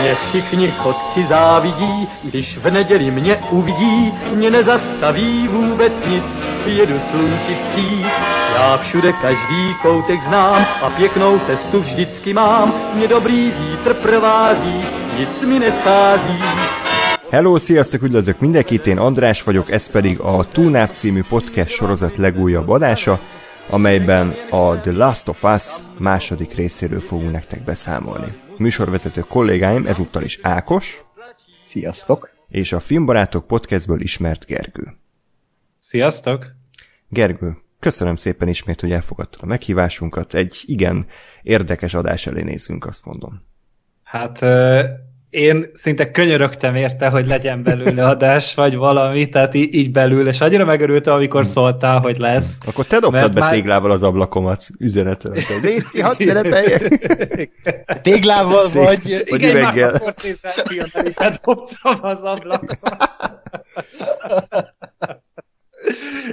Mě všichni chodci závidí, když v neděli mě uvidí, mě nezastaví vůbec nic, jedu slunci vstříc. Já všude každý koutek znám a pěknou cestu vždycky mám, mě dobrý vítr provází, nic mi neschází. Hello, sziasztok, üdvözlök mindenkit, én András vagyok, ez pedig a Tunap című podcast sorozat legújabb adása, amelyben a The Last of Us második részéről fogunk nektek beszámolni. Műsorvezető kollégáim ezúttal is Ákos. Sziasztok! És a Filmbarátok podcastből ismert Gergő. Sziasztok! Gergő, köszönöm szépen ismét, hogy elfogadtad a meghívásunkat. Egy igen érdekes adás elé nézünk, azt mondom. Hát én szinte könyörögtem érte, hogy legyen belőle adás, vagy valami, tehát így, így belül, és annyira megörültem, amikor hmm. szóltál, hogy lesz. Akkor te dobtad be már... téglával az ablakomat üzenetet. Léci, hadd szerepeljek! Téglával vagy... Vagy igen, üveggel. Igen, dobtam az ablakon.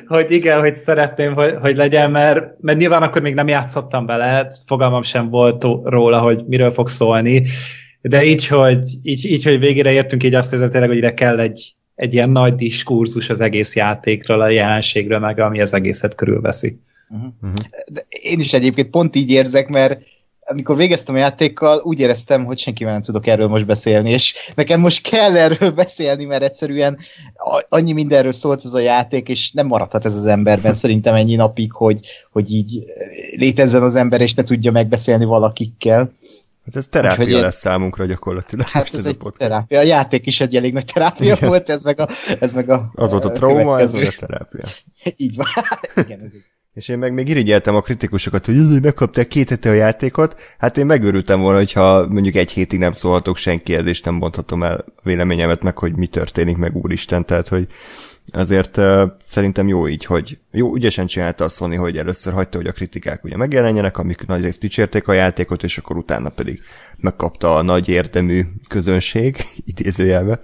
hogy igen, hogy szeretném, hogy, hogy legyen, mert, mert nyilván akkor még nem játszottam bele, fogalmam sem volt róla, hogy miről fog szólni, de így, hogy, így, így, hogy végére értünk, így azt érzem tényleg, hogy ide kell egy, egy ilyen nagy diskurzus az egész játékról, a jelenségről, meg ami az egészet körülveszi. Uh-huh. De én is egyébként pont így érzek, mert amikor végeztem a játékkal, úgy éreztem, hogy senkivel nem tudok erről most beszélni, és nekem most kell erről beszélni, mert egyszerűen annyi mindenről szólt ez a játék, és nem maradhat ez az emberben szerintem ennyi napig, hogy, hogy így létezzen az ember, és ne tudja megbeszélni valakikkel. Hát ez terápia Úgyhogy lesz számunkra gyakorlatilag. Hát ez, ez egy a terápia. A játék is egy elég nagy terápia Igen. volt, ez meg a... Ez, meg a az volt a trauma, ez meg a terápia. Így van. Igen, ez így. És én meg még irigyeltem a kritikusokat, hogy megkapták két hete a játékot. Hát én megőrültem volna, hogyha mondjuk egy hétig nem szólhatok senkihez, és nem mondhatom el véleményemet meg, hogy mi történik meg úristen. Tehát, hogy azért uh, szerintem jó így, hogy jó, ügyesen csinálta a Sony, hogy először hagyta, hogy a kritikák ugye megjelenjenek, amik nagy részt dicsérték a játékot, és akkor utána pedig megkapta a nagy érdemű közönség, idézőjelbe.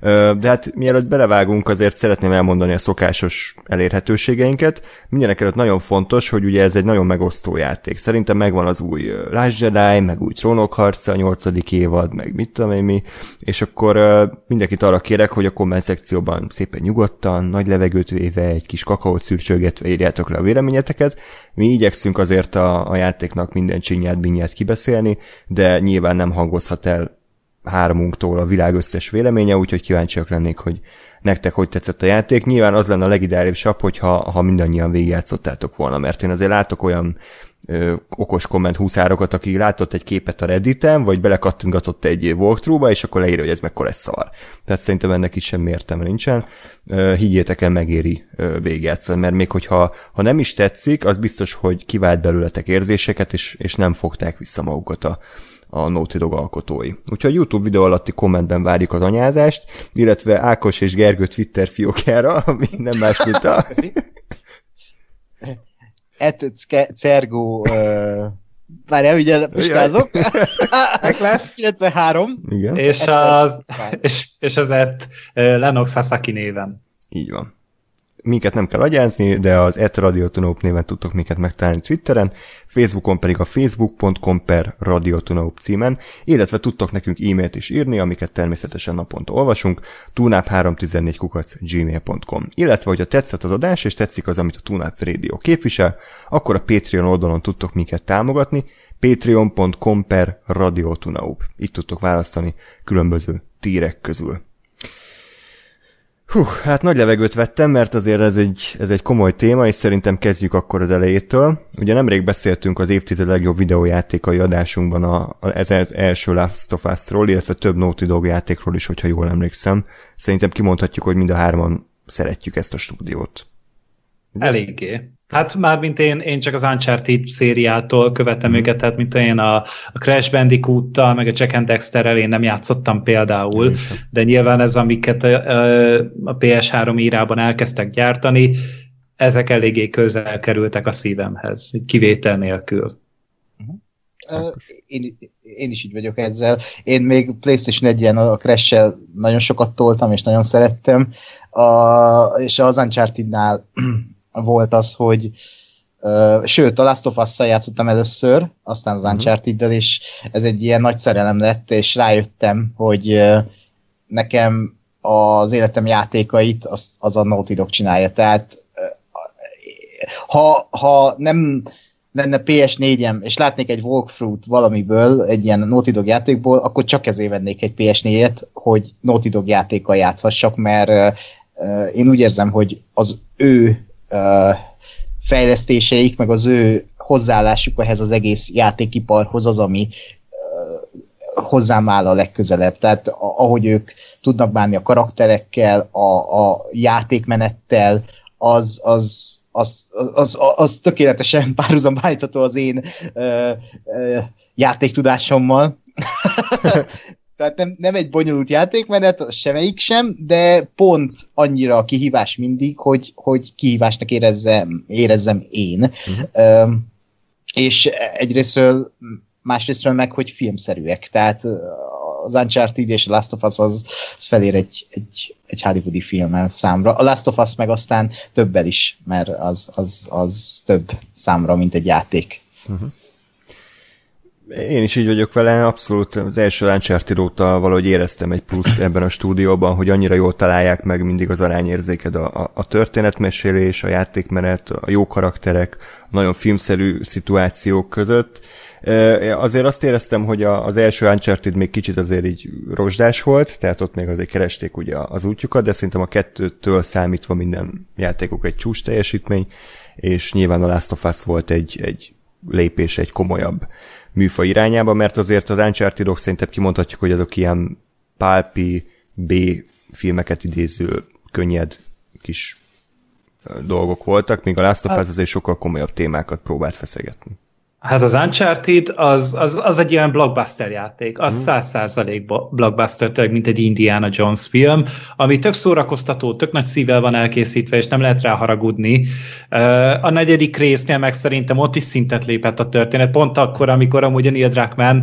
De hát mielőtt belevágunk, azért szeretném elmondani a szokásos elérhetőségeinket. Mindenek előtt nagyon fontos, hogy ugye ez egy nagyon megosztó játék. Szerintem megvan az új Last Jedi, meg új Trónok harca, a nyolcadik évad, meg mit tudom én mi, és akkor mindenkit arra kérek, hogy a komment szekcióban szépen nyugodtan, nagy levegőt véve, egy kis kakaót szürcsögetve írjátok le a véleményeteket. Mi igyekszünk azért a, a játéknak minden csinyát, binyát kibeszélni, de nyilván nem hangozhat el háromunktól a világ összes véleménye, úgyhogy kíváncsiak lennék, hogy nektek hogy tetszett a játék. Nyilván az lenne a legideálisabb, hogyha ha mindannyian végigjátszottátok volna, mert én azért látok olyan ö, okos komment húszárokat, aki látott egy képet a Redditen, vagy belekattintgatott egy walkthrough-ba, és akkor leírja, hogy ez mekkora egy szar. Tehát szerintem ennek is semmi értelme nincsen. Ö, higgyétek el, megéri ö, végigjátszani, mert még hogyha ha nem is tetszik, az biztos, hogy kivált belőletek érzéseket, és, és nem fogták vissza magukat a, a Naughty Dog alkotói. Úgyhogy YouTube videó alatti kommentben várjuk az anyázást, illetve Ákos és Gergő Twitter fiókjára, ami nem más, mint a... Et Cergo uh... Várjál, ugye puskázok. Meg lesz. 93. Igen. És az, és, és az et Lennox Sasaki néven. Így van minket nem kell agyázni, de az etradiotonóp néven tudtok minket megtalálni Twitteren, Facebookon pedig a facebook.com per radiotonóp címen, illetve tudtok nekünk e-mailt is írni, amiket természetesen naponta olvasunk, tunap314 kukac gmail.com. Illetve, hogyha tetszett az adás, és tetszik az, amit a Tunap Radio képvisel, akkor a Patreon oldalon tudtok minket támogatni, patreon.com per radiotonaup. Itt tudtok választani különböző tírek közül. Hú, hát nagy levegőt vettem, mert azért ez egy, ez egy komoly téma, és szerintem kezdjük akkor az elejétől. Ugye nemrég beszéltünk az évtized legjobb videójátékai adásunkban a, a, ez az első Last of Us-ról, illetve több Naughty Dog játékról is, hogyha jól emlékszem. Szerintem kimondhatjuk, hogy mind a hárman szeretjük ezt a stúdiót. Eléggé. Hát már mint én, én csak az Uncharted szériától követem mm. őket, tehát mint én a, a Crash Bandicoot-tal, meg a Jack and Dexterrel én nem játszottam például, de nyilván ez, amiket a, a PS3 írában elkezdtek gyártani, ezek eléggé közel kerültek a szívemhez, kivétel nélkül. Uh, én, én is így vagyok ezzel. Én még PlayStation 1-en a crash nagyon sokat toltam, és nagyon szerettem, a, és az Uncharted-nál volt az, hogy Uh, sőt, a Last of Us-szal játszottam először, aztán az Uncharted-del, és ez egy ilyen nagy szerelem lett, és rájöttem, hogy uh, nekem az életem játékait az, az a Naughty Dog csinálja. Tehát ha, ha nem lenne PS4-em, és látnék egy walkthrough valamiből, egy ilyen Naughty Dog játékból, akkor csak ezért vennék egy PS4-et, hogy Naughty Dog játékkal játszhassak, mert uh, én úgy érzem, hogy az ő fejlesztéseik, meg az ő hozzáállásuk ehhez az egész játékiparhoz az, ami hozzám áll a legközelebb. Tehát ahogy ők tudnak bánni a karakterekkel, a, a játékmenettel, az, az, az, az, az, tökéletesen párhuzamba állítható az én ö, ö, játéktudásommal. Tehát nem, nem egy bonyolult játékmenet, semmelyik sem, de pont annyira a kihívás mindig, hogy, hogy kihívásnak érezzem, érezzem én. Uh-huh. Ö, és egyrésztről másrésztről meg, hogy filmszerűek. Tehát az Uncharted és a Last of Us az, az felér egy, egy, egy hollywoodi filmmel számra. A Last of Us meg aztán többel is, mert az, az, az több számra, mint egy játék. Uh-huh. Én is így vagyok vele, abszolút az első Uncharted óta valahogy éreztem egy pluszt ebben a stúdióban, hogy annyira jól találják meg mindig az arányérzéked a, a, a történetmesélés, a játékmenet, a jó karakterek, nagyon filmszerű szituációk között, Azért azt éreztem, hogy az első Uncharted még kicsit azért így rozsdás volt, tehát ott még azért keresték ugye az útjukat, de szerintem a kettőtől számítva minden játékok egy csúcs teljesítmény, és nyilván a Last of Us volt egy, egy lépés egy komolyabb műfaj irányába, mert azért az Uncharted-ok szerintem kimondhatjuk, hogy azok ilyen pálpi B filmeket idéző könnyed kis dolgok voltak, míg a Last of Us azért sokkal komolyabb témákat próbált feszegetni. Hát az Uncharted az, az, az egy ilyen blockbuster játék, az mhm. száz százalék blockbuster, tényleg, mint egy Indiana Jones film, ami tök szórakoztató, tök nagy szívvel van elkészítve, és nem lehet rá haragudni. A negyedik résznél meg szerintem ott is szintet lépett a történet, pont akkor, amikor amúgy a Neil Druckmann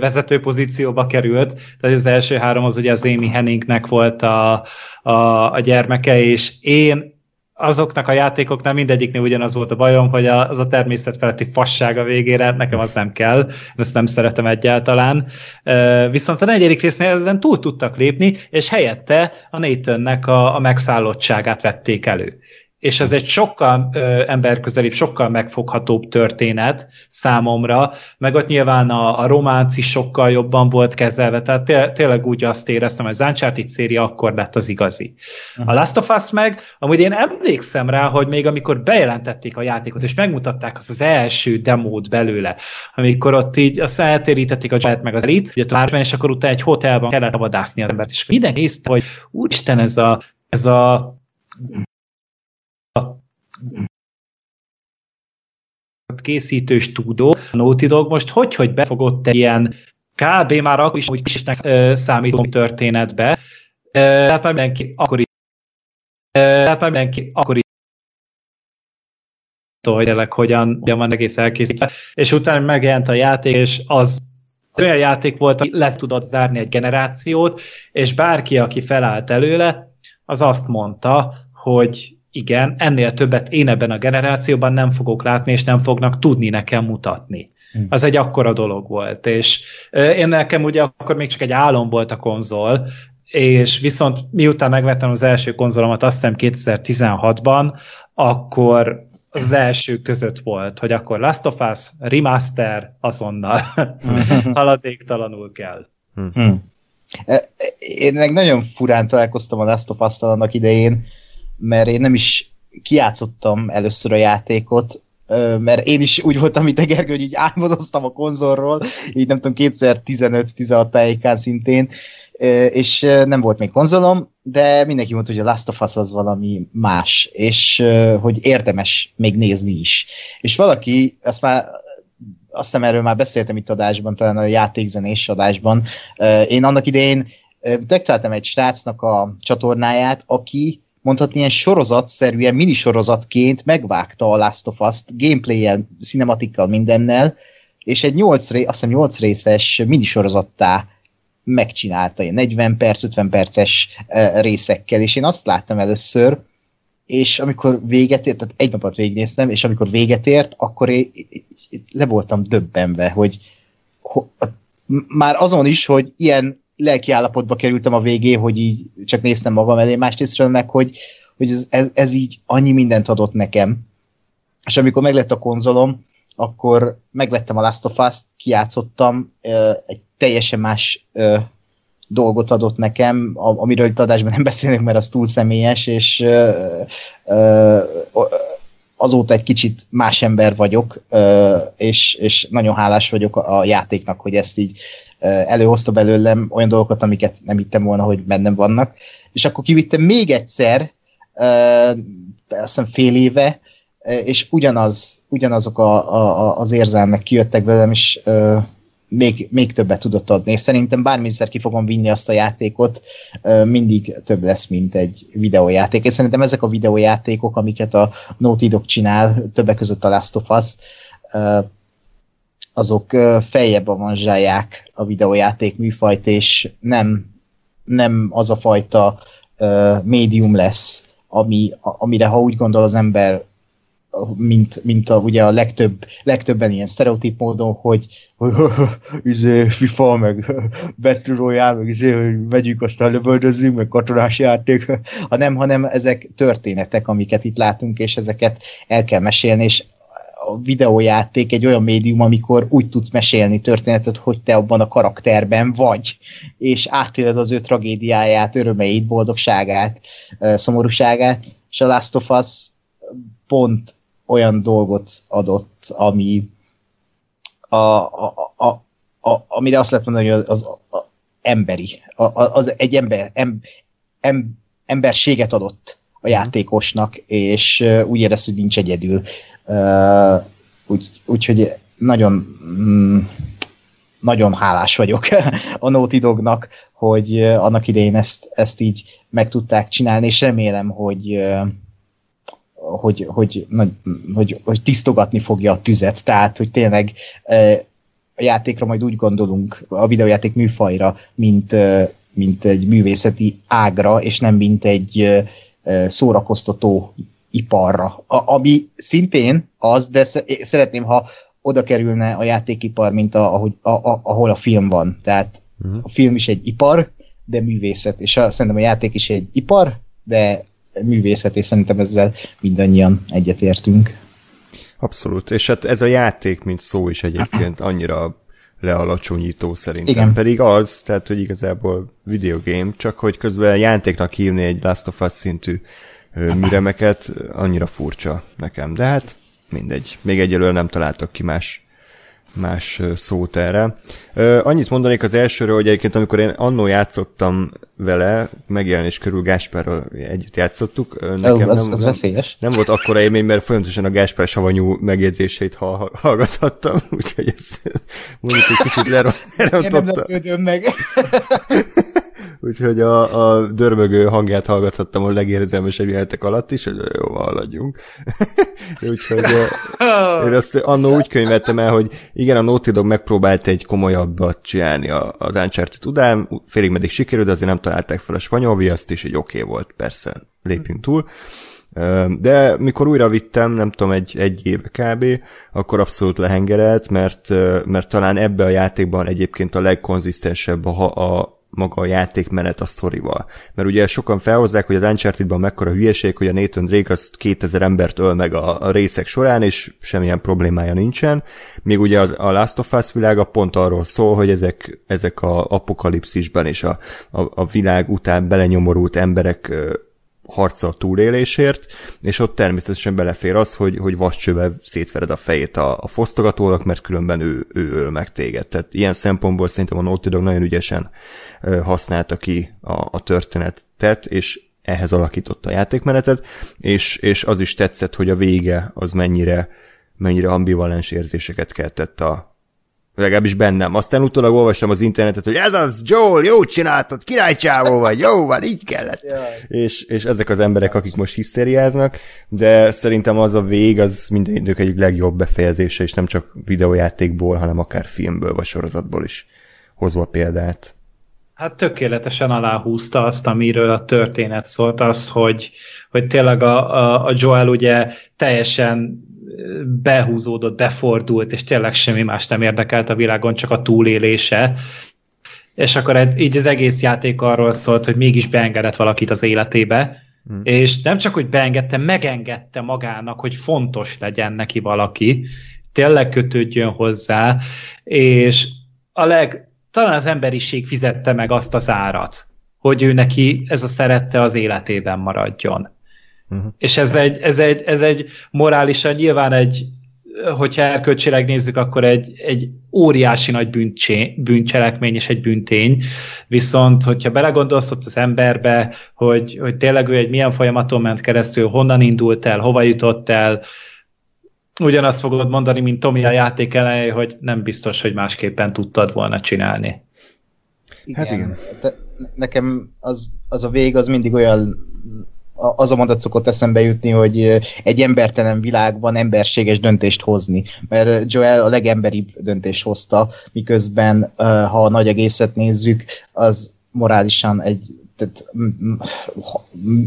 vezető pozícióba került, tehát az első három az ugye az Amy Henningnek volt a, a, a gyermeke, és én azoknak a játékoknál mindegyiknél ugyanaz volt a bajom, hogy az a természet feletti fasság a végére, nekem az nem kell, én ezt nem szeretem egyáltalán. Viszont a negyedik résznél ezen túl tudtak lépni, és helyette a Nathannek a, a megszállottságát vették elő és ez egy sokkal ö, emberközelibb, sokkal megfoghatóbb történet számomra, meg ott nyilván a, a románc is sokkal jobban volt kezelve, tehát té- tényleg úgy azt éreztem, hogy az Uncharted széria akkor lett az igazi. A Last of Us meg, amúgy én emlékszem rá, hogy még amikor bejelentették a játékot, és megmutatták azt az első demót belőle, amikor ott így azt eltérítették a Jet meg az Elit, ugye és akkor utána egy hotelban kellett vadászni az embert, és mindenki nézte, hogy úristen, ez a, ez a készítő stúdó, Naughty Dog most hogy, hogy befogott egy ilyen kb. már akkor is úgy kisnek számító történetbe, tehát már mindenki akkor is tehát már mindenki akkor is hogy tényleg hogyan, hogyan van egész elkészítve, és utána megjelent a játék, és az olyan játék volt, hogy lesz tudott zárni egy generációt, és bárki, aki felállt előle, az azt mondta, hogy igen, ennél többet én ebben a generációban nem fogok látni, és nem fognak tudni nekem mutatni. Hmm. Az egy akkora dolog volt, és én nekem ugye akkor még csak egy álom volt a konzol, és viszont miután megvettem az első konzolomat, azt hiszem 2016-ban, akkor az első között volt, hogy akkor Last of Us, remaster, azonnal haladéktalanul kell. Hmm. Én meg nagyon furán találkoztam a Last of Us-tal annak idején, mert én nem is kiátszottam először a játékot, mert én is úgy voltam, mint a Gergő, hogy így álmodoztam a konzolról, így nem tudom, 2015-16 tájékán szintén, és nem volt még konzolom, de mindenki mondta, hogy a Last of Us az valami más, és hogy érdemes még nézni is. És valaki, azt már azt hiszem erről már beszéltem itt adásban, talán a játékzenés adásban, én annak idején megtaláltam egy srácnak a csatornáját, aki mondhatni ilyen sorozatszerűen, minisorozatként megvágta a Last of Us-t gameplay-el, cinematikkal, mindennel, és egy 8, ré, azt hiszem 8 részes minisorozattá megcsinálta, ilyen 40 perc, 50 perces részekkel, és én azt láttam először, és amikor véget ért, tehát egy napot végignéztem, és amikor véget ért, akkor én, le voltam döbbenve, hogy, hogy már azon is, hogy ilyen lelkiállapotba kerültem a végé, hogy így csak néztem magam elé, másrészt meg, hogy, hogy ez, ez, ez így annyi mindent adott nekem. És amikor meglett a konzolom, akkor megvettem a Last of Us-t, kiátszottam, egy teljesen más dolgot adott nekem, amiről itt adásban nem beszélnek, mert az túl személyes, és azóta egy kicsit más ember vagyok, és, és nagyon hálás vagyok a játéknak, hogy ezt így előhozta belőlem olyan dolgokat, amiket nem hittem volna, hogy bennem vannak. És akkor kivittem még egyszer, azt hiszem fél éve, és ugyanaz, ugyanazok a, a, az érzelmek kijöttek velem, és még, még többet tudott adni. És szerintem bármilyen ki fogom vinni azt a játékot, mindig több lesz, mint egy videójáték. És szerintem ezek a videójátékok, amiket a Naughty Dog csinál, többek között a Last of Us, azok feljebb avanzsálják a videójáték műfajt, és nem, nem az a fajta médium lesz, ami, amire ha úgy gondol az ember, mint, mint a, ugye a legtöbb, legtöbben ilyen sztereotíp módon, hogy, hogy izé, FIFA, meg Battle Royale, meg izé, hogy megyünk, aztán lövöldözzünk, meg katonás játék, hanem, hanem ezek történetek, amiket itt látunk, és ezeket el kell mesélni, és a videójáték egy olyan médium, amikor úgy tudsz mesélni történetet, hogy te abban a karakterben vagy, és átéled az ő tragédiáját, örömeit, boldogságát, szomorúságát, és a Last of Us pont olyan dolgot adott, ami a, a, a, a, amire azt lehet mondani, hogy az, az a, emberi, a, az egy ember, em, em, emberséget adott a mhm. játékosnak, és úgy érez, hogy nincs egyedül. Uh, úgy, úgyhogy nagyon mm, nagyon hálás vagyok a Naughty Dognak, hogy annak idején ezt, ezt így meg tudták csinálni, és remélem, hogy hogy, hogy, hogy, hogy, hogy tisztogatni fogja a tüzet, tehát hogy tényleg a játékra majd úgy gondolunk, a videójáték műfajra, mint, mint egy művészeti ágra, és nem mint egy szórakoztató iparra. A, ami szintén az, de szeretném, ha oda kerülne a játékipar, mint a, ahogy, a, a, ahol a film van. Tehát uh-huh. a film is egy ipar, de művészet. És a, szerintem a játék is egy ipar, de művészet, és szerintem ezzel mindannyian egyetértünk. Abszolút, és hát ez a játék, mint szó is egyébként annyira lealacsonyító szerintem. Igen. Pedig az, tehát, hogy igazából videogame, csak hogy közben játéknak hívni egy Last of Us szintű műremeket annyira furcsa nekem. De hát mindegy. Még egyelőre nem találtak ki más más szót erre. Annyit mondanék az elsőről, hogy egyébként amikor én annó játszottam vele, megjelenés körül Gáspárral együtt játszottuk. Nekem az, nem, az veszélyes. Nem, nem volt akkora élmény, mert folyamatosan a Gáspár savanyú megjegyzéseit hallgathattam, úgyhogy ezt mondjuk egy kicsit lerontottam. Én nem meg. Úgyhogy a, a dörmögő hangját hallgathattam a legérzelmesebb jelentek alatt is, hogy jó, haladjunk. Úgyhogy én azt annó úgy könyvettem el, hogy igen, a Naughty Dog megpróbált egy komolyabbat csinálni az Uncharted után, félig meddig sikerült, de azért nem találták fel a spanyol viaszt, és egy oké okay volt, persze, lépjünk túl. De mikor újra vittem, nem tudom, egy, egy év kb., akkor abszolút lehengerelt, mert, mert talán ebbe a játékban egyébként a legkonzisztensebb a, a, maga a játékmenet a sztorival. Mert ugye sokan felhozzák, hogy az Uncharted-ban mekkora hülyeség, hogy a Nathan Drake az 2000 embert öl meg a, a részek során, és semmilyen problémája nincsen. Még ugye a, a Last of Us világa pont arról szól, hogy ezek, ezek a apokalipszisben és a, a, a világ után belenyomorult emberek harca a túlélésért, és ott természetesen belefér az, hogy, hogy vascsővel szétvered a fejét a, a fosztogatónak, mert különben ő, ő öl meg téged. Tehát ilyen szempontból szerintem a Naughty Dog nagyon ügyesen használta ki a, a történetet, és ehhez alakította a játékmenetet, és, és az is tetszett, hogy a vége az mennyire, mennyire ambivalens érzéseket keltett a, legalábbis bennem. Aztán utólag olvastam az internetet, hogy ez az, Joel, jó csináltad, királycsávó vagy, jó van, így kellett. És, és ezek az emberek, akik most hiszériáznak, de szerintem az a vég, az minden idők egyik legjobb befejezése, és nem csak videójátékból, hanem akár filmből vagy sorozatból is hozva példát. Hát tökéletesen aláhúzta azt, amiről a történet szólt, az, hogy, hogy tényleg a, a, a Joel ugye teljesen behúzódott, befordult, és tényleg semmi más nem érdekelt a világon, csak a túlélése. És akkor így az egész játék arról szólt, hogy mégis beengedett valakit az életébe, hmm. és nem csak, hogy beengedte, megengedte magának, hogy fontos legyen neki valaki, tényleg kötődjön hozzá, és a leg, talán az emberiség fizette meg azt az árat, hogy ő neki ez a szerette az életében maradjon. Uh-huh. És ez egy, ez, egy, ez egy morálisan nyilván egy, hogyha erkölcsileg nézzük, akkor egy, egy óriási nagy bűncsé, bűncselekmény és egy bűntény, viszont hogyha belegondolsz ott az emberbe, hogy, hogy tényleg ő egy milyen folyamaton ment keresztül, honnan indult el, hova jutott el, ugyanazt fogod mondani, mint Tomi a játék elején, hogy nem biztos, hogy másképpen tudtad volna csinálni. Igen. Hát igen. De nekem az, az a vég az mindig olyan az a mondat szokott eszembe jutni, hogy egy embertelen világban emberséges döntést hozni. Mert Joel a legemberibb döntést hozta, miközben, ha a nagy egészet nézzük, az morálisan egy tehát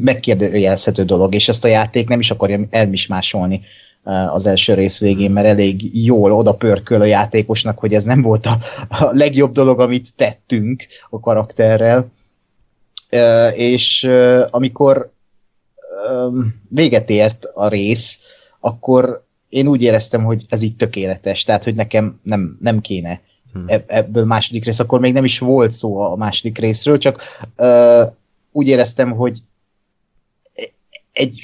megkérdőjelezhető dolog, és ezt a játék nem is akarja elmismásolni az első rész végén, mert elég jól oda pörköl a játékosnak, hogy ez nem volt a, a legjobb dolog, amit tettünk a karakterrel. És amikor véget ért a rész, akkor én úgy éreztem, hogy ez így tökéletes, tehát hogy nekem nem, nem kéne hmm. ebből második rész, akkor még nem is volt szó a második részről, csak uh, úgy éreztem, hogy egy,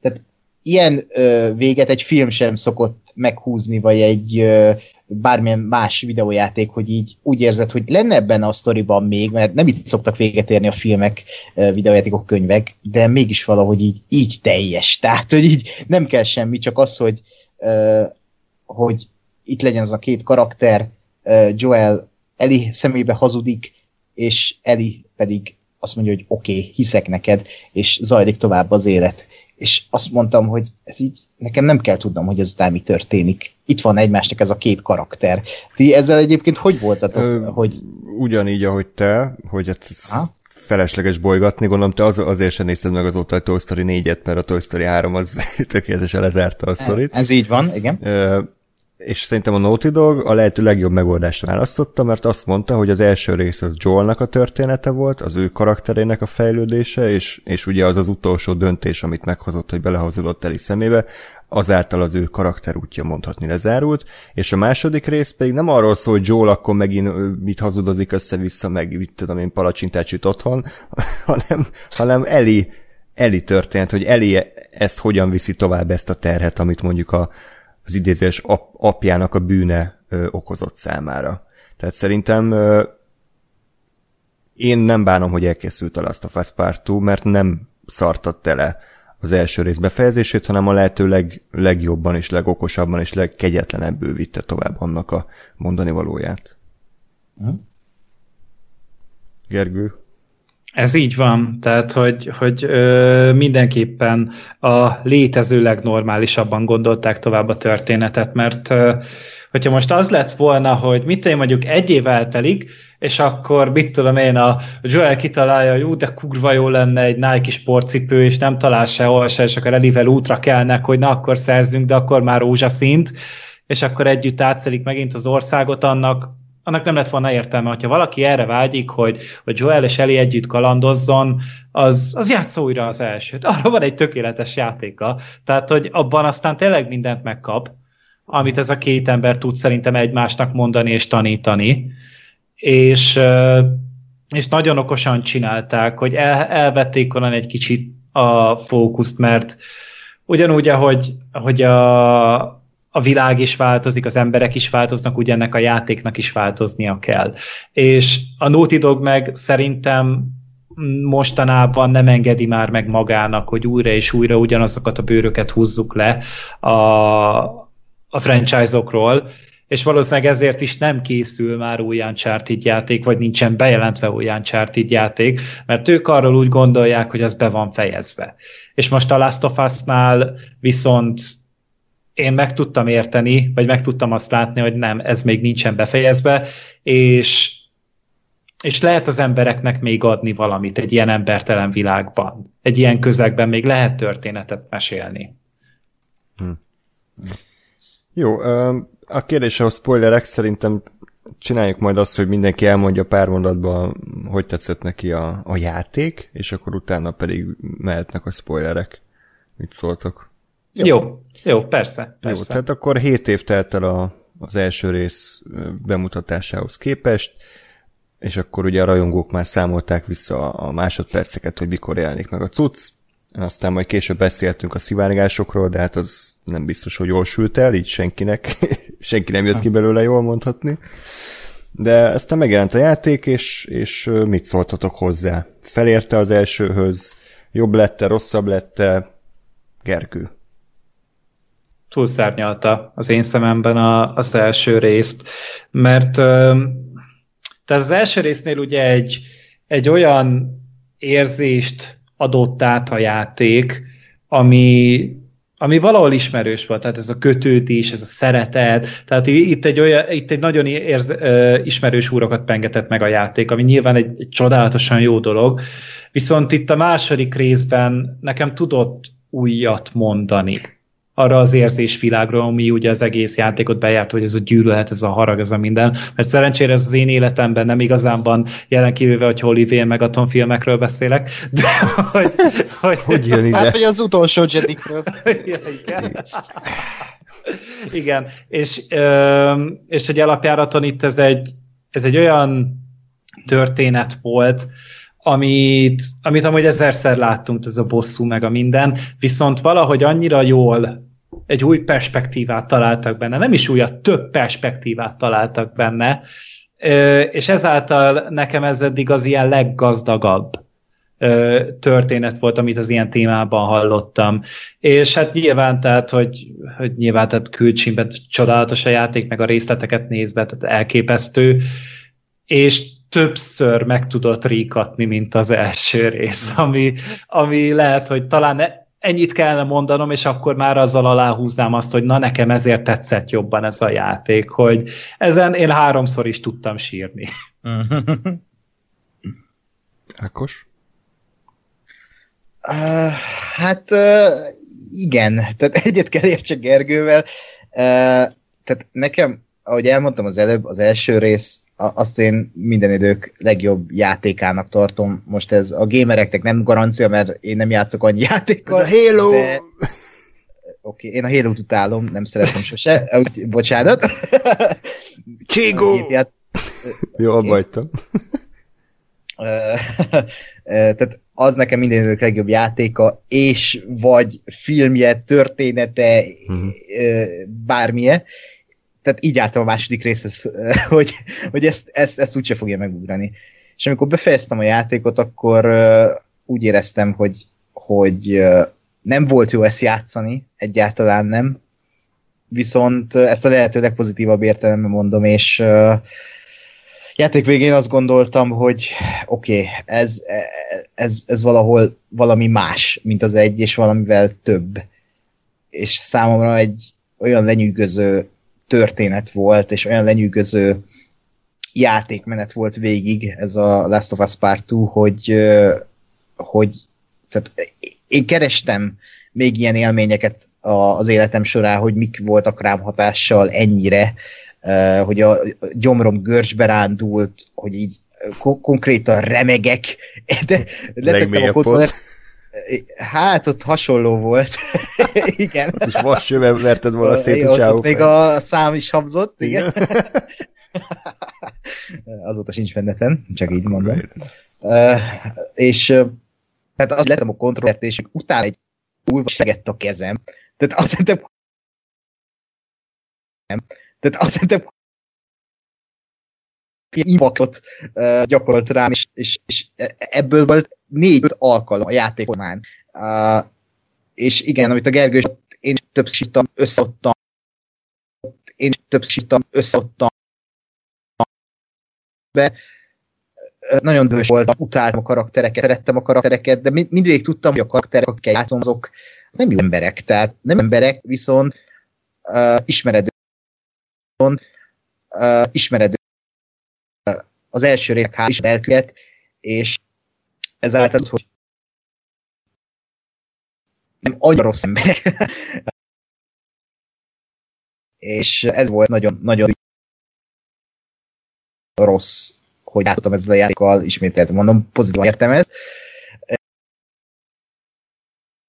tehát ilyen ö, véget egy film sem szokott meghúzni, vagy egy ö, bármilyen más videójáték, hogy így úgy érzed, hogy lenne ebben a sztoriban még, mert nem itt szoktak véget érni a filmek, videójátékok, könyvek, de mégis valahogy így, így teljes. Tehát, hogy így nem kell semmi, csak az, hogy, hogy itt legyen az a két karakter, Joel Eli szemébe hazudik, és Eli pedig azt mondja, hogy oké, okay, hiszek neked, és zajlik tovább az élet és azt mondtam, hogy ez így, nekem nem kell tudnom, hogy ezután mi történik. Itt van egymásnak ez a két karakter. Ti ezzel egyébként hogy voltatok? Ö, hogy... Ugyanígy, ahogy te, hogy ez ha? felesleges bolygatni, gondolom te az, azért sem nézted meg azóta a Toy Story 4-et, mert a Toy Story 3 az tökéletesen lezárta a sztorit. Ez így van, igen. Ö, és szerintem a Naughty Dog a lehető legjobb megoldást választotta, mert azt mondta, hogy az első rész az Joelnak a története volt, az ő karakterének a fejlődése, és, és ugye az az utolsó döntés, amit meghozott, hogy belehozódott Eli szemébe, azáltal az ő karakter útja mondhatni lezárult, és a második rész pedig nem arról szól, hogy Joel akkor megint mit hazudozik össze-vissza, meg mit tudom én palacsintát otthon, hanem, hanem Eli, Eli történt, hogy Eli ezt hogyan viszi tovább ezt a terhet, amit mondjuk a, az idézés ap, apjának a bűne ö, okozott számára. Tehát szerintem ö, én nem bánom, hogy elkészült a Last of Us Part 2, mert nem szartott tele az első rész befejezését, hanem a lehető leg, legjobban és legokosabban és legkegyetlenebbül vitte tovább annak a mondani valóját. Hm? Gergő? Ez így van, tehát hogy, hogy ö, mindenképpen a létező legnormálisabban gondolták tovább a történetet, mert ö, hogyha most az lett volna, hogy mit én mondjuk egy év eltelik, és akkor mit tudom én, a Joel kitalálja, hogy ú, de kurva jó lenne egy Nike sportcipő, és nem talál sehol se, és akkor elivel útra kelnek, hogy na akkor szerzünk, de akkor már rózsaszint, és akkor együtt átszelik megint az országot, annak annak nem lett volna értelme, hogyha valaki erre vágyik, hogy, hogy Joel és Eli együtt kalandozzon, az, az játszó újra az elsőt. Arra van egy tökéletes játéka. Tehát, hogy abban aztán tényleg mindent megkap, amit ez a két ember tud szerintem egymásnak mondani és tanítani. És, és nagyon okosan csinálták, hogy el, elvették onnan egy kicsit a fókuszt, mert ugyanúgy, ahogy, ahogy a, a világ is változik, az emberek is változnak, úgy ennek a játéknak is változnia kell. És a Naughty Dog meg szerintem mostanában nem engedi már meg magának, hogy újra és újra ugyanazokat a bőröket húzzuk le a, a franchise-okról, és valószínűleg ezért is nem készül már új Uncharted játék, vagy nincsen bejelentve új Uncharted játék, mert ők arról úgy gondolják, hogy az be van fejezve. És most a Last of Us-nál viszont én meg tudtam érteni, vagy meg tudtam azt látni, hogy nem, ez még nincsen befejezve, és és lehet az embereknek még adni valamit egy ilyen embertelen világban. Egy ilyen közegben még lehet történetet mesélni. Hm. Jó, a kérdés a spoilerek szerintem csináljuk majd azt, hogy mindenki elmondja pár mondatban, hogy tetszett neki a, a játék, és akkor utána pedig mehetnek a spoilerek. Mit szóltok? Jó, jó, jó persze, persze. Jó, tehát akkor 7 év telt el a, az első rész bemutatásához képest, és akkor ugye a rajongók már számolták vissza a másodperceket, hogy mikor jelenik meg a cucc, aztán majd később beszéltünk a szivárgásokról, de hát az nem biztos, hogy jól sült el, így senkinek, senki nem jött ki belőle jól mondhatni. De aztán megjelent a játék, és, és mit szóltatok hozzá? Felérte az elsőhöz, jobb lette, rosszabb lette, Gergő? Túlszárnyalta az én szememben a, az első részt, mert tehát az első résznél ugye egy, egy olyan érzést adott át a játék, ami, ami valahol ismerős volt, tehát ez a kötődés, ez a szeretet, tehát itt egy, olyan, itt egy nagyon érz, ismerős úrokat pengetett meg a játék, ami nyilván egy, egy csodálatosan jó dolog, viszont itt a második részben nekem tudott újat mondani arra az érzésvilágra, ami ugye az egész játékot bejárt, hogy ez a gyűlölet, ez a harag, ez a minden. Mert szerencsére ez az én életemben nem igazánban jelen kívülve, hogy Holiday meg filmekről beszélek, de hogy... Hogy, hogy jön ide? Hát, hogy az utolsó Jedikről. Igen. Igen, és, és egy alapjáraton itt ez egy, ez egy olyan történet volt, amit, amit amúgy ezerszer láttunk, ez a bosszú meg a minden, viszont valahogy annyira jól egy új perspektívát találtak benne, nem is újat, több perspektívát találtak benne, és ezáltal nekem ez eddig az ilyen leggazdagabb történet volt, amit az ilyen témában hallottam. És hát nyilván, tehát, hogy, hogy nyilván, tehát külcsimben csodálatos a játék, meg a részleteket nézve, tehát elképesztő, és többször meg tudott ríkatni, mint az első rész, ami, ami lehet, hogy talán ennyit kellene mondanom, és akkor már azzal aláhúznám azt, hogy na nekem ezért tetszett jobban ez a játék, hogy ezen én háromszor is tudtam sírni. Ákos? Uh, hát uh, igen, tehát egyet kell értsek Gergővel. Uh, tehát nekem, ahogy elmondtam az előbb, az első rész azt én minden idők legjobb játékának tartom. Most ez a gamereknek nem garancia, mert én nem játszok annyi játékkal. a Halo! De... Oké, okay, én a Halo-t utálom, nem szeretem sose. Úgy, bocsánat. Csigó! Ját... Jó, abba Tehát az nekem minden idők legjobb játéka, és vagy filmje, története, uh-huh. bármilyen tehát így álltam a második részhez, hogy, hogy ezt, ezt, ezt úgyse fogja megugrani. És amikor befejeztem a játékot, akkor úgy éreztem, hogy, hogy nem volt jó ezt játszani, egyáltalán nem. Viszont ezt a lehető legpozitívabb értelemben mondom, és játék végén azt gondoltam, hogy oké, okay, ez, ez, ez valahol valami más, mint az egy, és valamivel több. És számomra egy olyan lenyűgöző történet volt, és olyan lenyűgöző játékmenet volt végig ez a Last of Us Part 2, hogy, hogy tehát én kerestem még ilyen élményeket az életem során, hogy mik voltak rám hatással ennyire, hogy a gyomrom görcsbe rándult, hogy így konkrétan remegek, de letettem a kontrollert, Hát, ott hasonló volt. igen. Ott is vassővel verted volna szét a csáó. még a szám is habzott, igen. Azóta sincs fenneten, csak így mondom. Uh, és uh, tehát az lettem a kontrollert, és utána egy újra segett a kezem. Tehát azt hiszem, nem. Tehát azt hiszem, impactot uh, gyakorolt rám, és, és, és ebből volt négy-öt alkalom a játékformán. És igen, amit a Gergő én többször sírtam, összeadtam, én többször sírtam, összeadtam, be. Nagyon dühös voltam, utáltam a karaktereket, szerettem a karaktereket, de mind, mindvégig tudtam, hogy a karakterek, akikkel játszom, azok nem jó emberek, tehát nem emberek, viszont uh, ismeredő, uh, ismeredő az első részek hál' is elkövet, és ezáltal, hogy nem annyira rossz ember. és ez volt nagyon, nagyon rossz, hogy játszottam ezzel a játékkal, ismételtem mondom, pozitívan értem ezt.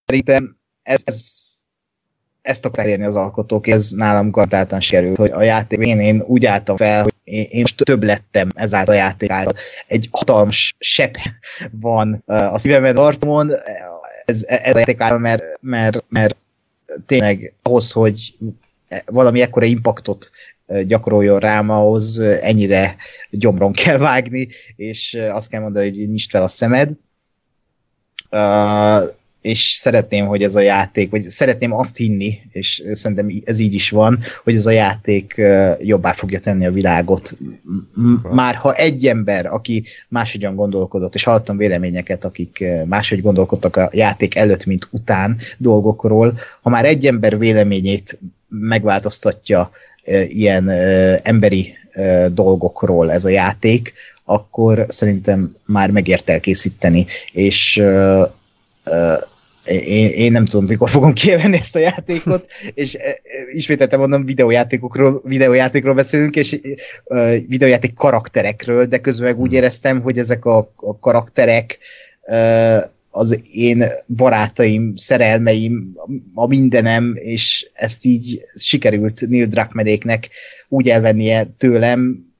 Szerintem ez, ez ezt akarták érni az alkotók, ez nálam garantáltan sikerült, hogy a játék én, én úgy álltam fel, hogy én, most több lettem ezáltal a játék által. Egy hatalmas sepp van a szívemed arcomon, ez, ez a játék által, mert, mert, mert tényleg ahhoz, hogy valami ekkora impaktot gyakoroljon rám, ahhoz ennyire gyomron kell vágni, és azt kell mondani, hogy nyisd fel a szemed. Uh, és szeretném, hogy ez a játék, vagy szeretném azt hinni, és szerintem ez így is van, hogy ez a játék jobbá fogja tenni a világot. Már ha egy ember, aki máshogyan gondolkodott, és hallottam véleményeket, akik máshogy gondolkodtak a játék előtt, mint után dolgokról, ha már egy ember véleményét megváltoztatja ilyen emberi dolgokról ez a játék, akkor szerintem már megért elkészíteni, és én, én nem tudom, mikor fogom kivenni ezt a játékot, és ismételtem mondom, videójátékokról, videójátékról beszélünk, és uh, videójáték karakterekről, de közben meg úgy éreztem, hogy ezek a, a karakterek uh, az én barátaim, szerelmeim, a mindenem, és ezt így sikerült Neil Druckmannéknek úgy elvennie tőlem,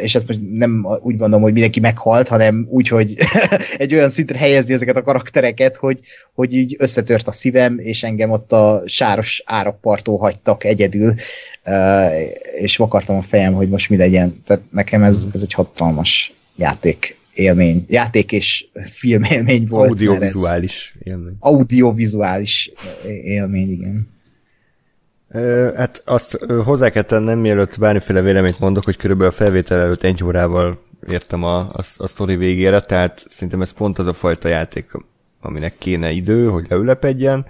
és ezt most nem úgy mondom, hogy mindenki meghalt, hanem úgy, hogy egy olyan szintre helyezni ezeket a karaktereket, hogy, hogy így összetört a szívem, és engem ott a sáros árappartól hagytak egyedül, és vakartam a fejem, hogy most mi legyen. Tehát nekem ez, ez egy hatalmas játék élmény, játék és filmélmény volt. Audiovizuális élmény. Audiovizuális élmény, igen. Hát azt hozzá kell tennem, mielőtt bármiféle véleményt mondok, hogy körülbelül a felvétel előtt egy órával értem a, a, a sztori végére, tehát szerintem ez pont az a fajta játék, aminek kéne idő, hogy leülepedjen.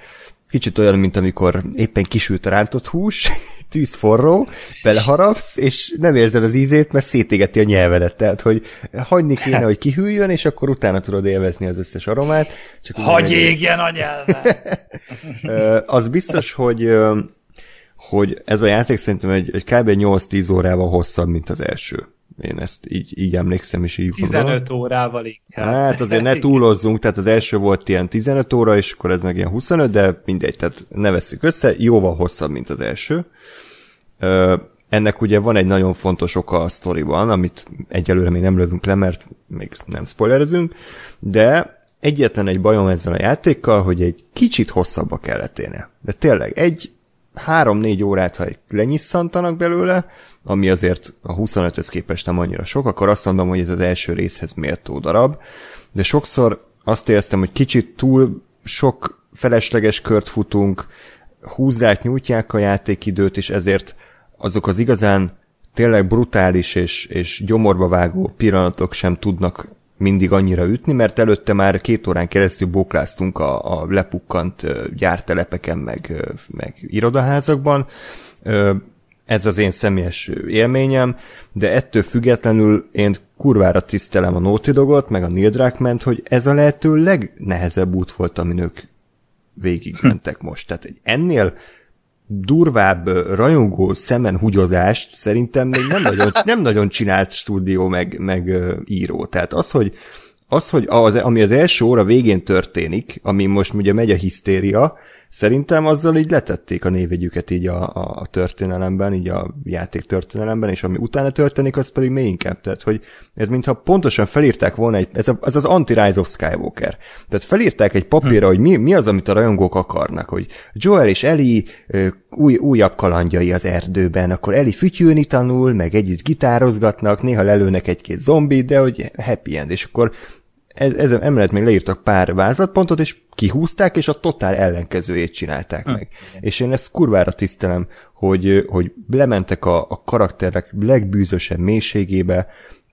Kicsit olyan, mint amikor éppen kisült a rántott hús, tűz forró, beleharapsz, és nem érzed az ízét, mert szétégeti a nyelvedet. Tehát, hogy hagyni kéne, hogy kihűljön, és akkor utána tudod élvezni az összes aromát. Csak Hagy égjen a nyelve! az biztos, hogy hogy ez a játék szerintem egy, egy kb. 8-10 órával hosszabb, mint az első. Én ezt így, így emlékszem, és így 15 gondolom. órával inkább. Hát azért ne túlozzunk, tehát az első volt ilyen 15 óra, és akkor ez meg ilyen 25, de mindegy, tehát ne veszük össze, jóval hosszabb, mint az első. Ennek ugye van egy nagyon fontos oka a sztoriban, amit egyelőre még nem lövünk le, mert még nem spoilerezünk, de egyetlen egy bajom ezzel a játékkal, hogy egy kicsit kellett élnie. De tényleg, egy három-négy órát, ha lenyisszanítanak belőle, ami azért a 25-höz képest nem annyira sok, akkor azt mondom, hogy ez az első részhez méltó darab, de sokszor azt éreztem, hogy kicsit túl sok felesleges kört futunk, húzzák, nyújtják a játékidőt, és ezért azok az igazán tényleg brutális és, és gyomorba vágó pillanatok sem tudnak mindig annyira ütni, mert előtte már két órán keresztül bókláztunk a, a lepukkant gyártelepeken, meg, meg irodaházakban. Ez az én személyes élményem, de ettől függetlenül én kurvára tisztelem a Naughty Dogot, meg a Neil druckmann hogy ez a lehető legnehezebb út volt, amin ők végigmentek most. Tehát egy ennél durvább rajongó szemen hugyozást szerintem még nem nagyon, nem nagyon csinált stúdió meg, meg író. Tehát az, hogy az, hogy az, ami az első óra végén történik, ami most ugye megy a hisztéria, szerintem azzal így letették a névegyüket így a, a, a történelemben, így a játék történelemben, és ami utána történik, az pedig még inkább. Tehát, hogy ez mintha pontosan felírták volna, egy, ez, a, ez az anti-Rise of Skywalker. Tehát felírták egy papírra, hm. hogy mi, mi az, amit a rajongók akarnak, hogy Joel és Eli új, újabb kalandjai az erdőben, akkor Eli fütyülni tanul, meg együtt gitározgatnak, néha lelőnek egy-két zombit, de hogy happy end, és akkor ez, ez emellett még leírtak pár vázlatpontot, és kihúzták, és a totál ellenkezőjét csinálták hm. meg. És én ezt kurvára tisztelem, hogy, hogy lementek a, a karakterek legbűzösebb mélységébe,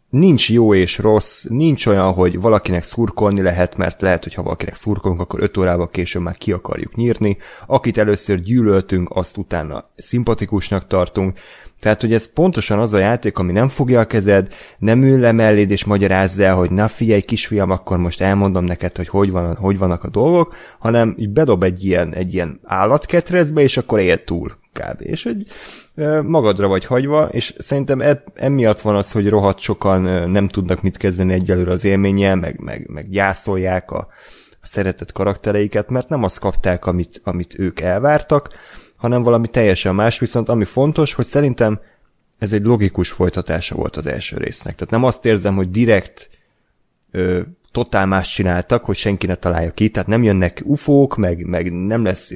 nincs jó és rossz, nincs olyan, hogy valakinek szurkolni lehet, mert lehet, hogy ha valakinek szurkolunk, akkor öt órával később már ki akarjuk nyírni. Akit először gyűlöltünk, azt utána szimpatikusnak tartunk. Tehát, hogy ez pontosan az a játék, ami nem fogja a kezed, nem ül le melléd és magyarázza el, hogy na figyelj kisfiam, akkor most elmondom neked, hogy hogy, van, hogy vannak a dolgok, hanem így bedob egy ilyen, egy ilyen állatketrezbe, és akkor él túl kb. És hogy magadra vagy hagyva, és szerintem e, emiatt van az, hogy rohadt sokan nem tudnak mit kezdeni egyelőre az élménnyel, meg, meg, meg gyászolják a, a szeretett karaktereiket, mert nem azt kapták, amit, amit ők elvártak, hanem valami teljesen más, viszont ami fontos, hogy szerintem ez egy logikus folytatása volt az első résznek. Tehát nem azt érzem, hogy direkt ö, totál más csináltak, hogy senki ne találja ki, tehát nem jönnek ufók, meg, meg nem lesz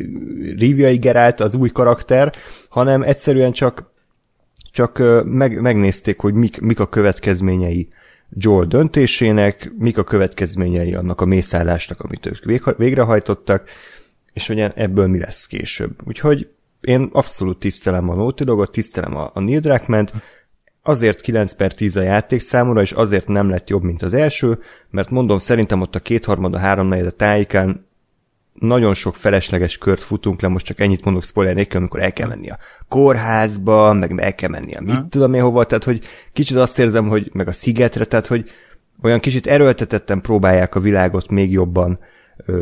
Riviai Gerált az új karakter, hanem egyszerűen csak, csak meg, megnézték, hogy mik, mik a következményei Joel döntésének, mik a következményei annak a mészállásnak, amit ők végrehajtottak, és hogy ebből mi lesz később. Úgyhogy én abszolút tisztelem a Naughty Dogot, tisztelem a, a Neil Druckmann-t, azért 9 per 10 a játék számomra, és azért nem lett jobb, mint az első, mert mondom, szerintem ott a kétharmad, a háromnegyed a tájékán nagyon sok felesleges kört futunk le, most csak ennyit mondok spoiler nélkül, amikor el kell menni a kórházba, meg el kell menni a mit ha. tudom én hova, tehát hogy kicsit azt érzem, hogy meg a szigetre, tehát hogy olyan kicsit erőltetetten próbálják a világot még jobban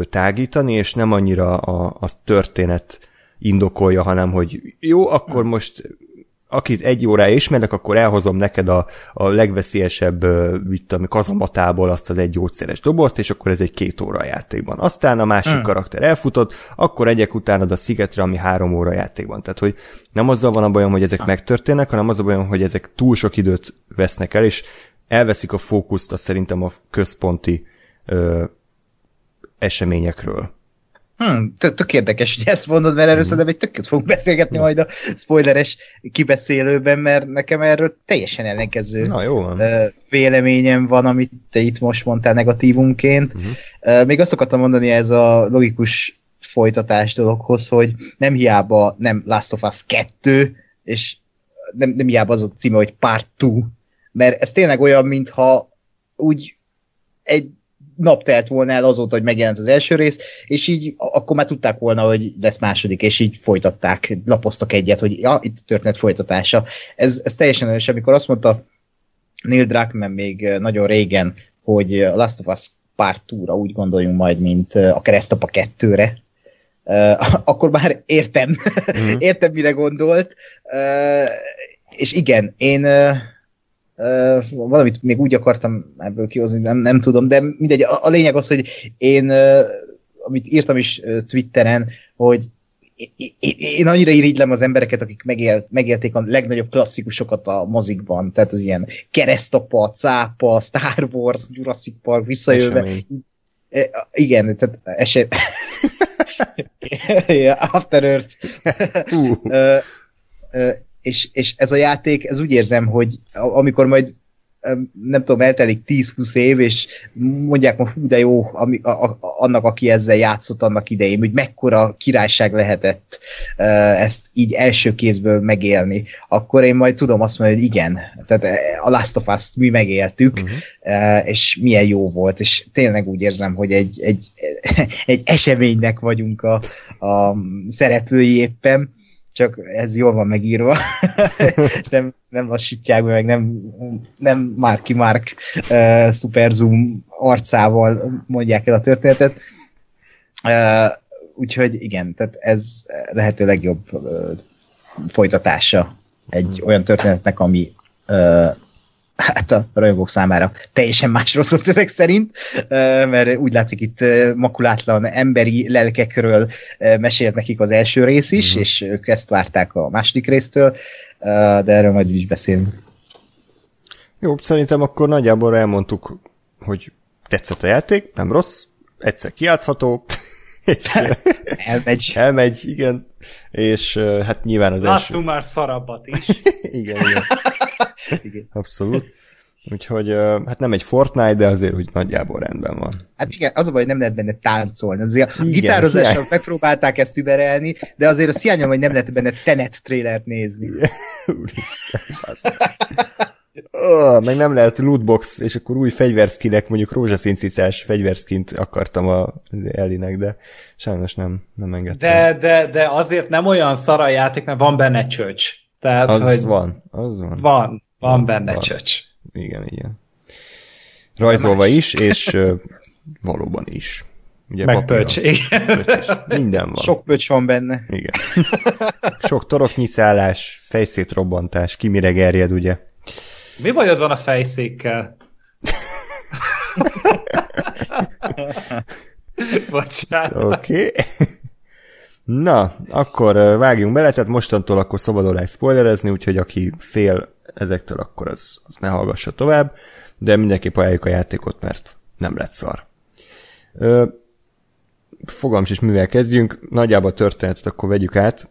tágítani, és nem annyira a, a történet indokolja, hanem hogy jó, akkor most akit egy óra ismerek, akkor elhozom neked a, a legveszélyesebb mit kazamatából azt az egy gyógyszeres dobozt, és akkor ez egy két óra játékban. Aztán a másik hmm. karakter elfutott, akkor egyek utánad a szigetre, ami három óra játékban. Tehát, hogy nem azzal van a bajom, hogy ezek hmm. megtörténnek, hanem az a bajom, hogy ezek túl sok időt vesznek el, és elveszik a fókuszt, azt szerintem a központi ö, eseményekről. Hmm, tök, tök érdekes, hogy ezt mondod, mert erről mm. szerintem egy tök fogunk beszélgetni mm. majd a spoileres kibeszélőben, mert nekem erről teljesen ellenkező Na, jó van. véleményem van, amit te itt most mondtál negatívumként. Mm. Még azt akartam mondani ez a logikus folytatás dologhoz, hogy nem hiába nem Last of Us 2, és nem, nem hiába az a címe, hogy Part 2, mert ez tényleg olyan, mintha úgy egy nap telt volna el azóta, hogy megjelent az első rész, és így akkor már tudták volna, hogy lesz második, és így folytatták, lapoztak egyet, hogy ja, itt történet folytatása. Ez, ez teljesen erős, amikor azt mondta Neil Druckmann még nagyon régen, hogy Last of Us Part 2 úgy gondoljunk majd, mint a Keresztapa 2-re, uh, akkor már értem, mm. értem, mire gondolt, uh, és igen, én uh, Uh, valamit még úgy akartam ebből kihozni, nem, nem tudom, de mindegy. A, a lényeg az, hogy én, uh, amit írtam is uh, Twitteren, hogy én, annyira irigylem az embereket, akik megél, megélték a legnagyobb klasszikusokat a mozikban, tehát az ilyen keresztapa, cápa, Star Wars, Jurassic Park, visszajövve. Esemény. Igen, tehát eset... After Earth. uh. És, és ez a játék, ez úgy érzem, hogy amikor majd nem tudom, eltelik 10-20 év, és mondják ma, hú, de jó, ami, a, a, annak, aki ezzel játszott annak idején, hogy mekkora királyság lehetett ezt így első kézből megélni, akkor én majd tudom azt mondani, hogy igen, tehát a Last of Us-t mi megéltük, uh-huh. uh, és milyen jó volt, és tényleg úgy érzem, hogy egy, egy, egy eseménynek vagyunk a, a szereplői éppen, csak ez jól van megírva, és nem, nem lassítják meg, nem, nem Marky Mark uh, Super Zoom arcával mondják el a történetet. Uh, úgyhogy igen, tehát ez lehető legjobb uh, folytatása egy hmm. olyan történetnek, ami uh, hát a rajongók számára teljesen másról szólt ezek szerint, mert úgy látszik itt makulátlan emberi lelkekről mesélt nekik az első rész is, uh-huh. és ők ezt várták a második résztől, de erről majd is beszélünk. Jó, szerintem akkor nagyjából elmondtuk, hogy tetszett a játék, nem rossz, egyszer kiátszható, elmegy. Elmegy, igen. És hát nyilván az Láttunk első... már szarabbat is. igen, igen. Igen. Abszolút. Úgyhogy hát nem egy Fortnite, de azért úgy nagyjából rendben van. Hát igen, az a baj, hogy nem lehet benne táncolni. Azért a gitározással megpróbálták ezt überelni, de azért a hiányom, hogy nem lehet benne Tenet trailert nézni. oh, meg nem lehet lootbox, és akkor új fegyverszkinek, mondjuk rózsaszín cicás fegyverszkint akartam a Ellinek, de sajnos nem, nem engedtem. De, de, de azért nem olyan szara játék, mert van benne csöcs. Tehát, Az hogy van, az van. van, van benne van. csöcs. Igen, igen. Rajzolva is, és valóban is. Ugye Meg papíron. pöcs, igen. Pöcs. Minden van. Sok pöcs van benne. Igen. Sok toroknyiszállás, fejszétrobbantás, ki mire gerjed, ugye? Mi bajod van a fejszékkel? Bocsánat. Oké. Okay. Na, akkor vágjunk bele, tehát mostantól akkor szabadon lehet spoilerezni, úgyhogy aki fél ezektől, akkor az, az ne hallgassa tovább, de mindenképp ajánljuk a játékot, mert nem lett szar. Ö, fogalmas is mivel kezdjünk, nagyjából a történetet akkor vegyük át,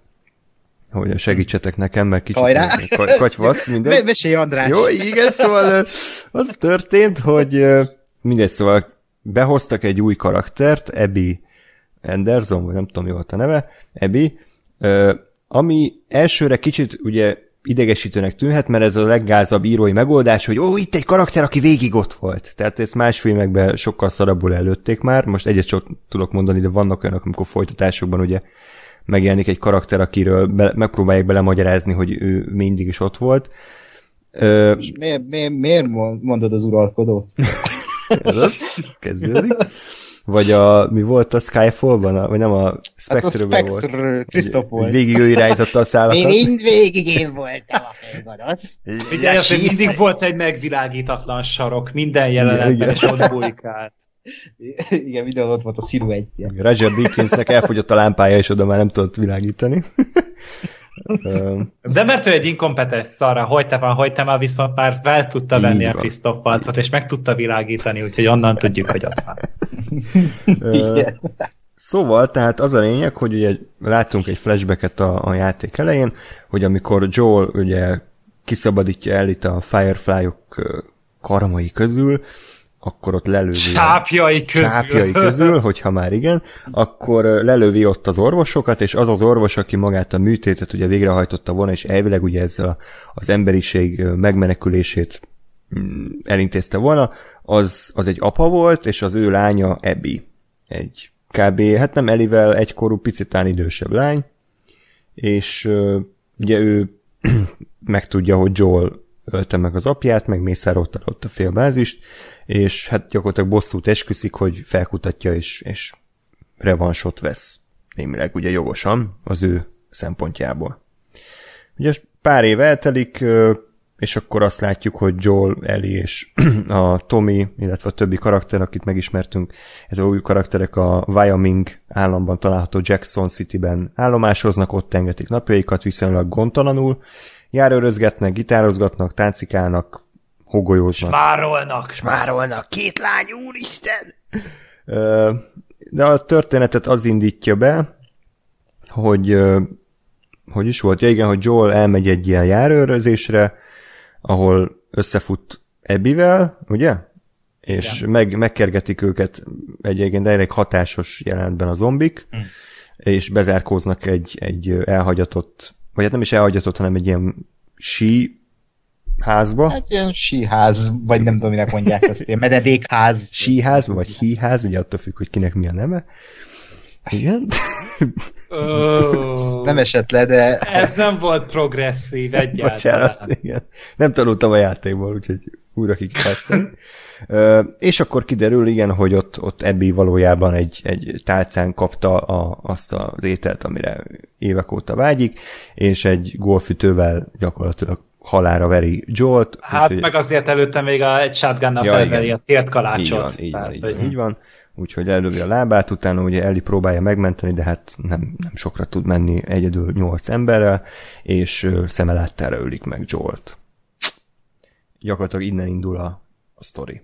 hogy segítsetek nekem, mert kicsit Hajrá! ka- katyvasz, mindegy. Me- mesélj, András! Jó, igen, szóval az történt, hogy mindegy, szóval behoztak egy új karaktert, Abby Anderson, vagy nem tudom, mi volt a neve, ö, ami elsőre kicsit ugye idegesítőnek tűnhet, mert ez a leggázabb írói megoldás, hogy ó, itt egy karakter, aki végig ott volt. Tehát ezt más filmekben sokkal szarabbul előtték már, most egyet csak tudok mondani, de vannak olyanok, amikor folytatásokban ugye megjelenik egy karakter, akiről be, megpróbálják belemagyarázni, hogy ő mindig is ott volt. Ö, És miért, miért, miért mondod az uralkodót? ez az, kezdődik. Vagy a, mi volt a Skyfall-ban, a, vagy nem a Hát a Spectre-ben volt. Spectre, Hogy volt. Végig ő irányította a szállakat. Én mind végig én voltam a főgonosz. Figyelj, azért mindig volt egy megvilágítatlan sarok, minden jelenetben, Igen, és ott bujkált. Igen, mindenhol ott volt a sziluettje. Roger Deakinsnek elfogyott a lámpája, és oda már nem tudott világítani. De mert ő egy inkompetens szarra, hogy te van, hogy te már viszont már fel tudta venni a. Krisztoff palcot, és meg tudta világítani, úgyhogy onnan tudjuk, hogy ott van. Igen. Szóval, tehát az a lényeg, hogy ugye láttunk egy flashbacket a, a játék elején, hogy amikor Joel ugye kiszabadítja el itt a Firefly-ok ö, karmai közül, akkor ott lelővi Csápjai közül. csápjai közül, hogyha már igen, akkor lelövi ott az orvosokat, és az az orvos, aki magát a műtétet ugye végrehajtotta volna, és elvileg ugye ezzel a- az emberiség megmenekülését mm, elintézte volna, az, az egy apa volt, és az ő lánya Abby. Egy kb. hát nem Elivel egykorú, picitán idősebb lány, és ugye ő megtudja, hogy Joel ölte meg az apját, meg mészárolta ott a félbázist, és hát gyakorlatilag bosszút esküszik, hogy felkutatja és, és revansot vesz. Némileg ugye jogosan az ő szempontjából. Ugye pár év eltelik, és akkor azt látjuk, hogy Joel, Ellie és a Tommy, illetve a többi karakter, akit megismertünk, ez a új karakterek a Wyoming államban található Jackson City-ben állomásoznak, ott engedik napjaikat viszonylag gondtalanul, járőrözgetnek, gitározgatnak, táncikálnak, hogolyóznak. Márolnak. Smárolnak, két lány, úristen! De a történetet az indítja be, hogy hogy is volt? Ja igen, hogy Joel elmegy egy ilyen járőrözésre, ahol összefut Ebbivel, ugye? És Igen. meg, megkergetik őket egy de elég hatásos jelentben a zombik, Hm. és bezárkóznak egy, egy elhagyatott, vagy hát nem is elhagyatott, hanem egy ilyen sí házba. Hát ilyen síház, vagy nem tudom, minek mondják ezt, ilyen mededékház. síház, vagy híház, ugye attól függ, hogy kinek mi a neve. Igen. Ó, Nem esett le, de ez nem volt progresszív egyáltalán. Bocsánat, igen. Nem tanultam a játékból, úgyhogy újra ki kell és akkor kiderül, igen, hogy ott, ott Ebbi valójában egy, egy tálcán kapta a, azt az ételt, amire évek óta vágyik, és egy golfütővel gyakorlatilag halára veri Jolt. Hát úgyhogy- meg azért előtte még a, egy shotgunnal Ja, felveri igen. a tért Így kalácsot. van, így van, Tehát, így hogy- van, így van. Úgyhogy elővi a lábát, utána ugye Ellie próbálja megmenteni, de hát nem, nem sokra tud menni egyedül nyolc emberrel, és ö, szeme láttára ölik meg Jolt. Gyakorlatilag innen indul a, a sztori.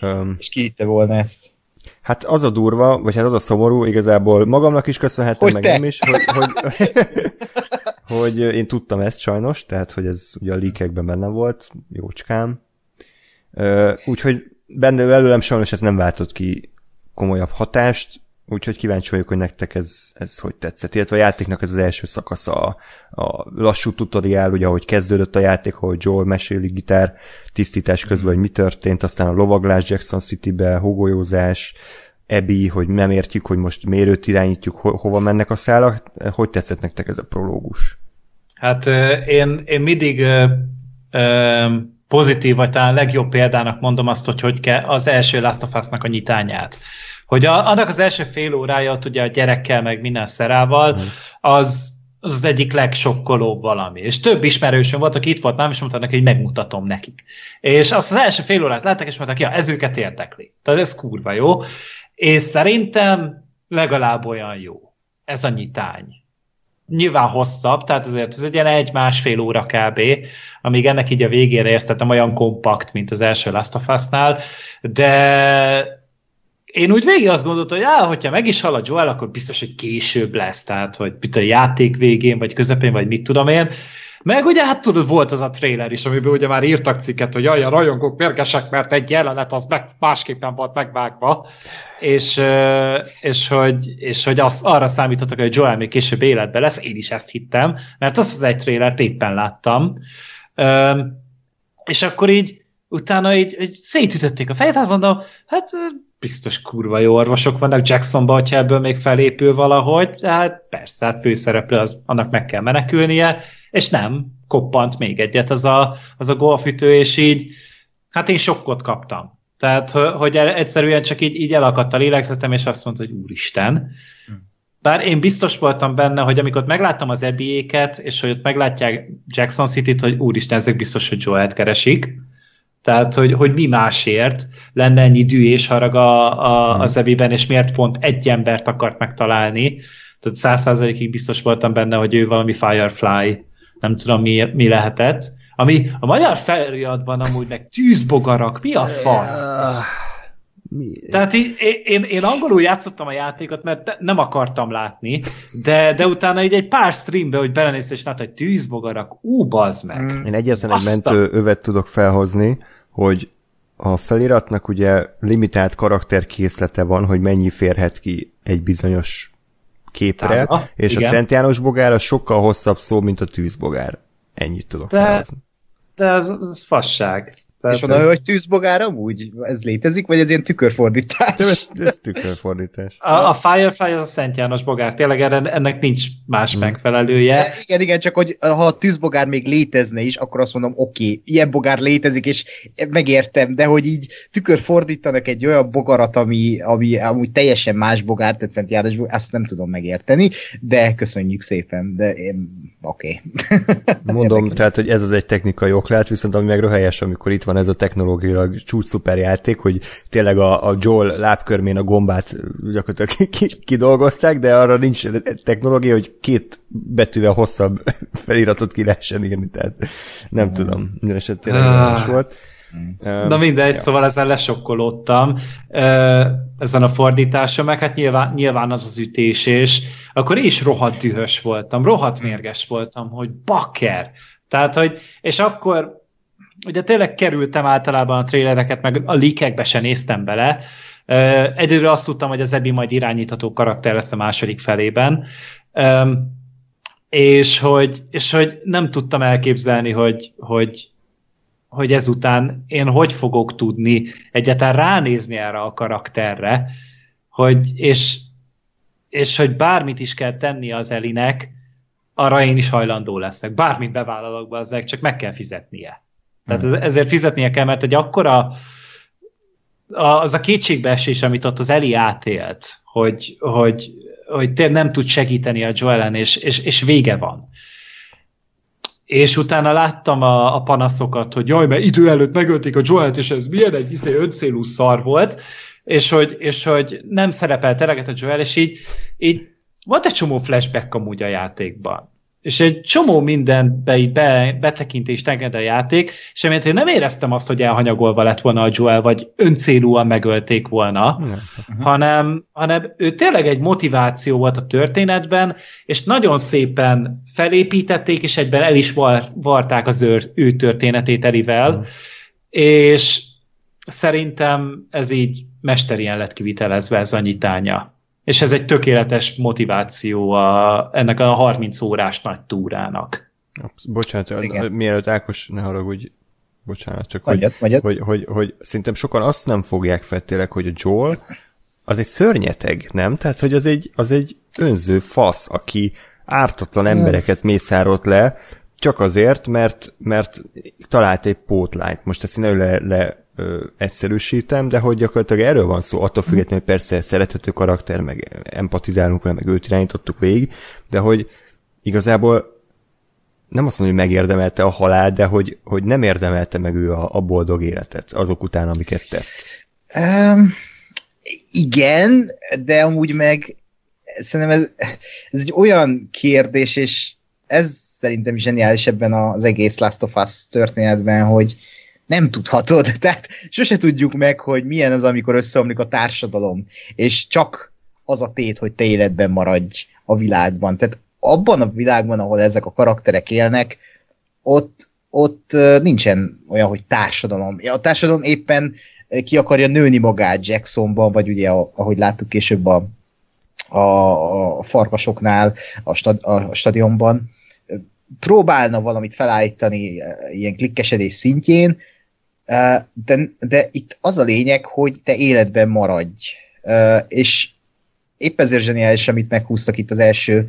Öm, és ki hitte volna ezt. hát az a durva, vagy hát az a szomorú, igazából magamnak is köszönhetem, Hogy meg te? nem is, hogy, hogy, hogy én tudtam ezt sajnos, tehát hogy ez ugye a líkekben benne volt, jócskám. Úgyhogy benne előlem sajnos ez nem váltott ki komolyabb hatást, úgyhogy kíváncsi vagyok, hogy nektek ez, ez hogy tetszett. Illetve a játéknak ez az első szakasza, a, a lassú tutoriál, ugye ahogy kezdődött a játék, hogy Joel meséli gitár tisztítás közben, hogy mi történt, aztán a lovaglás Jackson City-be, hogolyózás, Ebi, hogy nem értjük, hogy most mérőt irányítjuk, ho- hova mennek a szálak. Hogy tetszett nektek ez a prológus? Hát én, én mindig pozitív, vagy talán legjobb példának mondom azt, hogy hogy kell az első Last of Us-nak a nyitányát. Hogy a, annak az első fél órája, ott ugye a gyerekkel, meg minden szerával, mm. az, az az egyik legsokkolóbb valami. És több ismerősöm volt, aki itt volt nem, és mondta neki, hogy megmutatom nekik. És azt az első fél órát látták, és mondták, ja, ez őket érdekli. Tehát ez kurva jó. És szerintem legalább olyan jó. Ez a nyitány. Nyilván hosszabb, tehát azért ez egy ilyen egy-másfél óra kb., amíg ennek így a végére éreztetem olyan kompakt, mint az első Last of Us-nál, de én úgy végig azt gondoltam, hogy á, hogyha meg is hal a Joel, akkor biztos, hogy később lesz, tehát, hogy mit a játék végén, vagy közepén, vagy mit tudom én. Meg ugye hát tudod, volt az a trailer is, amiben ugye már írtak cikket, hogy jaj, a rajongók mérgesek, mert egy jelenet az meg, másképpen volt megvágva, és, és hogy, és hogy azt, arra számítottak, hogy Joel még később életben lesz, én is ezt hittem, mert azt az egy trailert éppen láttam, és akkor így utána így, így szétütötték a fejet, hát mondom, hát biztos kurva jó orvosok vannak Jacksonba, hogyha ebből még felépül valahogy, tehát persze, hát főszereplő, az, annak meg kell menekülnie, és nem, koppant még egyet az a, az a golfütő, és így, hát én sokkot kaptam. Tehát, hogy egyszerűen csak így, így elakadt a lélegzetem, és azt mondta, hogy úristen. Bár én biztos voltam benne, hogy amikor megláttam az ebiéket, és hogy ott meglátják Jackson City-t, hogy úristen, ezek biztos, hogy Joel-t keresik. Tehát, hogy, hogy mi másért lenne ennyi dű és harag a, a, hmm. az ebiben, és miért pont egy embert akart megtalálni. Tehát száz százalékig biztos voltam benne, hogy ő valami Firefly, nem tudom mi, mi lehetett. Ami a magyar feliratban amúgy meg tűzbogarak, mi a fasz? Mi? Tehát én, én, én angolul játszottam a játékot, mert nem akartam látni, de, de utána így egy pár streambe, hogy belenéztem, és látta, hogy tűzbogarak, ú, bazd meg. Én egyetlen egy mentő övet tudok felhozni, hogy a feliratnak ugye limitált karakterkészlete van, hogy mennyi férhet ki egy bizonyos képre, Táma, és igen. a Szent János bogár az sokkal hosszabb szó, mint a tűzbogár. Ennyit tudok de, felhozni. De ez, ez fasság. Tehát, és oda, hogy tűzbogár amúgy? Ez létezik, vagy ez ilyen tükörfordítás? Nem, ez, ez tükörfordítás. A, a Firefly az a Szent János bogár. Tényleg ennek nincs más hmm. megfelelője. De igen, igen, csak hogy ha a tűzbogár még létezne is, akkor azt mondom, oké, okay, ilyen bogár létezik, és megértem, de hogy így tükörfordítanak egy olyan bogarat, ami, ami amúgy teljesen más bogár, tehát Szent János bogár, azt nem tudom megérteni, de köszönjük szépen, de oké. Okay. Mondom, tehát, hogy ez az egy technikai oklet, viszont ami meg röhelyes, amikor itt van ez a technológiailag csúcs szuper játék, hogy tényleg a, a Joel lábkörmén a gombát gyakorlatilag kidolgozták, de arra nincs technológia, hogy két betűvel hosszabb feliratot ki lehessen írni, tehát nem mm. tudom, minden eset tényleg ah. volt. Na mindegy, ja. szóval ezen lesokkolódtam ezen a fordításon, meg hát nyilván, nyilván az az ütés, és akkor én is rohadt dühös voltam, rohadt mérges voltam, hogy bakker. Tehát, hogy, és akkor ugye tényleg kerültem általában a trélereket, meg a leakekbe se néztem bele. Egyedül azt tudtam, hogy az Ebi majd irányítható karakter lesz a második felében. És hogy, és hogy nem tudtam elképzelni, hogy, hogy, hogy ezután én hogy fogok tudni egyáltalán ránézni erre a karakterre, hogy, és, és hogy bármit is kell tenni az Elinek, arra én is hajlandó leszek. Bármit bevállalok be, az csak meg kell fizetnie. Tehát ez, ezért fizetnie kell, mert egy akkora az a kétségbeesés, amit ott az Eli átélt, hogy, hogy, hogy tényleg nem tud segíteni a Joelen, és, és, és vége van. És utána láttam a, a panaszokat, hogy jaj, mert idő előtt megölték a Joelt, és ez milyen egy izé öncélú szar volt, és hogy, és hogy nem szerepelt eleget a Joel, és így, így volt egy csomó flashback amúgy a játékban és egy csomó mindenbe így be, betekintést enged a játék, és emiatt én nem éreztem azt, hogy elhanyagolva lett volna a Joel, vagy öncélúan megölték volna, uh-huh. hanem, hanem ő tényleg egy motiváció volt a történetben, és nagyon szépen felépítették, és egyben el is var, varták az ő, ő történetét Elivel, uh-huh. és szerintem ez így mesterien lett kivitelezve ez a nyitánya és ez egy tökéletes motiváció a, ennek a 30 órás nagy túrának. Bocsánat, Igen. mielőtt Ákos, ne haragudj, bocsánat, csak magyat, hogy, magyat. Hogy, hogy, hogy, szerintem sokan azt nem fogják fel tényleg, hogy a Joel az egy szörnyeteg, nem? Tehát, hogy az egy, az egy önző fasz, aki ártatlan embereket mészárolt le, csak azért, mert, mert talált egy pótlányt. Most ezt én le, le ö, egyszerűsítem, de hogy gyakorlatilag erről van szó, attól függetlenül, persze szerethető karakter, meg empatizálunk vele, meg őt irányítottuk végig, de hogy igazából nem azt mondom, hogy megérdemelte a halál, de hogy, hogy nem érdemelte meg ő a, a boldog életet azok után, amiket tett. Um, igen, de amúgy meg szerintem ez, ez egy olyan kérdés, és ez szerintem zseniális ebben az egész Last of Us történetben, hogy nem tudhatod, tehát sose tudjuk meg, hogy milyen az, amikor összeomlik a társadalom, és csak az a tét, hogy te életben maradj a világban. Tehát abban a világban, ahol ezek a karakterek élnek, ott, ott nincsen olyan, hogy társadalom. A társadalom éppen ki akarja nőni magát Jacksonban, vagy ugye, ahogy láttuk később a, a, a farkasoknál, a, stad, a stadionban, próbálna valamit felállítani ilyen klikkesedés szintjén, de, de itt az a lényeg, hogy te életben maradj. És épp ezért zseniális, amit meghúztak itt az első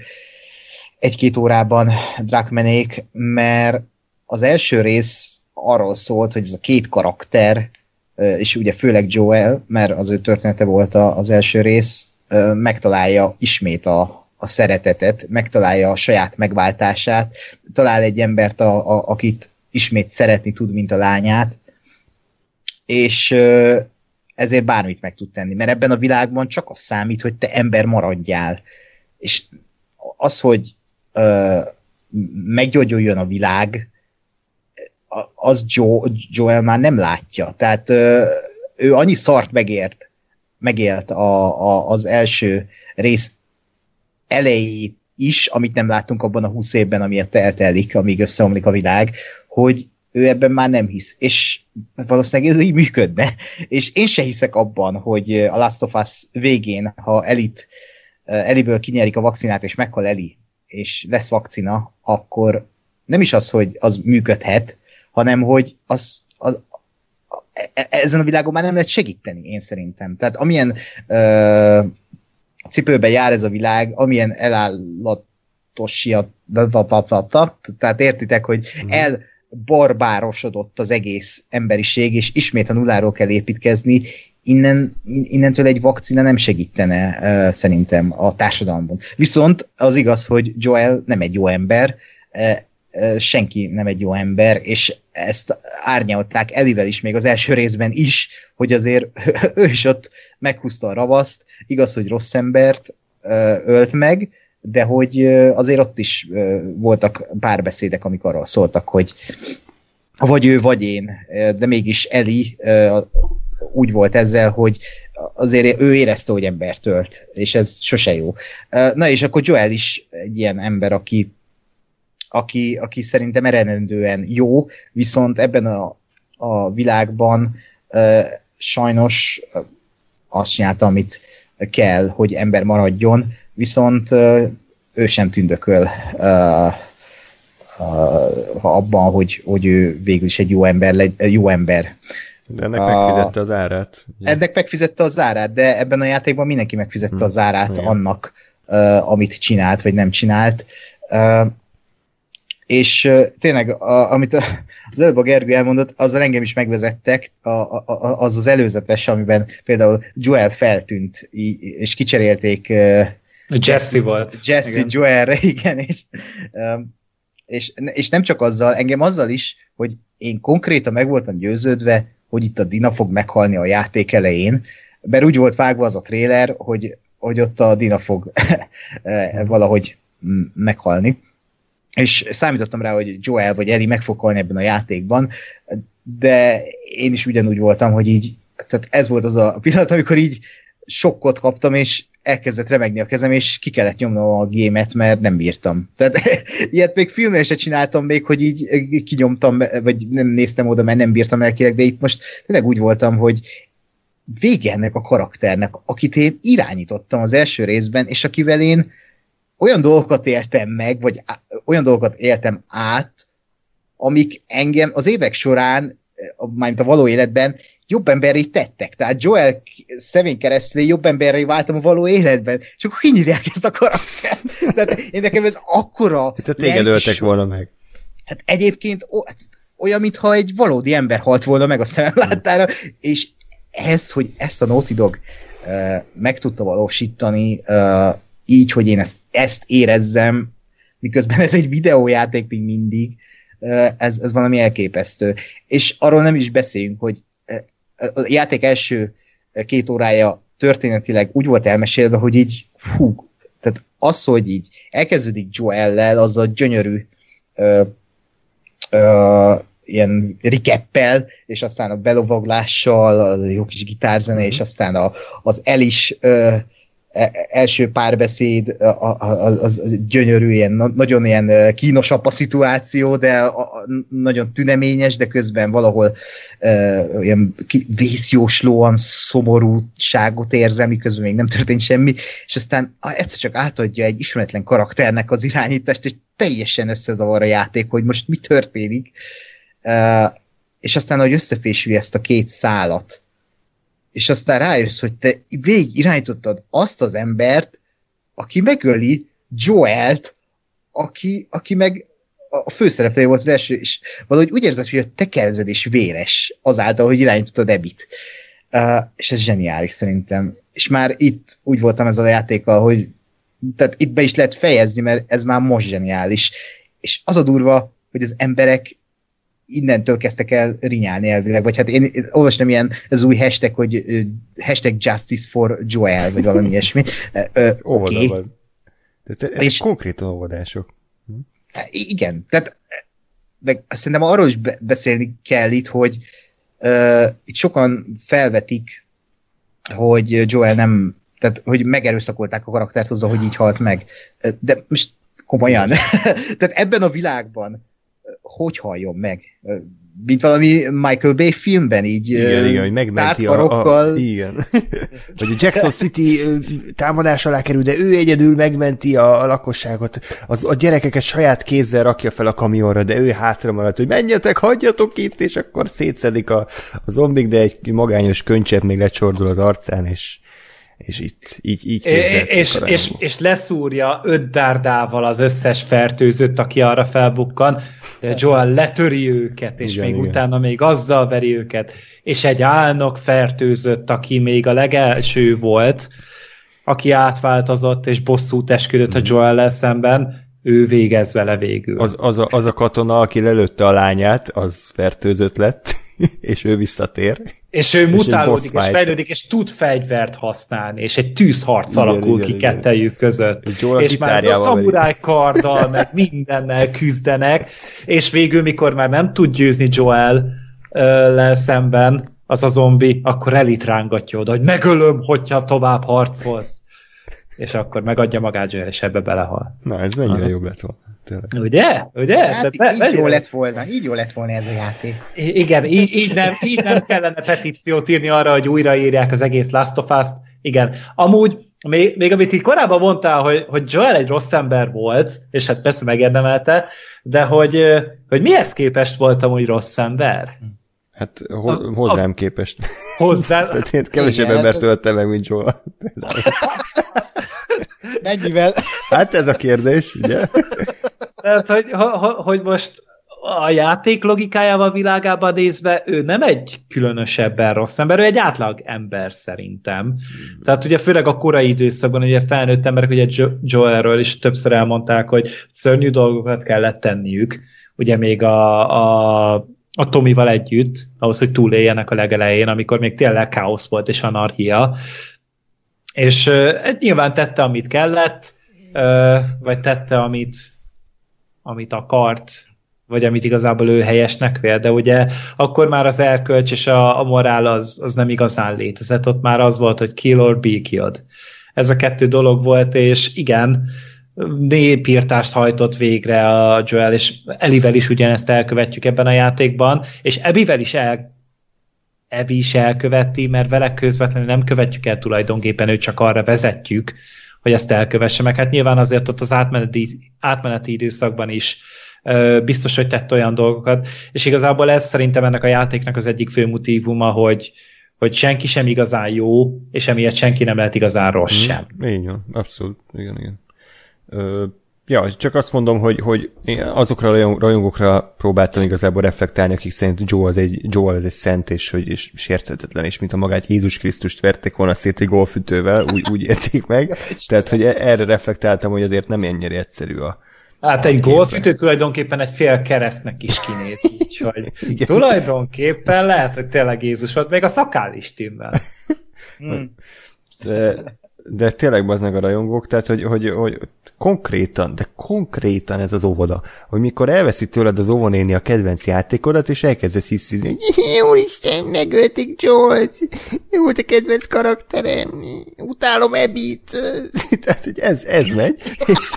egy-két órában Drakmenék, mert az első rész arról szólt, hogy ez a két karakter, és ugye főleg Joel, mert az ő története volt az első rész, megtalálja ismét a, a szeretetet, megtalálja a saját megváltását, talál egy embert, a, a, akit ismét szeretni tud, mint a lányát, és ezért bármit meg tud tenni, mert ebben a világban csak az számít, hogy te ember maradjál. És az, hogy ö, meggyógyuljon a világ, az Joe, Joel már nem látja. Tehát ö, ő annyi szart megért, megélt a, a, az első rész elejét is, amit nem láttunk abban a húsz évben, amiért eltelik, amíg összeomlik a világ, hogy ő ebben már nem hisz. És valószínűleg ez így működne. És én se hiszek abban, hogy a Last of Us végén, ha Elit, Eliből kinyerik a vakcinát, és meghal Eli, és lesz vakcina, akkor nem is az, hogy az működhet, hanem hogy az, az, e, ezen a világon már nem lehet segíteni, én szerintem. Tehát amilyen ö, cipőben jár ez a világ, amilyen elállatosia, tehát értitek, hogy mhm. el barbárosodott az egész emberiség, és ismét a nulláról kell építkezni, innen, innentől egy vakcina nem segítene szerintem a társadalomban. Viszont az igaz, hogy Joel nem egy jó ember, senki nem egy jó ember, és ezt árnyalták Elivel is, még az első részben is, hogy azért ő is ott meghúzta a ravaszt, igaz, hogy rossz embert ölt meg, de hogy azért ott is voltak párbeszédek, amik arról szóltak, hogy vagy ő, vagy én, de mégis Eli úgy volt ezzel, hogy azért ő érezte, hogy embert ölt, és ez sose jó. Na és akkor Joel is egy ilyen ember, aki, aki, aki szerintem eredendően jó, viszont ebben a, a világban sajnos azt csinálta, amit kell, hogy ember maradjon, viszont ő sem tündököl ha abban, hogy, hogy ő végül is egy jó ember, jó ember. De ennek megfizette az árát. Ugye? Ennek megfizette az árát, de ebben a játékban mindenki megfizette hmm. az árát Igen. annak, uh, amit csinált, vagy nem csinált. Uh, és uh, tényleg, a, amit a, az előbb a Gergő elmondott, azzal engem is megvezettek, a, a, a, az az előzetes, amiben például Joel feltűnt, és kicserélték uh, Jesse volt. Jesse igen. Joelre, igen, és, um, és, és nem csak azzal, engem azzal is, hogy én konkrétan meg voltam győződve, hogy itt a Dina fog meghalni a játék elején, mert úgy volt vágva az a tréler, hogy, hogy ott a Dina fog valahogy meghalni. És számítottam rá, hogy Joel vagy Ellie meg fog halni ebben a játékban, de én is ugyanúgy voltam, hogy így, tehát ez volt az a pillanat, amikor így sokkot kaptam, és elkezdett remegni a kezem, és ki kellett nyomnom a gémet, mert nem bírtam. Tehát ilyet még filmnél se csináltam még, hogy így kinyomtam, vagy nem néztem oda, mert nem bírtam elkileg, de itt most tényleg úgy voltam, hogy vége ennek a karakternek, akit én irányítottam az első részben, és akivel én olyan dolgokat éltem meg, vagy olyan dolgokat éltem át, amik engem az évek során, mármint a való életben jobb emberré tettek. Tehát Joel szemén keresztül jobb emberré váltam a való életben, és akkor kinyírják ezt a karaktert. Tehát én nekem ez akkora... Tehát téged öltek volna meg. Hát egyébként olyan, mintha egy valódi ember halt volna meg a szemem láttára, és ez, hogy ezt a Naughty Dog uh, meg tudta valósítani, uh, így, hogy én ezt, ezt érezzem, miközben ez egy videójáték még mindig, uh, ez, ez valami elképesztő. És arról nem is beszéljünk, hogy a játék első két órája történetileg úgy volt elmesélve, hogy így fú, tehát az, hogy így elkezdődik Joel-lel, az a gyönyörű ö, ö, ilyen rikeppel, és aztán a belovaglással, a jó kis gitárzene, és aztán a, az el is ö, első párbeszéd az, az gyönyörű, ilyen, nagyon ilyen kínosabb a szituáció, de nagyon tüneményes, de közben valahol uh, ilyen vészjóslóan szomorúságot érzem, miközben még nem történt semmi, és aztán egyszer csak átadja egy ismeretlen karakternek az irányítást, és teljesen összezavar a játék, hogy most mi történik, uh, és aztán, hogy összefésüli ezt a két szálat, és aztán rájössz, hogy te végig irányítottad azt az embert, aki megöli Joelt, aki, aki meg a főszereplő volt az első, és valahogy úgy érzed, hogy a tekelzed és véres azáltal, hogy irányítottad Ebit. Uh, és ez zseniális szerintem. És már itt úgy voltam ezzel a játékkal, hogy tehát itt be is lehet fejezni, mert ez már most zseniális. És az a durva, hogy az emberek innentől kezdtek el rinyálni elvileg, vagy hát én olvastam ilyen az új hashtag, hogy hashtag justice for Joel, vagy valami ilyesmi. Óvoda okay. Tehát ez és, konkrét óvodások. Igen, tehát meg szerintem arról is beszélni kell itt, hogy uh, itt sokan felvetik, hogy Joel nem, tehát hogy megerőszakolták a karaktert azzal, hogy így halt meg. De most komolyan. tehát ebben a világban hogy halljon meg? Mint valami Michael Bay filmben, így igen, igen, hogy megmenti a, a, igen. hogy a Jackson City támadás alá kerül, de ő egyedül megmenti a, a lakosságot. Az, a gyerekeket saját kézzel rakja fel a kamionra, de ő hátra marad, hogy menjetek, hagyjatok itt, és akkor szétszedik a, a zombik, de egy magányos könycsepp még lecsordul az arcán, és és itt így, így és, és, és leszúrja öt dárdával az összes fertőzött, aki arra felbukkan, de Joel letöri őket, és igen, még igen. utána még azzal veri őket, és egy álnok fertőzött, aki még a legelső volt, aki átváltozott, és bosszút esküdött mm. a mhm. Joel szemben, ő végez vele végül. Az, az, a, az a katona, aki lelőtte a lányát, az fertőzött lett, és ő visszatér. És ő mutálódik, és, és fejlődik, és tud fegyvert használni, és egy tűzharc igen, alakul igen, ki igen. kettejük között. És már a szamuráj karddal, meg mindennel küzdenek, és végül, mikor már nem tud győzni Joel le szemben, az a zombi, akkor elitrángatja oda, hogy megölöm, hogyha tovább harcolsz. És akkor megadja magát Joel, és ebbe belehal. Na, ez mennyire jobb lett volna. Tényleg. Ugye? Ugye? Hát Tehát, így, így jó lett volna, így jó lett volna ez a játék. Igen, így, így, nem, így nem kellene petíciót írni arra, hogy újraírják az egész Last of Us-t. Igen. Amúgy, még, még amit itt korábban mondtál, hogy, hogy Joel egy rossz ember volt, és hát persze megérdemelte, de hogy, hogy mihez képest voltam úgy rossz ember? Hát ho- hozzám a, képest. Hozzá? Tehát én kevesebb Igen, embert töltem meg, mint Joel. Mennyivel? Hát ez a kérdés, ugye? Tehát, hogy, hogy most a játék logikájával világában nézve ő nem egy különösebben rossz ember, ő egy átlag ember szerintem. Hmm. Tehát ugye főleg a korai időszakban ugye felnőtt emberek, ugye Joelről is többször elmondták, hogy szörnyű dolgokat kellett tenniük, ugye még a, a, a Tomival együtt, ahhoz, hogy túléljenek a legelején, amikor még tényleg káosz volt és anarchia. És uh, nyilván tette, amit kellett, uh, vagy tette, amit amit akart, vagy amit igazából ő helyesnek vél, de ugye akkor már az erkölcs és a, a morál az, az nem igazán létezett, ott már az volt, hogy kill or be killed. Ez a kettő dolog volt, és igen, népírtást hajtott végre a Joel, és Elivel is ugyanezt elkövetjük ebben a játékban, és Ebivel is el Ebi is elköveti, mert vele közvetlenül nem követjük el tulajdonképpen, őt csak arra vezetjük, hogy ezt elkövesse meg. Hát nyilván azért ott az átmeneti, átmeneti időszakban is biztos, hogy tett olyan dolgokat, és igazából ez szerintem ennek a játéknak az egyik fő motívuma, hogy, hogy senki sem igazán jó, és emiatt senki nem lehet igazán rossz hmm. sem. Így van, abszolút, igen, igen. Ö, ja, csak azt mondom, hogy, hogy azokra a rajongókra próbáltam igazából reflektálni, akik szerint Joe az egy, Joe az egy szent, és, hogy, és sérthetetlen, és mint a magát Jézus Krisztust verték volna szét egy golfütővel, úgy, úgy érték meg. Tehát, hogy e- erre reflektáltam, hogy azért nem ennyire egyszerű a, Hát egy golfütő tulajdonképpen egy fél keresztnek is kinéz, úgyhogy tulajdonképpen lehet, hogy tényleg Jézus volt, még a szakál is timmel. Hmm. De, de tényleg baznak a rajongók, tehát hogy, hogy, hogy konkrétan, de konkrétan ez az óvoda, hogy mikor elveszi tőled az óvonéni a kedvenc játékodat, és elkezdesz hiszni, hogy úristen, megölték Jolt, jó a kedvenc karakterem, utálom Ebit, tehát hogy ez, ez megy, és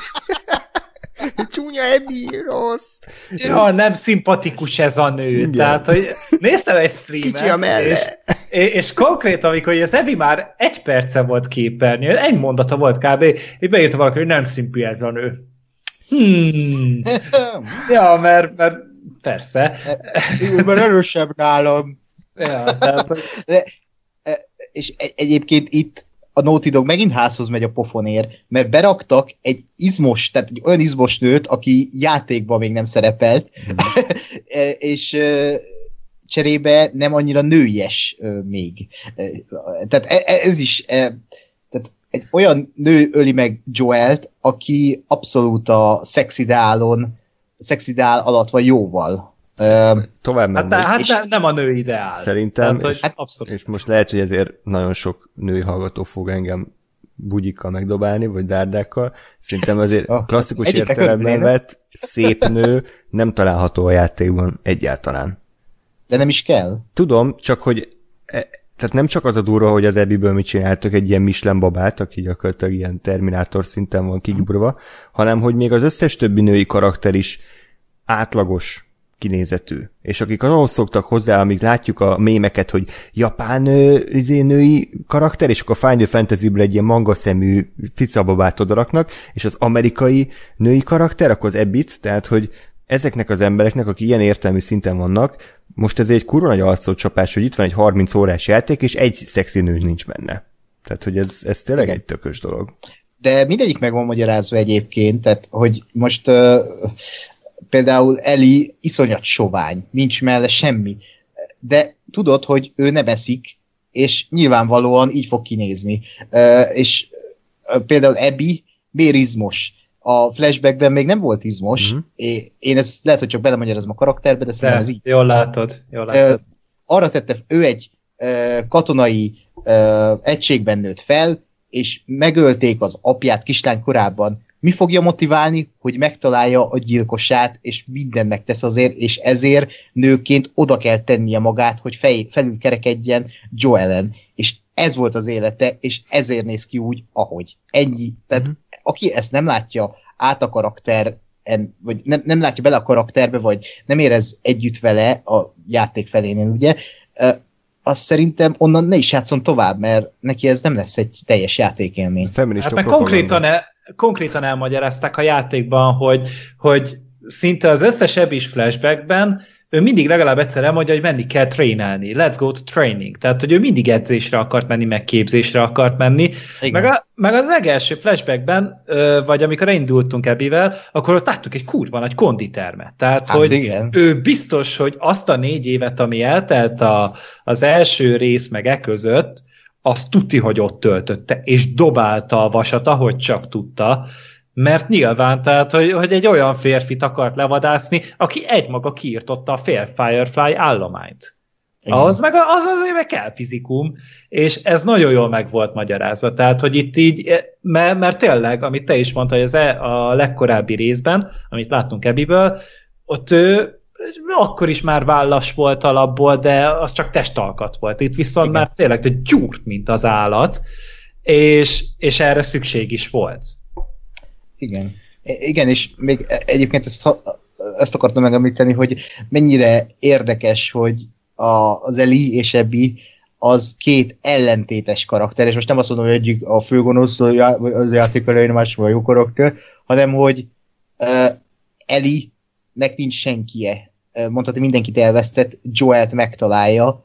Csúnya Ebi, rossz. Ja, nem szimpatikus ez a nő. Igen. Tehát, hogy néztem egy streamet, Kicsi a és, és konkrétan, amikor az Ebi már egy perce volt képernyő, egy mondata volt kb., és beírta valaki, hogy nem szimpi ez a nő. Hmm. ja, mert, mert persze. Ő már erősebb nálam. Ja, tehát, hogy... De, és egyébként itt a Naughty Dog megint házhoz megy a pofonér, mert beraktak egy izmos, tehát egy olyan izmos nőt, aki játékban még nem szerepelt, mm. és cserébe nem annyira nőies még. Tehát e, e, ez is, tehát egy olyan nő öli meg Joelt, aki abszolút a szexidálon, szexidál alatt van jóval. Tovább hát, hát és nem a nő ideál. Szerintem, Tehát, és, hát abszolút. és most lehet, hogy ezért nagyon sok női hallgató fog engem bugyikkal megdobálni, vagy dárdákkal. Szerintem azért klasszikus értelemben vett szép nő nem található a játékban egyáltalán. De nem is kell. Tudom, csak hogy e, tehát nem csak az a durva, hogy az Ebbiből mit csináltak egy ilyen Michelin babát, aki gyakorlatilag ilyen Terminátor szinten van kigyúrva, hanem hogy még az összes többi női karakter is átlagos kinézetű. És akik ahhoz szoktak hozzá, amíg látjuk a mémeket, hogy japán izé, női karakter, és akkor a Final fantasy egy ilyen manga szemű cicababát odaraknak, és az amerikai női karakter, akkor az Ebbit, tehát hogy ezeknek az embereknek, akik ilyen értelmű szinten vannak, most ez egy kurva nagy csapás, hogy itt van egy 30 órás játék, és egy szexi nő nincs benne. Tehát, hogy ez, ez tényleg Igen. egy tökös dolog. De mindegyik meg van magyarázva egyébként, tehát, hogy most uh, például Eli iszonyat sovány, nincs melle semmi, de tudod, hogy ő nem eszik, és nyilvánvalóan így fog kinézni. És például Ebi miért izmos? A flashbackben még nem volt izmos. Mm-hmm. Én ezt lehet, hogy csak belemagyarázom a karakterbe, de szerintem ez így. Jól látod, jól látod. Arra tette, ő egy katonai egységben nőtt fel, és megölték az apját kislány korában mi fogja motiválni, hogy megtalálja a gyilkosát, és mindent megtesz azért, és ezért nőként oda kell tennie magát, hogy fej, felülkerekedjen Joellen. És ez volt az élete, és ezért néz ki úgy, ahogy. Ennyi. Tehát mm-hmm. aki ezt nem látja át a karakter, en, vagy nem, nem látja bele a karakterbe, vagy nem érez együtt vele a játék felénél, ugye, azt szerintem onnan ne is játszon tovább, mert neki ez nem lesz egy teljes játékélmény. Hát meg konkrétan, e, konkrétan elmagyarázták a játékban, hogy, hogy szinte az összes ebis flashbackben ő mindig legalább egyszer elmondja, hogy menni kell trénelni. Let's go to training. Tehát, hogy ő mindig edzésre akart menni, meg képzésre akart menni. Meg, a, meg az legelső flashbackben, vagy amikor indultunk ebbivel, akkor ott láttuk egy kurva nagy konditermet. Tehát, hát hogy igen. ő biztos, hogy azt a négy évet, ami eltelt a, az első rész meg e között, azt tuti, hogy ott töltötte, és dobálta a vasat, ahogy csak tudta, mert nyilván, tehát, hogy, hogy egy olyan férfit akart levadászni, aki egymaga kiirtotta a fél Firefly állományt. Igen. Ahhoz meg az azért meg kell fizikum, és ez nagyon jól meg volt magyarázva. Tehát, hogy itt így, mert, mert tényleg, amit te is mondtad, hogy az e, a legkorábbi részben, amit láttunk Ebiből, ott ő akkor is már vállas volt alapból, de az csak testalkat volt. Itt viszont Igen. már tényleg gyúrt, mint az állat, és, és erre szükség is volt. Igen. Igen, és még e- egyébként ezt, ezt akartam megemlíteni, hogy mennyire érdekes, hogy a, az Eli és Ebi az két ellentétes karakter, és most nem azt mondom, hogy egyik a főgonosz az játék elején, más vagy jó karakter, hanem hogy uh, Eli nek nincs senkije. Mondhatni mindenkit elvesztett, Joelt megtalálja.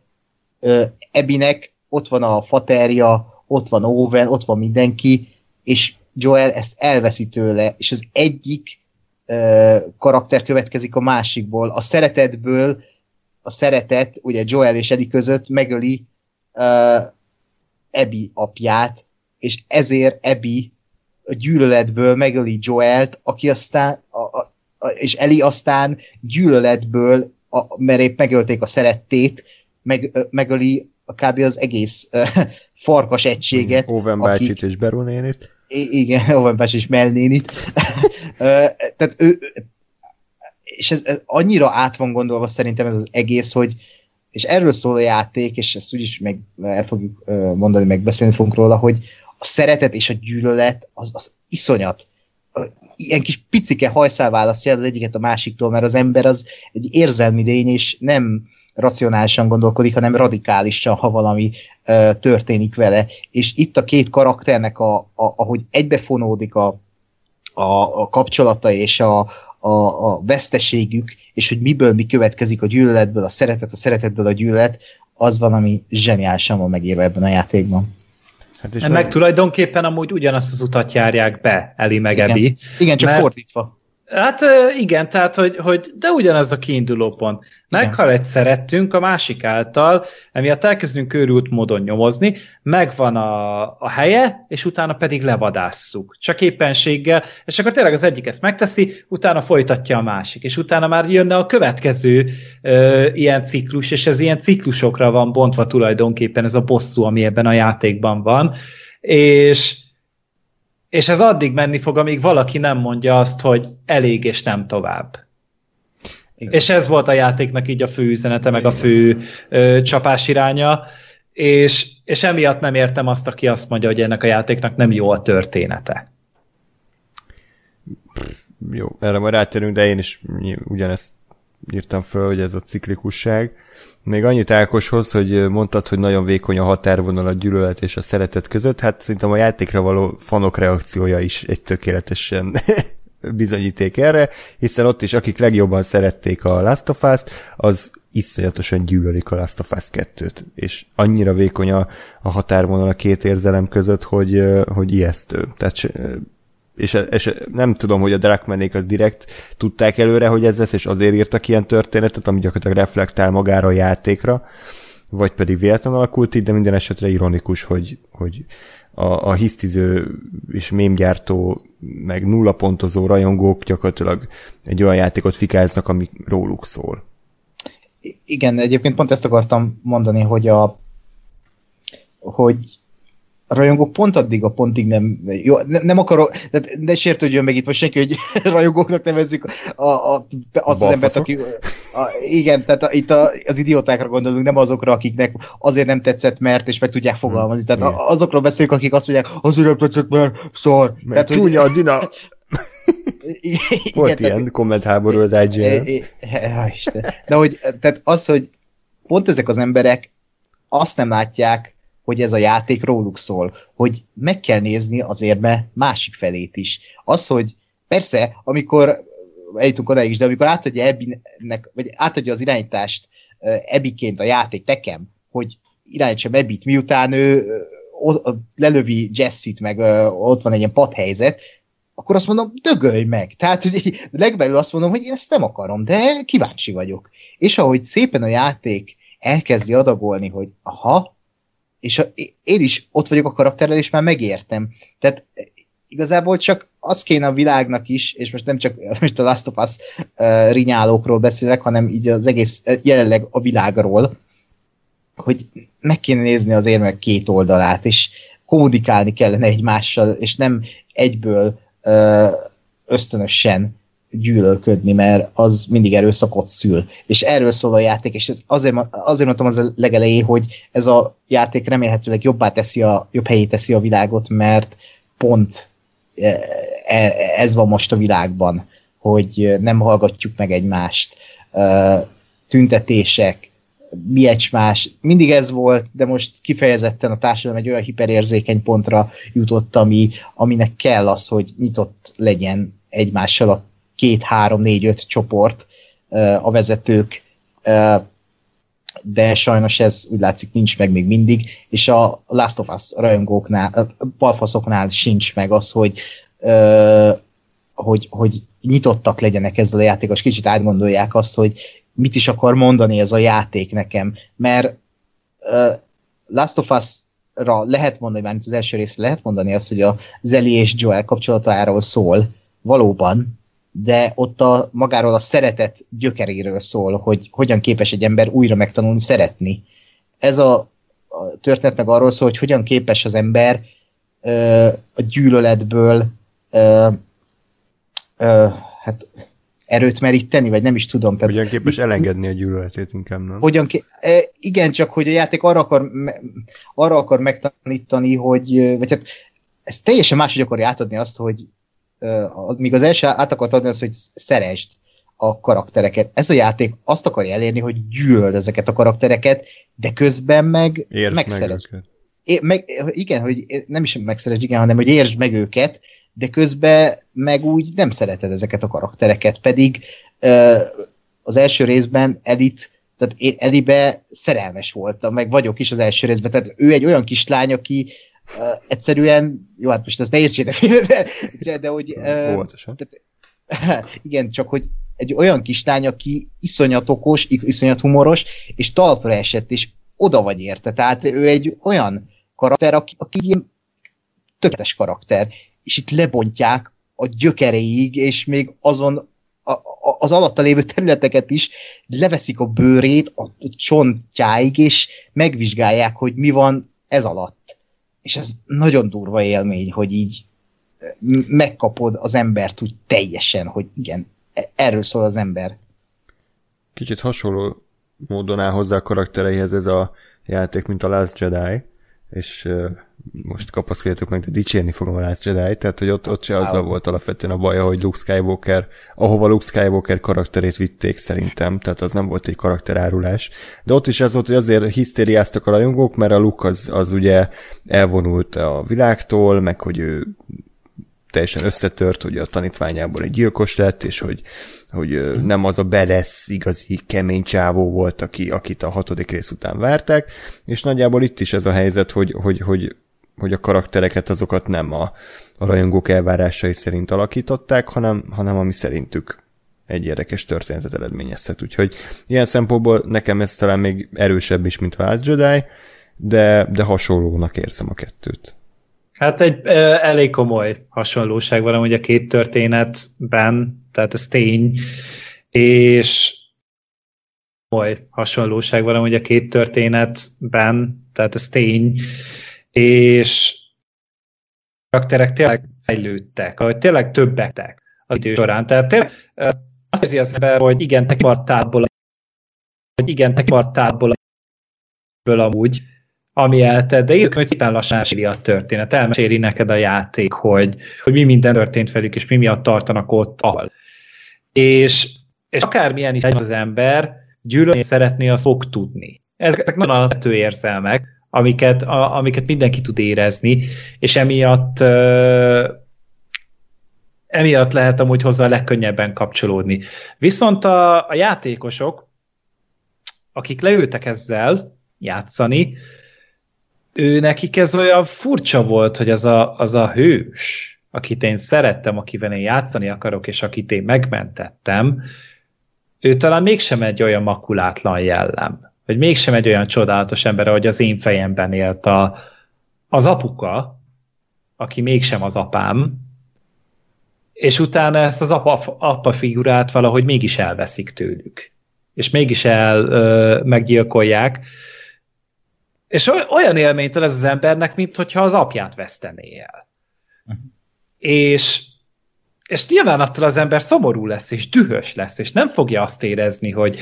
Ebinek ott van a faterja, ott van Owen, ott van mindenki, és Joel ezt elveszi tőle, és az egyik karakter következik a másikból. A szeretetből a szeretet, ugye Joel és Eddie között megöli uh, Ebi apját, és ezért Ebi a gyűlöletből megöli Joelt, aki aztán, a, a, és Eli aztán gyűlöletből, a, mert épp megölték a szerettét, meg, megöli kb. az egész farkas egységet. Owen bácsit és Beru nénit. Igen, Owen bácsit és Mel nénit. tehát ő, és ez, ez annyira át van gondolva szerintem ez az egész, hogy és erről szól a játék, és ezt úgyis meg el fogjuk mondani, meg beszélni fogunk róla, hogy a szeretet és a gyűlölet az, az iszonyat. Ilyen kis picike hajszál választja az egyiket a másiktól, mert az ember az egy érzelmi lény, és nem racionálisan gondolkodik, hanem radikálisan, ha valami uh, történik vele. És itt a két karakternek, a, a, ahogy egybefonódik a, a, a kapcsolata és a, a, a veszteségük, és hogy miből mi következik a gyűlöletből, a szeretet, a szeretetből a gyűlölet, az valami zseniálisan van megírva ebben a játékban. Hát és meg, meg tulajdonképpen amúgy ugyanazt az utat járják be, Eli meg igen. Ebi. Igen, csak mert, fordítva. Hát igen, tehát, hogy, hogy de ugyanaz a kiinduló pont. Meghal egy szerettünk a másik által, emiatt elkezdünk körült módon nyomozni, megvan a, a helye, és utána pedig levadásszuk. Csak éppenséggel, és akkor tényleg az egyik ezt megteszi, utána folytatja a másik, és utána már jönne a következő ö, ilyen ciklus, és ez ilyen ciklusokra van bontva tulajdonképpen ez a bosszú, ami ebben a játékban van, és és ez addig menni fog, amíg valaki nem mondja azt, hogy elég és nem tovább. Igen. És ez volt a játéknak így a fő üzenete, meg a fő ö, csapás iránya, és, és emiatt nem értem azt, aki azt mondja, hogy ennek a játéknak nem jó a története. Jó, erre majd rátérünk, de én is ugyanezt írtam föl, hogy ez a ciklikusság. Még annyit Ákoshoz, hogy mondtad, hogy nagyon vékony a határvonal a gyűlölet és a szeretet között, hát szerintem a játékra való fanok reakciója is egy tökéletesen bizonyíték erre, hiszen ott is, akik legjobban szerették a Last of Us-t, az iszonyatosan gyűlölik a Last of Us 2-t, és annyira vékony a, a határvonal a két érzelem között, hogy, hogy ijesztő. Tehát és, és nem tudom, hogy a Drakmanék az direkt tudták előre, hogy ez lesz, és azért írtak ilyen történetet, ami gyakorlatilag reflektál magára a játékra, vagy pedig véletlen alakult így, de minden esetre ironikus, hogy, hogy a, a hisztiző és mémgyártó, meg nulla pontozó rajongók gyakorlatilag egy olyan játékot fikáznak, ami róluk szól. Igen, egyébként pont ezt akartam mondani, hogy a hogy rajongók pont addig a pontig nem, jó, nem, nem akarok, de ne sértődjön meg itt most senki, hogy rajongóknak nevezzük a, a, az, az embert, aki, a, igen, tehát a, itt a, az idiótákra gondolunk, nem azokra, akiknek azért nem tetszett, mert, és meg tudják fogalmazni. Tehát a, azokról beszélünk, akik azt mondják, azért nem tetszett, mert szar. Mert tehát, csúnya hogy... a dina. igen, Volt ilyen tehát, kommentháború az IGN. De hogy, tehát az, hogy pont ezek az emberek azt nem látják, hogy ez a játék róluk szól, hogy meg kell nézni az érme másik felét is. Az, hogy persze, amikor eljutunk oda is, de amikor átadja Ebbinek, vagy átadja az irányítást Ebiként a játék nekem, hogy irányítsam Ebbit, miután ő lelövi Jessit, meg ott van egy ilyen padhelyzet, akkor azt mondom, dögölj meg. Tehát hogy legbelül azt mondom, hogy én ezt nem akarom, de kíváncsi vagyok. És ahogy szépen a játék elkezdi adagolni, hogy aha, és a, én is ott vagyok a karakterrel, és már megértem. Tehát igazából csak az kéne a világnak is, és most nem csak most a Last of Us uh, rinyálókról beszélek, hanem így az egész jelenleg a világról, hogy meg kéne nézni az érmek két oldalát, és kommunikálni kellene egymással, és nem egyből uh, ösztönösen gyűlölködni, mert az mindig erőszakot szül. És erről szól a játék, és ez azért, azért mondtam az a legelején, hogy ez a játék remélhetőleg jobbá teszi a, jobb helyé teszi a világot, mert pont e, e, ez van most a világban, hogy nem hallgatjuk meg egymást, tüntetések, mi egymás, mindig ez volt, de most kifejezetten a társadalom egy olyan hiperérzékeny pontra jutott, ami, aminek kell az, hogy nyitott legyen egymással a két, három, négy, öt csoport a vezetők, de sajnos ez úgy látszik nincs meg még mindig, és a Last of Us rajongóknál, palfaszoknál sincs meg az, hogy, hogy, hogy nyitottak legyenek ezzel a játékos, kicsit átgondolják azt, hogy mit is akar mondani ez a játék nekem, mert Last of Us ra lehet mondani, már az első rész lehet mondani azt, hogy a Zeli és Joel kapcsolatáról szól, valóban, de ott a, magáról a szeretet gyökeréről szól, hogy hogyan képes egy ember újra megtanulni szeretni. Ez a, a történet meg arról szól, hogy hogyan képes az ember ö, a gyűlöletből ö, ö, hát erőt meríteni, vagy nem is tudom. Tehát, hogyan képes elengedni a gyűlöletét inkább, nem? Hogyan ké- e, igen, csak hogy a játék arra akar, arra akar megtanítani, hogy, vagy hát ez teljesen máshogy akarja átadni azt, hogy míg az első át akart adni azt, hogy szeresd a karaktereket. Ez a játék azt akarja elérni, hogy gyűlöld ezeket a karaktereket, de közben meg Értsd. Meg é, meg, igen, hogy nem is megszeresd, igen, hanem hogy értsd meg őket, de közben meg úgy nem szereted ezeket a karaktereket, pedig az első részben Elit, tehát én Elibe szerelmes voltam, meg vagyok is az első részben, tehát ő egy olyan kislány, aki uh, egyszerűen, jó, hát most ezt ne értsétek, de, de, hogy... Uh, tehát, igen, csak hogy egy olyan kislány, aki iszonyat okos, iszonyat humoros, és talpra esett, és oda vagy érte. Tehát ő egy olyan karakter, aki, aki ilyen tökéletes karakter és itt lebontják a gyökereig, és még azon a, a, az alatta lévő területeket is leveszik a bőrét a csontjáig, és megvizsgálják, hogy mi van ez alatt. És ez nagyon durva élmény, hogy így megkapod az embert úgy teljesen, hogy igen, e, erről szól az ember. Kicsit hasonló módon áll hozzá a karaktereihez ez a játék, mint a Last Jedi, és most kapaszkodjatok meg, de dicsérni fogom a Last Jedi, tehát hogy ott, ott se azzal volt alapvetően a baja, hogy Luke Skywalker, ahova Luke Skywalker karakterét vitték szerintem, tehát az nem volt egy karakterárulás. De ott is ez volt, hogy azért hisztériáztak a rajongók, mert a Luke az, az ugye elvonult a világtól, meg hogy ő teljesen összetört, hogy a tanítványából egy gyilkos lett, és hogy, hogy nem az a belesz igazi kemény csávó volt, aki, akit a hatodik rész után várták, és nagyjából itt is ez a helyzet, hogy, hogy, hogy, hogy a karaktereket azokat nem a, a rajongók elvárásai szerint alakították, hanem, hanem ami szerintük egy érdekes történetet eredményezhet. Úgyhogy ilyen szempontból nekem ez talán még erősebb is, mint a Last Jedi, de, de hasonlónak érzem a kettőt. Hát egy ö, elég komoly hasonlóság van hogy a két történetben, tehát ez tény, és komoly hasonlóság van hogy a két történetben, tehát ez tény, és karakterek tényleg fejlődtek, hogy tényleg többektek az idő során. Tehát tényleg azt érzi az ember, hogy igen, te kivartálból, hogy igen, te kivartálból amúgy, ami eltett, de írjuk, hogy szépen lassan elmeséli a történet, elmeséli neked a játék, hogy, hogy mi minden történt velük, és mi miatt tartanak ott, ahol. És, és akármilyen is az ember, gyűlölni szeretné, azt fog tudni. Ezek nagyon alapvető érzelmek, amiket, a, amiket mindenki tud érezni, és emiatt uh, emiatt lehet amúgy hozzá a legkönnyebben kapcsolódni. Viszont a, a játékosok, akik leültek ezzel játszani, ő nekik ez olyan furcsa volt, hogy az a, az a hős, akit én szerettem, akivel én játszani akarok, és akit én megmentettem, ő talán mégsem egy olyan makulátlan jellem, vagy mégsem egy olyan csodálatos ember, ahogy az én fejemben élt a, az apuka, aki mégsem az apám, és utána ezt az apa, apa figurát valahogy mégis elveszik tőlük. És mégis el ö, meggyilkolják, és olyan élményt ad ez az embernek, mint hogyha az apját vesztené el. És, és nyilván attól az ember szomorú lesz, és dühös lesz, és nem fogja azt érezni, hogy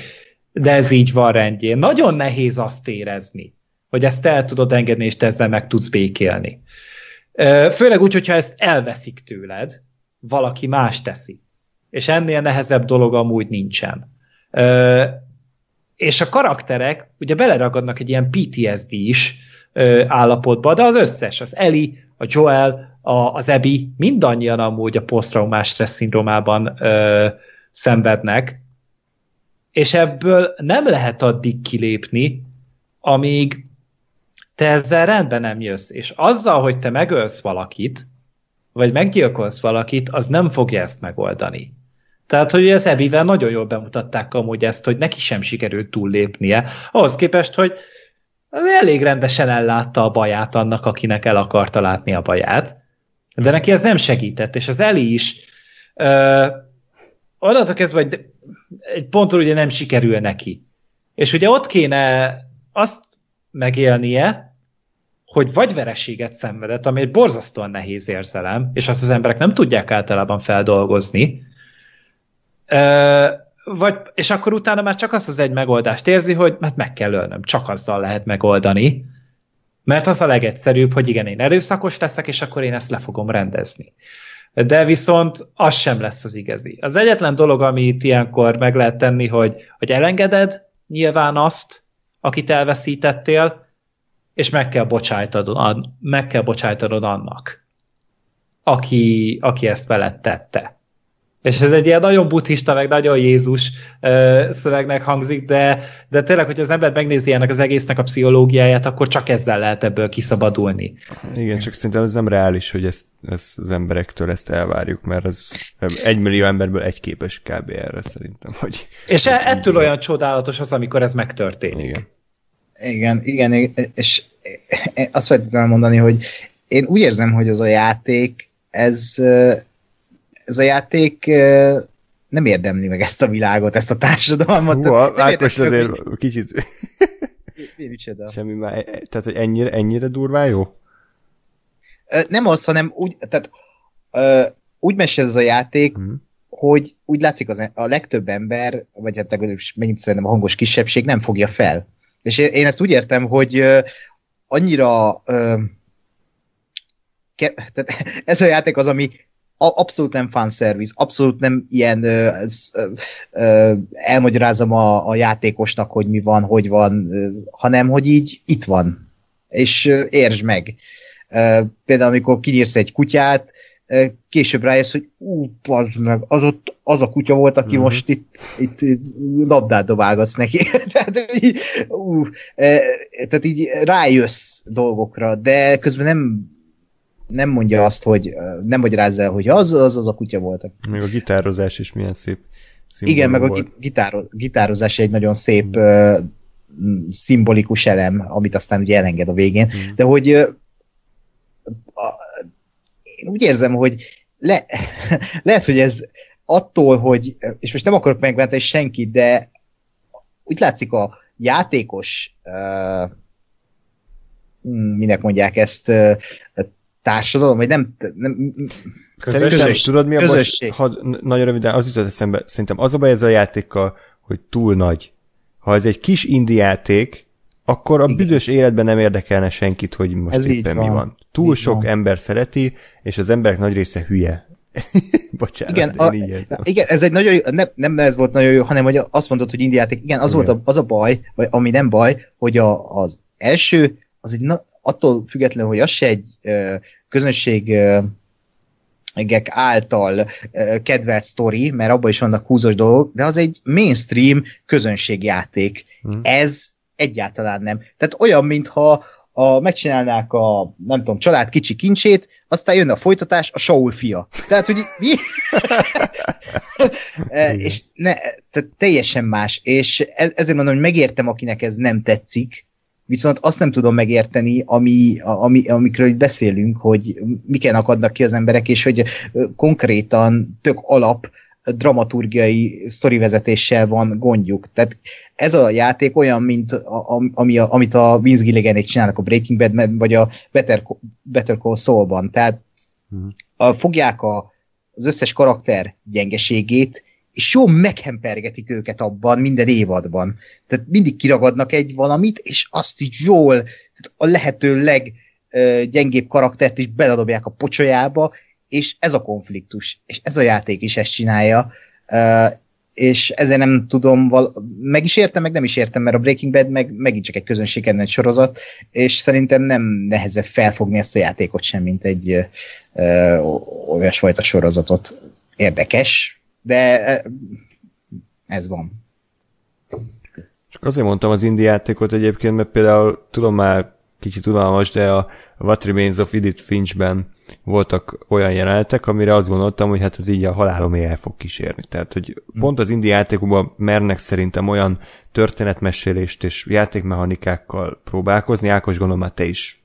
de ez így van rendjén. Nagyon nehéz azt érezni, hogy ezt el tudod engedni, és te ezzel meg tudsz békélni. Főleg úgy, hogyha ezt elveszik tőled, valaki más teszi. És ennél nehezebb dolog amúgy nincsen és a karakterek ugye beleragadnak egy ilyen PTSD is állapotba, de az összes, az Eli, a Joel, a, az EBI mindannyian amúgy a posztraumás stressz szindrómában ö, szenvednek, és ebből nem lehet addig kilépni, amíg te ezzel rendben nem jössz. És azzal, hogy te megölsz valakit, vagy meggyilkolsz valakit, az nem fogja ezt megoldani. Tehát, hogy az Ebivel nagyon jól bemutatták amúgy ezt, hogy neki sem sikerült túllépnie, ahhoz képest, hogy elég rendesen ellátta a baját annak, akinek el akarta látni a baját, de neki ez nem segített, és az Eli is ö, onnantól kezdve, hogy egy ponton ugye nem sikerül neki. És ugye ott kéne azt megélnie, hogy vagy vereséget szenvedett, ami egy borzasztóan nehéz érzelem, és azt az emberek nem tudják általában feldolgozni, ö, vagy, és akkor utána már csak azt az egy megoldást érzi, hogy hát meg kell ölnöm, csak azzal lehet megoldani, mert az a legegyszerűbb, hogy igen, én erőszakos leszek, és akkor én ezt le fogom rendezni. De viszont az sem lesz az igazi. Az egyetlen dolog, amit ilyenkor meg lehet tenni, hogy, hogy elengeded nyilván azt, akit elveszítettél, és meg kell bocsájtanod, meg kell bocsájtanod annak, aki, aki ezt veled tette. És ez egy ilyen nagyon buddhista, meg nagyon Jézus uh, szövegnek hangzik, de, de tényleg, hogy az ember megnézi ennek az egésznek a pszichológiáját, akkor csak ezzel lehet ebből kiszabadulni. Igen, csak szerintem ez nem reális, hogy ezt, ezt az emberektől ezt elvárjuk, mert ez egy millió emberből egy képes kb. erre szerintem. Hogy és e, ettől olyan csodálatos az, amikor ez megtörténik. Igen. Igen, igen, és azt feltétlenül mondani, hogy én úgy érzem, hogy az a játék, ez ez a játék nem érdemli meg ezt a világot, ezt a társadalmat. Hú, Ákos azért kicsit... Mi, micsoda? Semmi már, e- e- tehát, hogy ennyire, ennyire durván jó? Nem az, hanem úgy, tehát úgy mesél ez a játék, hmm. hogy úgy látszik az, a legtöbb ember, vagy hát megint szerintem a hangos kisebbség nem fogja fel. És én, ezt úgy értem, hogy annyira tehát ez a játék az, ami abszolút nem fanservice, abszolút nem ilyen ö, ö, ö, elmagyarázom a, a játékosnak, hogy mi van, hogy van, ö, hanem hogy így itt van, és ö, értsd meg. Ö, például amikor kinyírsz egy kutyát, ö, később rájössz, hogy ú, meg, az, ott, az a kutya volt, aki mm-hmm. most itt, itt labdát dobálgatsz neki. tehát, így, ú, ö, tehát így rájössz dolgokra, de közben nem nem mondja azt, hogy nem magyarázza el, hogy az, az, az a kutya volt. Még a gitározás is milyen szép Igen, meg volt. a gitáro, gitározás egy nagyon szép hmm. uh, szimbolikus elem, amit aztán ugye elenged a végén, hmm. de hogy uh, a, én úgy érzem, hogy le, lehet, hogy ez attól, hogy, és most nem akarok megváltani senkit, de úgy látszik a játékos uh, minek mondják ezt, társadalom, vagy nem... nem Szerintem, tudod mi a közösség. Most, had, nagyon röviden, az jutott eszembe, szerintem az a baj ez a játékkal, hogy túl nagy. Ha ez egy kis indie játék, akkor a Igen. büdös életben nem érdekelne senkit, hogy most ez éppen van. mi van. Túl ez sok van. ember szereti, és az emberek nagy része hülye. Bocsánat, igen, a, igen, ez egy nagyon jó, nem, nem ez volt nagyon jó, hanem hogy azt mondod, hogy indiáték, igen, az igen. volt a, az a baj, vagy ami nem baj, hogy a, az első, az egy, na, attól függetlenül, hogy az se egy ö, közönség ö, által ö, kedvelt sztori, mert abban is vannak húzós dolgok, de az egy mainstream közönségjáték. Hmm. Ez egyáltalán nem. Tehát olyan, mintha a, megcsinálnák a, nem tudom, család kicsi kincsét, aztán jön a folytatás, a Saul fia. Tehát, hogy mi? és ne, tehát teljesen más. És e, ezért mondom, hogy megértem, akinek ez nem tetszik, Viszont azt nem tudom megérteni, ami, ami, amikről itt beszélünk, hogy miken akadnak ki az emberek, és hogy konkrétan tök alap dramaturgiai sztorivezetéssel van gondjuk. Tehát ez a játék olyan, mint a, ami a, amit a Vince Gilliganék csinálnak a Breaking Bad vagy a Better, Better Call Saul-ban. Tehát hmm. a, fogják a, az összes karakter gyengeségét, és jó meghempergetik őket abban minden évadban. Tehát mindig kiragadnak egy valamit, és azt is jól, tehát a lehető leggyengébb karaktert is beladobják a pocsolyába, és ez a konfliktus, és ez a játék is ezt csinálja, és ezért nem tudom, val- meg is értem, meg nem is értem, mert a Breaking Bad meg, megint csak egy közönségkedvenc sorozat, és szerintem nem nehezebb felfogni ezt a játékot sem, mint egy olyasfajta sorozatot. Érdekes, de ez van. Csak azért mondtam az indie játékot egyébként, mert például tudom már kicsit unalmas, de a What Remains of Edith Finchben voltak olyan jelenetek, amire azt gondoltam, hogy hát ez így a halálomé el fog kísérni. Tehát, hogy pont az indie játékokban mernek szerintem olyan történetmesélést és játékmechanikákkal próbálkozni. Ákos, gondolom már te is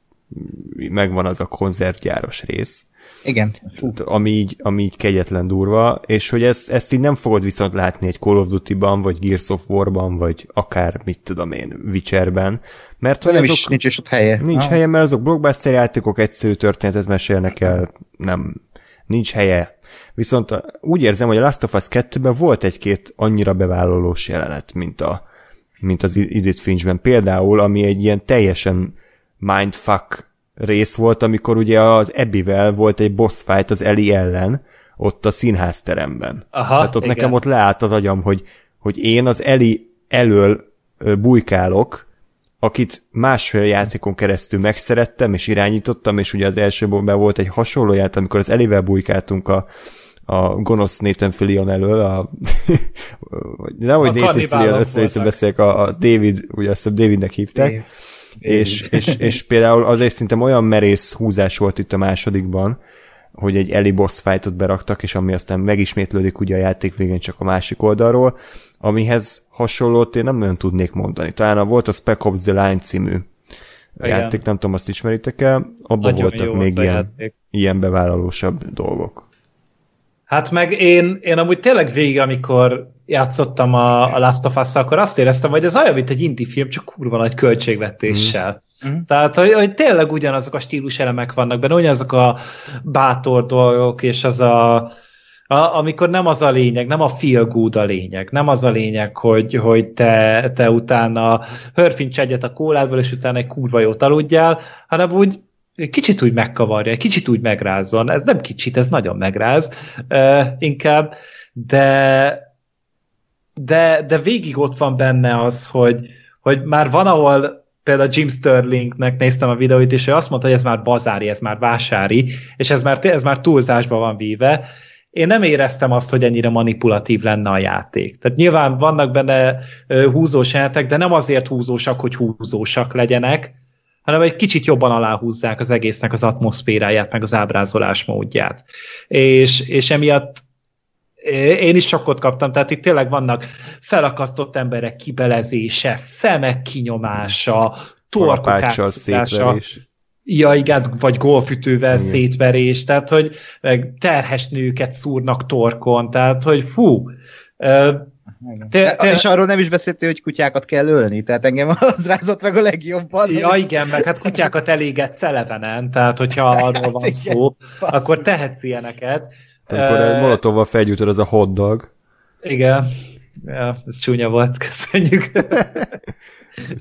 megvan az a konzervgyáros rész. Igen. Ami így, ami így kegyetlen durva, és hogy ezt, ezt így nem fogod viszont látni egy Call of Duty-ban, vagy Gears of War-ban, vagy akár, mit tudom én, Witcher-ben, mert nem azok, is, nincs is ott helye. Nincs ah. helye, mert azok blockbuster játékok egyszerű történetet mesélnek el, nem, nincs helye. Viszont úgy érzem, hogy a Last of Us 2-ben volt egy-két annyira bevállalós jelenet, mint, a, mint az Edith Finchben. Például, ami egy ilyen teljesen mindfuck rész volt, amikor ugye az Ebivel volt egy boss fight az Eli ellen, ott a színházteremben. Aha, Tehát ott igen. nekem ott leállt az agyam, hogy, hogy én az Eli elől bujkálok, akit másfél játékon keresztül megszerettem és irányítottam, és ugye az elsőben volt egy hasonló játék, amikor az Elivel bujkáltunk a, a gonosz Nathan Fillion elől, a, nem, hogy Nathan Fillion, össze beszélek, a, a David, ugye azt a Davidnek hívták, Dave és, és, és például azért szerintem olyan merész húzás volt itt a másodikban, hogy egy Eli boss fightot beraktak, és ami aztán megismétlődik ugye a játék végén csak a másik oldalról, amihez hasonlót én nem nagyon tudnék mondani. Talán a volt a Spec Ops The Line című a játék, nem tudom, azt ismeritek el, abban Nagyon voltak még ilyen, ilyen bevállalósabb dolgok. Hát meg én, én amúgy tényleg végig, amikor játszottam a, a Last of us akkor azt éreztem, hogy ez olyan, mint egy indie film, csak kurva nagy költségvetéssel. Mm. Tehát, hogy, hogy tényleg ugyanazok a stílus elemek vannak benne, ugyanazok a bátor dolgok, és az a, a, amikor nem az a lényeg, nem a feel good a lényeg, nem az a lényeg, hogy, hogy te, te utána hörfincs egyet a kóládból, és utána egy kurva jót aludjál, hanem úgy kicsit úgy megkavarja, kicsit úgy megrázzon. Ez nem kicsit, ez nagyon megráz uh, inkább, de de, de végig ott van benne az, hogy, hogy már van, ahol például Jim Sterlingnek néztem a videóit, és ő azt mondta, hogy ez már bazári, ez már vásári, és ez már, ez már túlzásba van víve. Én nem éreztem azt, hogy ennyire manipulatív lenne a játék. Tehát nyilván vannak benne húzós jelentek, de nem azért húzósak, hogy húzósak legyenek, hanem egy kicsit jobban aláhúzzák az egésznek az atmoszféráját, meg az ábrázolás módját. És, és emiatt én is sokkot kaptam, tehát itt tényleg vannak felakasztott emberek kibelezése, szemek kinyomása, torkok átszúrása. Ja, igen, vagy golfütővel igen. szétverés, tehát, hogy meg terhes nőket szúrnak torkon, tehát, hogy te, te... És arról nem is beszéltél, hogy kutyákat kell ölni, tehát engem az rázott meg a legjobban. Ja, igen, meg hát kutyákat eléget szelevenen, tehát hogyha arról van hát szó, akkor tehetsz ilyeneket. Amikor egy molotovval felgyújtod, az a hotdog. Igen. Ja, ez csúnya volt, köszönjük.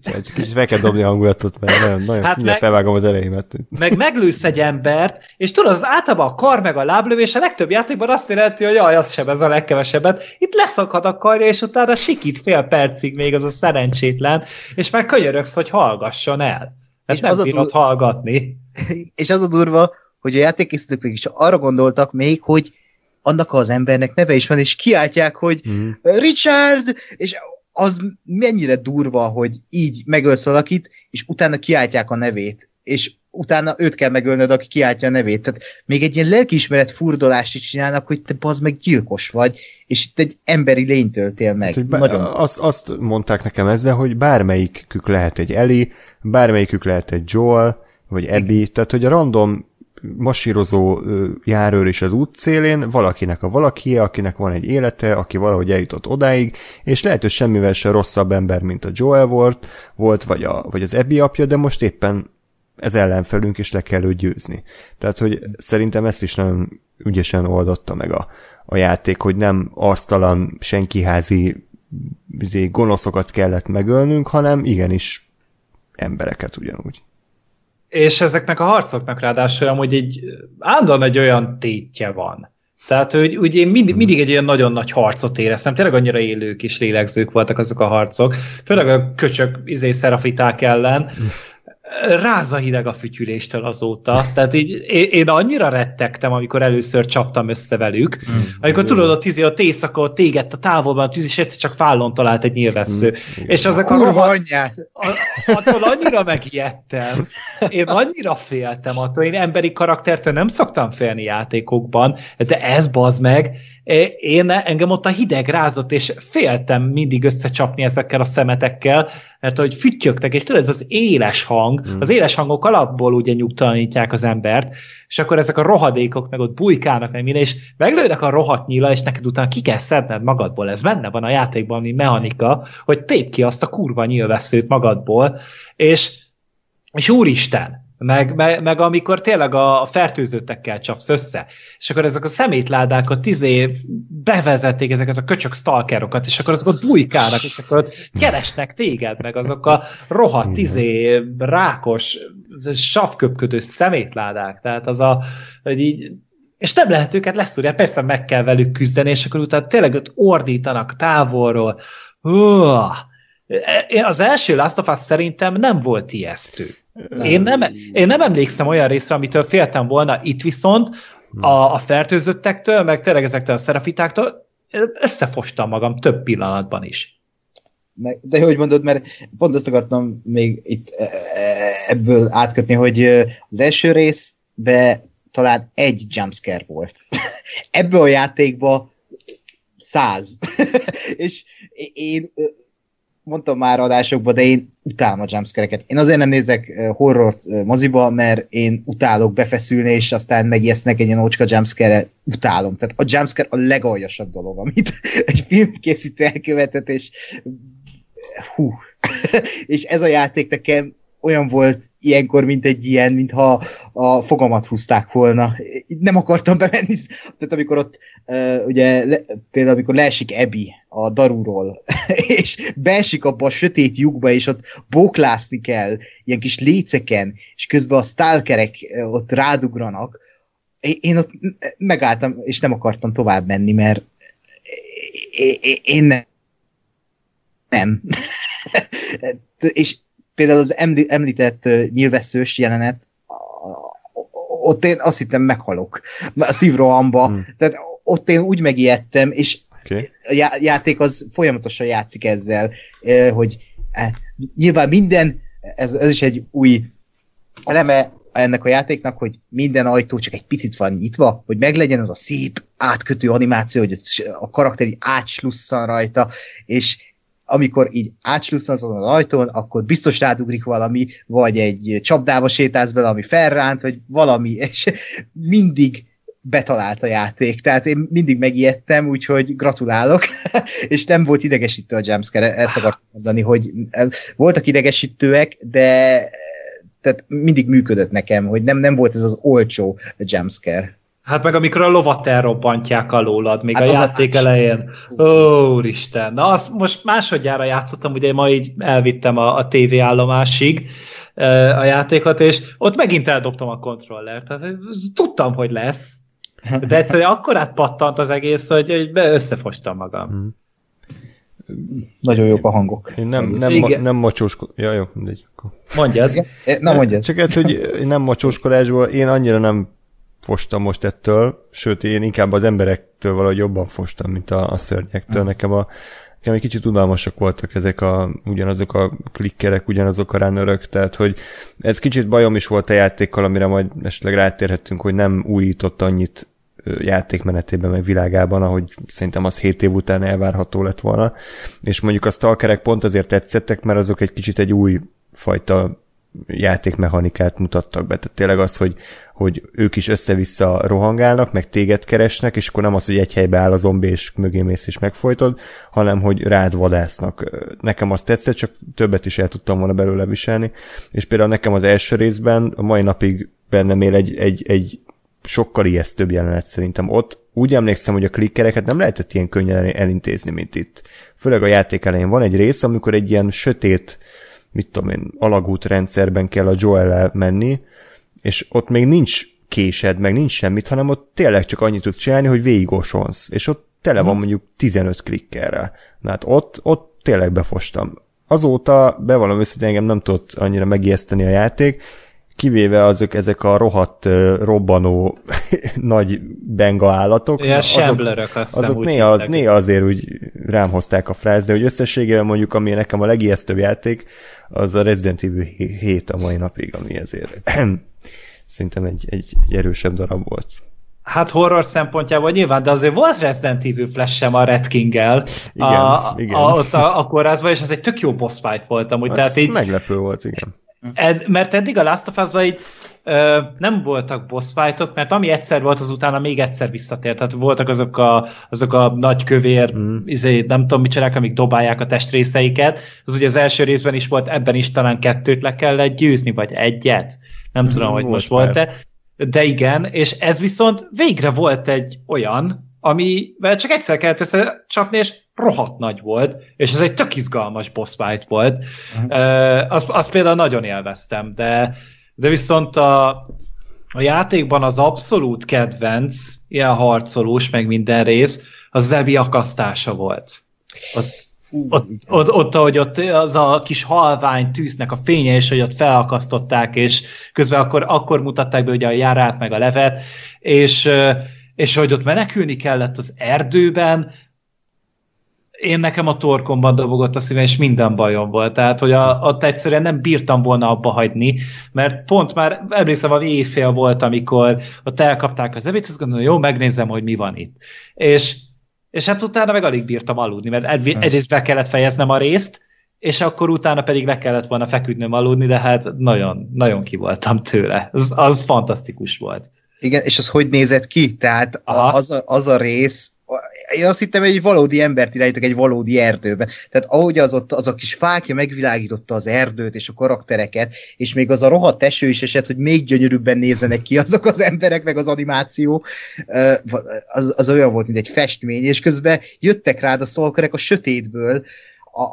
Csak kicsit fel kell dobni a hangulatot, mert nagyon, nagyon hát meg, felvágom az elejémet. Meg meglősz egy embert, és tudod, az általában a kar meg a láblövés a legtöbb játékban azt jelenti, hogy jaj, az sem ez a legkevesebbet. Itt leszakad a karja, és utána sikít fél percig még az a szerencsétlen, és már könyörögsz, hogy hallgasson el. Ez és nem az bírod dur... hallgatni. És az a durva, hogy a játékészítők mégis arra gondoltak még, hogy annak az embernek neve is van, és kiáltják, hogy mm. Richard, és az mennyire durva, hogy így megölsz valakit, és utána kiáltják a nevét, és utána őt kell megölnöd, aki kiáltja a nevét. Tehát még egy ilyen lelkiismeret furdolást is csinálnak, hogy te bazd meg gyilkos vagy, és itt egy emberi lényt töltél meg. Hát, Nagyon... azt, azt mondták nekem ezzel, hogy bármelyikük lehet egy Eli, bármelyikük lehet egy Joel, vagy Abby, tehát hogy a random masírozó járőr is az út szélén, valakinek a valaki, akinek van egy élete, aki valahogy eljutott odáig, és lehet, hogy semmivel se rosszabb ember, mint a Joel volt, volt vagy, a, vagy az Abby apja, de most éppen ez ellenfelünk, és le kell őt győzni. Tehát, hogy szerintem ezt is nagyon ügyesen oldotta meg a, a játék, hogy nem arctalan, senkiházi izé, gonoszokat kellett megölnünk, hanem igenis embereket ugyanúgy. És ezeknek a harcoknak ráadásul amúgy egy állandóan egy olyan tétje van. Tehát, hogy ugye én mindig, mindig egy olyan nagyon nagy harcot éreztem, tényleg annyira élők és lélegzők voltak azok a harcok, főleg a köcsök izé szerafiták ellen, ráza hideg a fütyüléstől azóta. Tehát így én, annyira rettegtem, amikor először csaptam össze velük. Mm. Amikor tudod, ott, izé, ott éjszaka ott tégett a távolban, a tűz, és egyszer csak fállon talált egy nyilvessző. Mm. És azok a, Kurva attól annyira megijedtem. Én annyira féltem attól. Én emberi karaktertől nem szoktam félni játékokban, de ez bazd meg, én engem ott a hideg rázott, és féltem mindig összecsapni ezekkel a szemetekkel, mert hogy füttyögtek, és tudod, ez az éles hang, mm. az éles hangok alapból ugye nyugtalanítják az embert, és akkor ezek a rohadékok meg ott bujkálnak, meg minden, és meglőnek a rohadt nyíla, és neked utána ki kell szedned magadból, ez benne van a játékban, ami mechanika, hogy tép ki azt a kurva nyílveszőt magadból, és, és úristen, meg, meg, meg amikor tényleg a, fertőzöttekkel csapsz össze, és akkor ezek a szemétládákat tizé bevezették ezeket a köcsök stalkerokat, és akkor azok ott bujkálnak, és akkor ott keresnek téged, meg azok a rohadt tizé rákos, savköpködő szemétládák, tehát az a, hogy így és nem lehet őket leszúrni, persze meg kell velük küzdeni, és akkor utána tényleg ott ordítanak távolról. Hú, az első Last of Us szerintem nem volt ijesztő. Nem. Én, nem, én nem emlékszem olyan részre, amitől féltem volna, itt viszont a, a fertőzöttektől, meg tényleg ezektől a szerafitáktól összefostam magam több pillanatban is. De hogy mondod, mert pont azt akartam még itt e, e, ebből átkötni, hogy az első részbe talán egy jumpscare volt. Ebből a játékba száz. és én mondtam már adásokban, de én utálom a jumpscare-eket. Én azért nem nézek horrort moziba, mert én utálok befeszülni, és aztán megijesztnek egy ilyen ócska jumpscare utálom. Tehát a jumpscare a legaljasabb dolog, amit egy filmkészítő elkövetett, és hú. és ez a játék nekem olyan volt ilyenkor, mint egy ilyen, mintha a fogamat húzták volna. Nem akartam bemenni, tehát amikor ott, ugye, például amikor leesik Ebi a darúról, és beesik abba a sötét lyukba, és ott bóklászni kell, ilyen kis léceken, és közben a stalkerek ott rádugranak, én ott megálltam, és nem akartam tovább menni, mert én nem. nem. és például az említett nyilvesszős jelenet, ott én azt hittem meghalok a szívrohamba, hmm. tehát ott én úgy megijedtem, és okay. a játék az folyamatosan játszik ezzel, hogy nyilván minden, ez, ez is egy új eleme ennek a játéknak, hogy minden ajtó csak egy picit van nyitva, hogy meglegyen az a szép átkötő animáció, hogy a karakter így átslusszan rajta, és amikor így átslusszasz azon az ajtón, akkor biztos rádugrik valami, vagy egy csapdába sétálsz bele, ami felránt, vagy valami, és mindig betalált a játék, tehát én mindig megijedtem, úgyhogy gratulálok, és nem volt idegesítő a jumpscare, ezt akartam mondani, hogy voltak idegesítőek, de tehát mindig működött nekem, hogy nem, nem volt ez az olcsó jumpscare. Hát meg amikor a lovat elrobbantják alólad, még hát a játék más. elején. Ó, úristen. Na, azt most másodjára játszottam, ugye ma így elvittem a, a TV állomásig a játékot, és ott megint eldobtam a kontrollert. Tehát tudtam, hogy lesz. De egyszerűen akkor átpattant az egész, hogy, hogy összefostam magam. Hmm. Nagyon jók a hangok. Én nem, nem, ma, nem mocsóskodás. Ja, jó, mindegy. Mondjad. Na mondjad. Csak ez, hogy nem mocsóskodásból, én annyira nem fostam most ettől, sőt, én inkább az emberektől valahogy jobban fostam, mint a, a szörnyektől. Nekem a nekem egy kicsit unalmasak voltak ezek a, ugyanazok a klikkerek, ugyanazok a ránörök, tehát hogy ez kicsit bajom is volt a játékkal, amire majd esetleg rátérhetünk, hogy nem újított annyit játékmenetében, meg világában, ahogy szerintem az 7 év után elvárható lett volna. És mondjuk a stalkerek pont azért tetszettek, mert azok egy kicsit egy új fajta játékmechanikát mutattak be. Tehát tényleg az, hogy, hogy ők is össze-vissza rohangálnak, meg téged keresnek, és akkor nem az, hogy egy helybe áll a zombi, és mögé mész és megfojtod, hanem hogy rád vadásznak. Nekem azt tetszett, csak többet is el tudtam volna belőle viselni, és például nekem az első részben a mai napig bennem él egy, egy, egy sokkal ijesztőbb jelenet szerintem. Ott úgy emlékszem, hogy a klikkereket nem lehetett ilyen könnyen elintézni, mint itt. Főleg a játék elején van egy rész, amikor egy ilyen sötét mit tudom én, alagút rendszerben kell a joel menni, és ott még nincs késed, meg nincs semmit, hanem ott tényleg csak annyit tudsz csinálni, hogy végigosonsz, és ott tele van mondjuk 15 klikkerrel. Na hát ott, ott tényleg befostam. Azóta bevallom össze, engem nem tudott annyira megijeszteni a játék, kivéve azok ezek a rohadt robbanó nagy benga állatok. Ilyen azok, azt azok néha, az, néha azért úgy rám hozták a frász, de hogy összességében mondjuk, ami nekem a legijesztőbb játék, az a Resident Evil 7 a mai napig, ami ezért szerintem egy, egy, egy erősebb darab volt. Hát horror szempontjából nyilván, de azért volt Resident Evil Flash sem a Red King-el igen, a, igen. A, ott a, a kórházban, és az egy tök jó boss fight volt amúgy. Az tehát így, meglepő volt, igen. Ed, mert eddig a Last of Us-ban így ö, nem voltak boss fightok, mert ami egyszer volt, az utána még egyszer visszatért. Tehát voltak azok a, azok a nagy kövér, mm. izé, nem tudom mit csinálják, amik dobálják a testrészeiket. Az ugye az első részben is volt, ebben is talán kettőt le kellett győzni, vagy egyet. Nem mm, tudom, hogy most volt-e. De igen, és ez viszont végre volt egy olyan, amivel csak egyszer kellett összecsapni, és rohadt nagy volt, és ez egy tök izgalmas boss fight volt. Uh-huh. Azt, azt például nagyon élveztem, de, de viszont a, a játékban az abszolút kedvenc, ilyen harcolós, meg minden rész, az Zebi akasztása volt. Ott, Hú, ott, ott, ott, ahogy ott az a kis halvány tűznek a fénye, és hogy ott felakasztották, és közben akkor, akkor mutatták be ugye a járát, meg a levet, és, és hogy ott menekülni kellett az erdőben, én nekem a torkomban dobogott a szívem, és minden bajom volt. Tehát, hogy a, ott egyszerűen nem bírtam volna abba hagyni, mert pont már emlékszem, hogy éjfél volt, amikor ott elkapták az evét, azt gondolom, jó, megnézem, hogy mi van itt. És, és hát utána meg alig bírtam aludni, mert egy, hm. egyrészt be kellett fejeznem a részt, és akkor utána pedig le kellett volna feküdnöm aludni, de hát nagyon, nagyon ki voltam tőle. Az, az fantasztikus volt. Igen, és az hogy nézett ki? Tehát az a, az a rész, én azt hittem, hogy egy valódi embert irányítok egy valódi erdőbe. Tehát ahogy az ott az a kis fákja megvilágította az erdőt és a karaktereket, és még az a rohadt eső is esett, hogy még gyönyörűbben nézzenek ki azok az emberek, meg az animáció, az, az olyan volt, mint egy festmény, és közben jöttek rád a szolkerek a sötétből,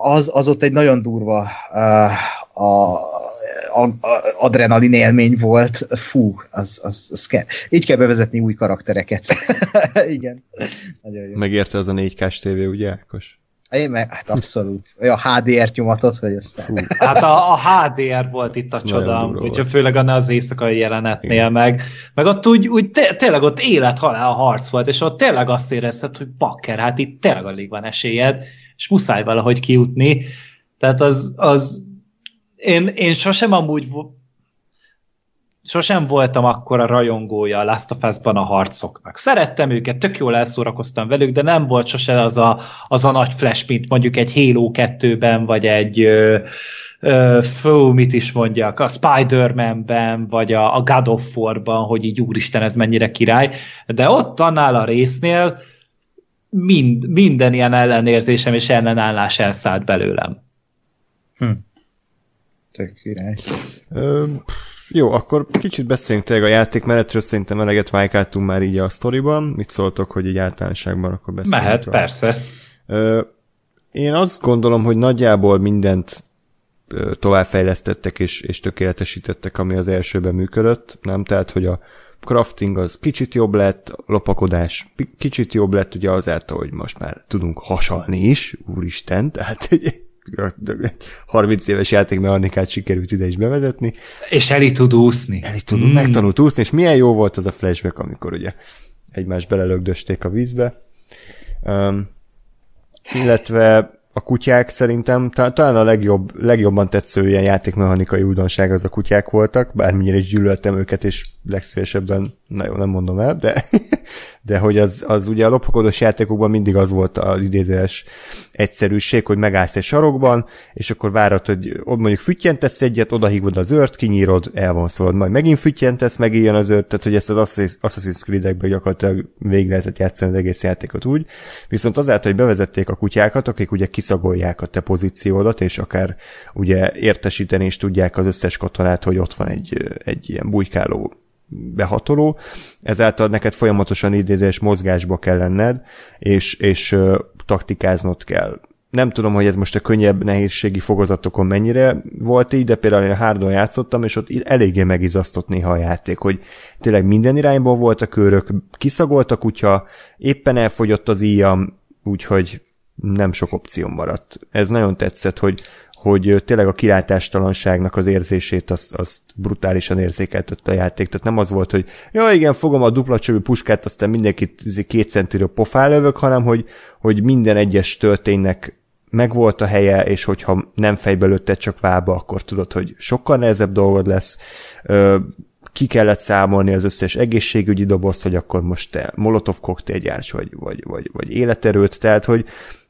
az, az ott egy nagyon durva a, adrenalin élmény volt, fú, az, az, az kell. Így kell bevezetni új karaktereket. Igen. Nagyon jó. Megérte az a 4K-s tévé, ugye, Ákos? Én meg, hát abszolút. Olyan HDR nyomatot, vagy ezt Fú. Hát a, a HDR volt itt a csoda, úgyhogy főleg annál az éjszakai jelenetnél, Igen. meg, meg ott úgy, úgy té- tényleg ott élet-halál harc volt, és ott tényleg azt érezted, hogy bakker, hát itt tényleg alig van esélyed, és muszáj valahogy kijutni. Tehát az, az én, én sosem amúgy sosem voltam akkor a rajongója a Last of Us-ban a harcoknak. Szerettem őket, tök jól elszórakoztam velük, de nem volt sose az a, az a nagy flash, mint mondjuk egy Halo 2-ben, vagy egy ö, ö, fő, mit is mondjak, a Spider-Man-ben, vagy a, a God of War-ban, hogy így úristen, ez mennyire király, de ott annál a résznél mind, minden ilyen ellenérzésem és ellenállás elszállt belőlem. Hm. Tök király. Ö, jó, akkor kicsit beszéljünk tényleg a játékmenetről, szerintem eleget vájkáltunk már így a sztoriban. Mit szóltok, hogy így általánosságban akkor beszéljünk? Mehet, rá. persze. Ö, én azt gondolom, hogy nagyjából mindent továbbfejlesztettek és, és tökéletesítettek, ami az elsőben működött, nem? Tehát, hogy a crafting az kicsit jobb lett, a lopakodás kicsit jobb lett, ugye azáltal, hogy most már tudunk hasalni is, úristen, tehát 30 éves játékmechanikát sikerült ide is bevezetni. És el tud úszni. El tud, mm. megtanult úszni, és milyen jó volt az a flashback, amikor ugye egymás belelögdösték a vízbe. Um, illetve a kutyák szerintem talán a legjobb, legjobban tetsző ilyen játékmechanikai újdonság az a kutyák voltak, bármennyire is gyűlöltem őket, és legszívesebben, na jó, nem mondom el, de, de hogy az, az ugye a lopakodós játékokban mindig az volt az idézőes egyszerűség, hogy megállsz egy sarokban, és akkor várod, hogy mondjuk füttyentesz egyet, odahívod az ört, kinyírod, elvonszolod, majd megint füttyentesz, megint az ört, tehát hogy ezt az Assassin's Creed-ekben gyakorlatilag végig lehetett játszani az egész játékot úgy. Viszont azáltal, hogy bevezették a kutyákat, akik ugye kiszagolják a te pozíciódat, és akár ugye értesíteni is tudják az összes katonát, hogy ott van egy, egy ilyen bujkáló behatoló, ezáltal neked folyamatosan idézés mozgásba kell lenned, és, és taktikáznod kell. nem tudom, hogy ez most a könnyebb nehézségi fokozatokon mennyire volt így, de például én a hárdon játszottam, és ott eléggé megizasztott néha a játék, hogy tényleg minden irányból volt a körök, kiszagolt a kutya, éppen elfogyott az íjam, úgyhogy nem sok opció maradt. Ez nagyon tetszett, hogy, hogy tényleg a kilátástalanságnak az érzését azt, azt brutálisan érzékeltette a játék. Tehát nem az volt, hogy ja igen, fogom a dupla csövű puskát, aztán mindenkit izé két centiről pofán lövök, hanem hogy, hogy minden egyes tölténynek megvolt a helye, és hogyha nem fejbe lőtted csak vába, akkor tudod, hogy sokkal nehezebb dolgod lesz. Ki kellett számolni az összes egészségügyi dobozt, hogy akkor most te molotov koktélgyárs vagy, vagy, vagy, vagy életerőt, tehát hogy,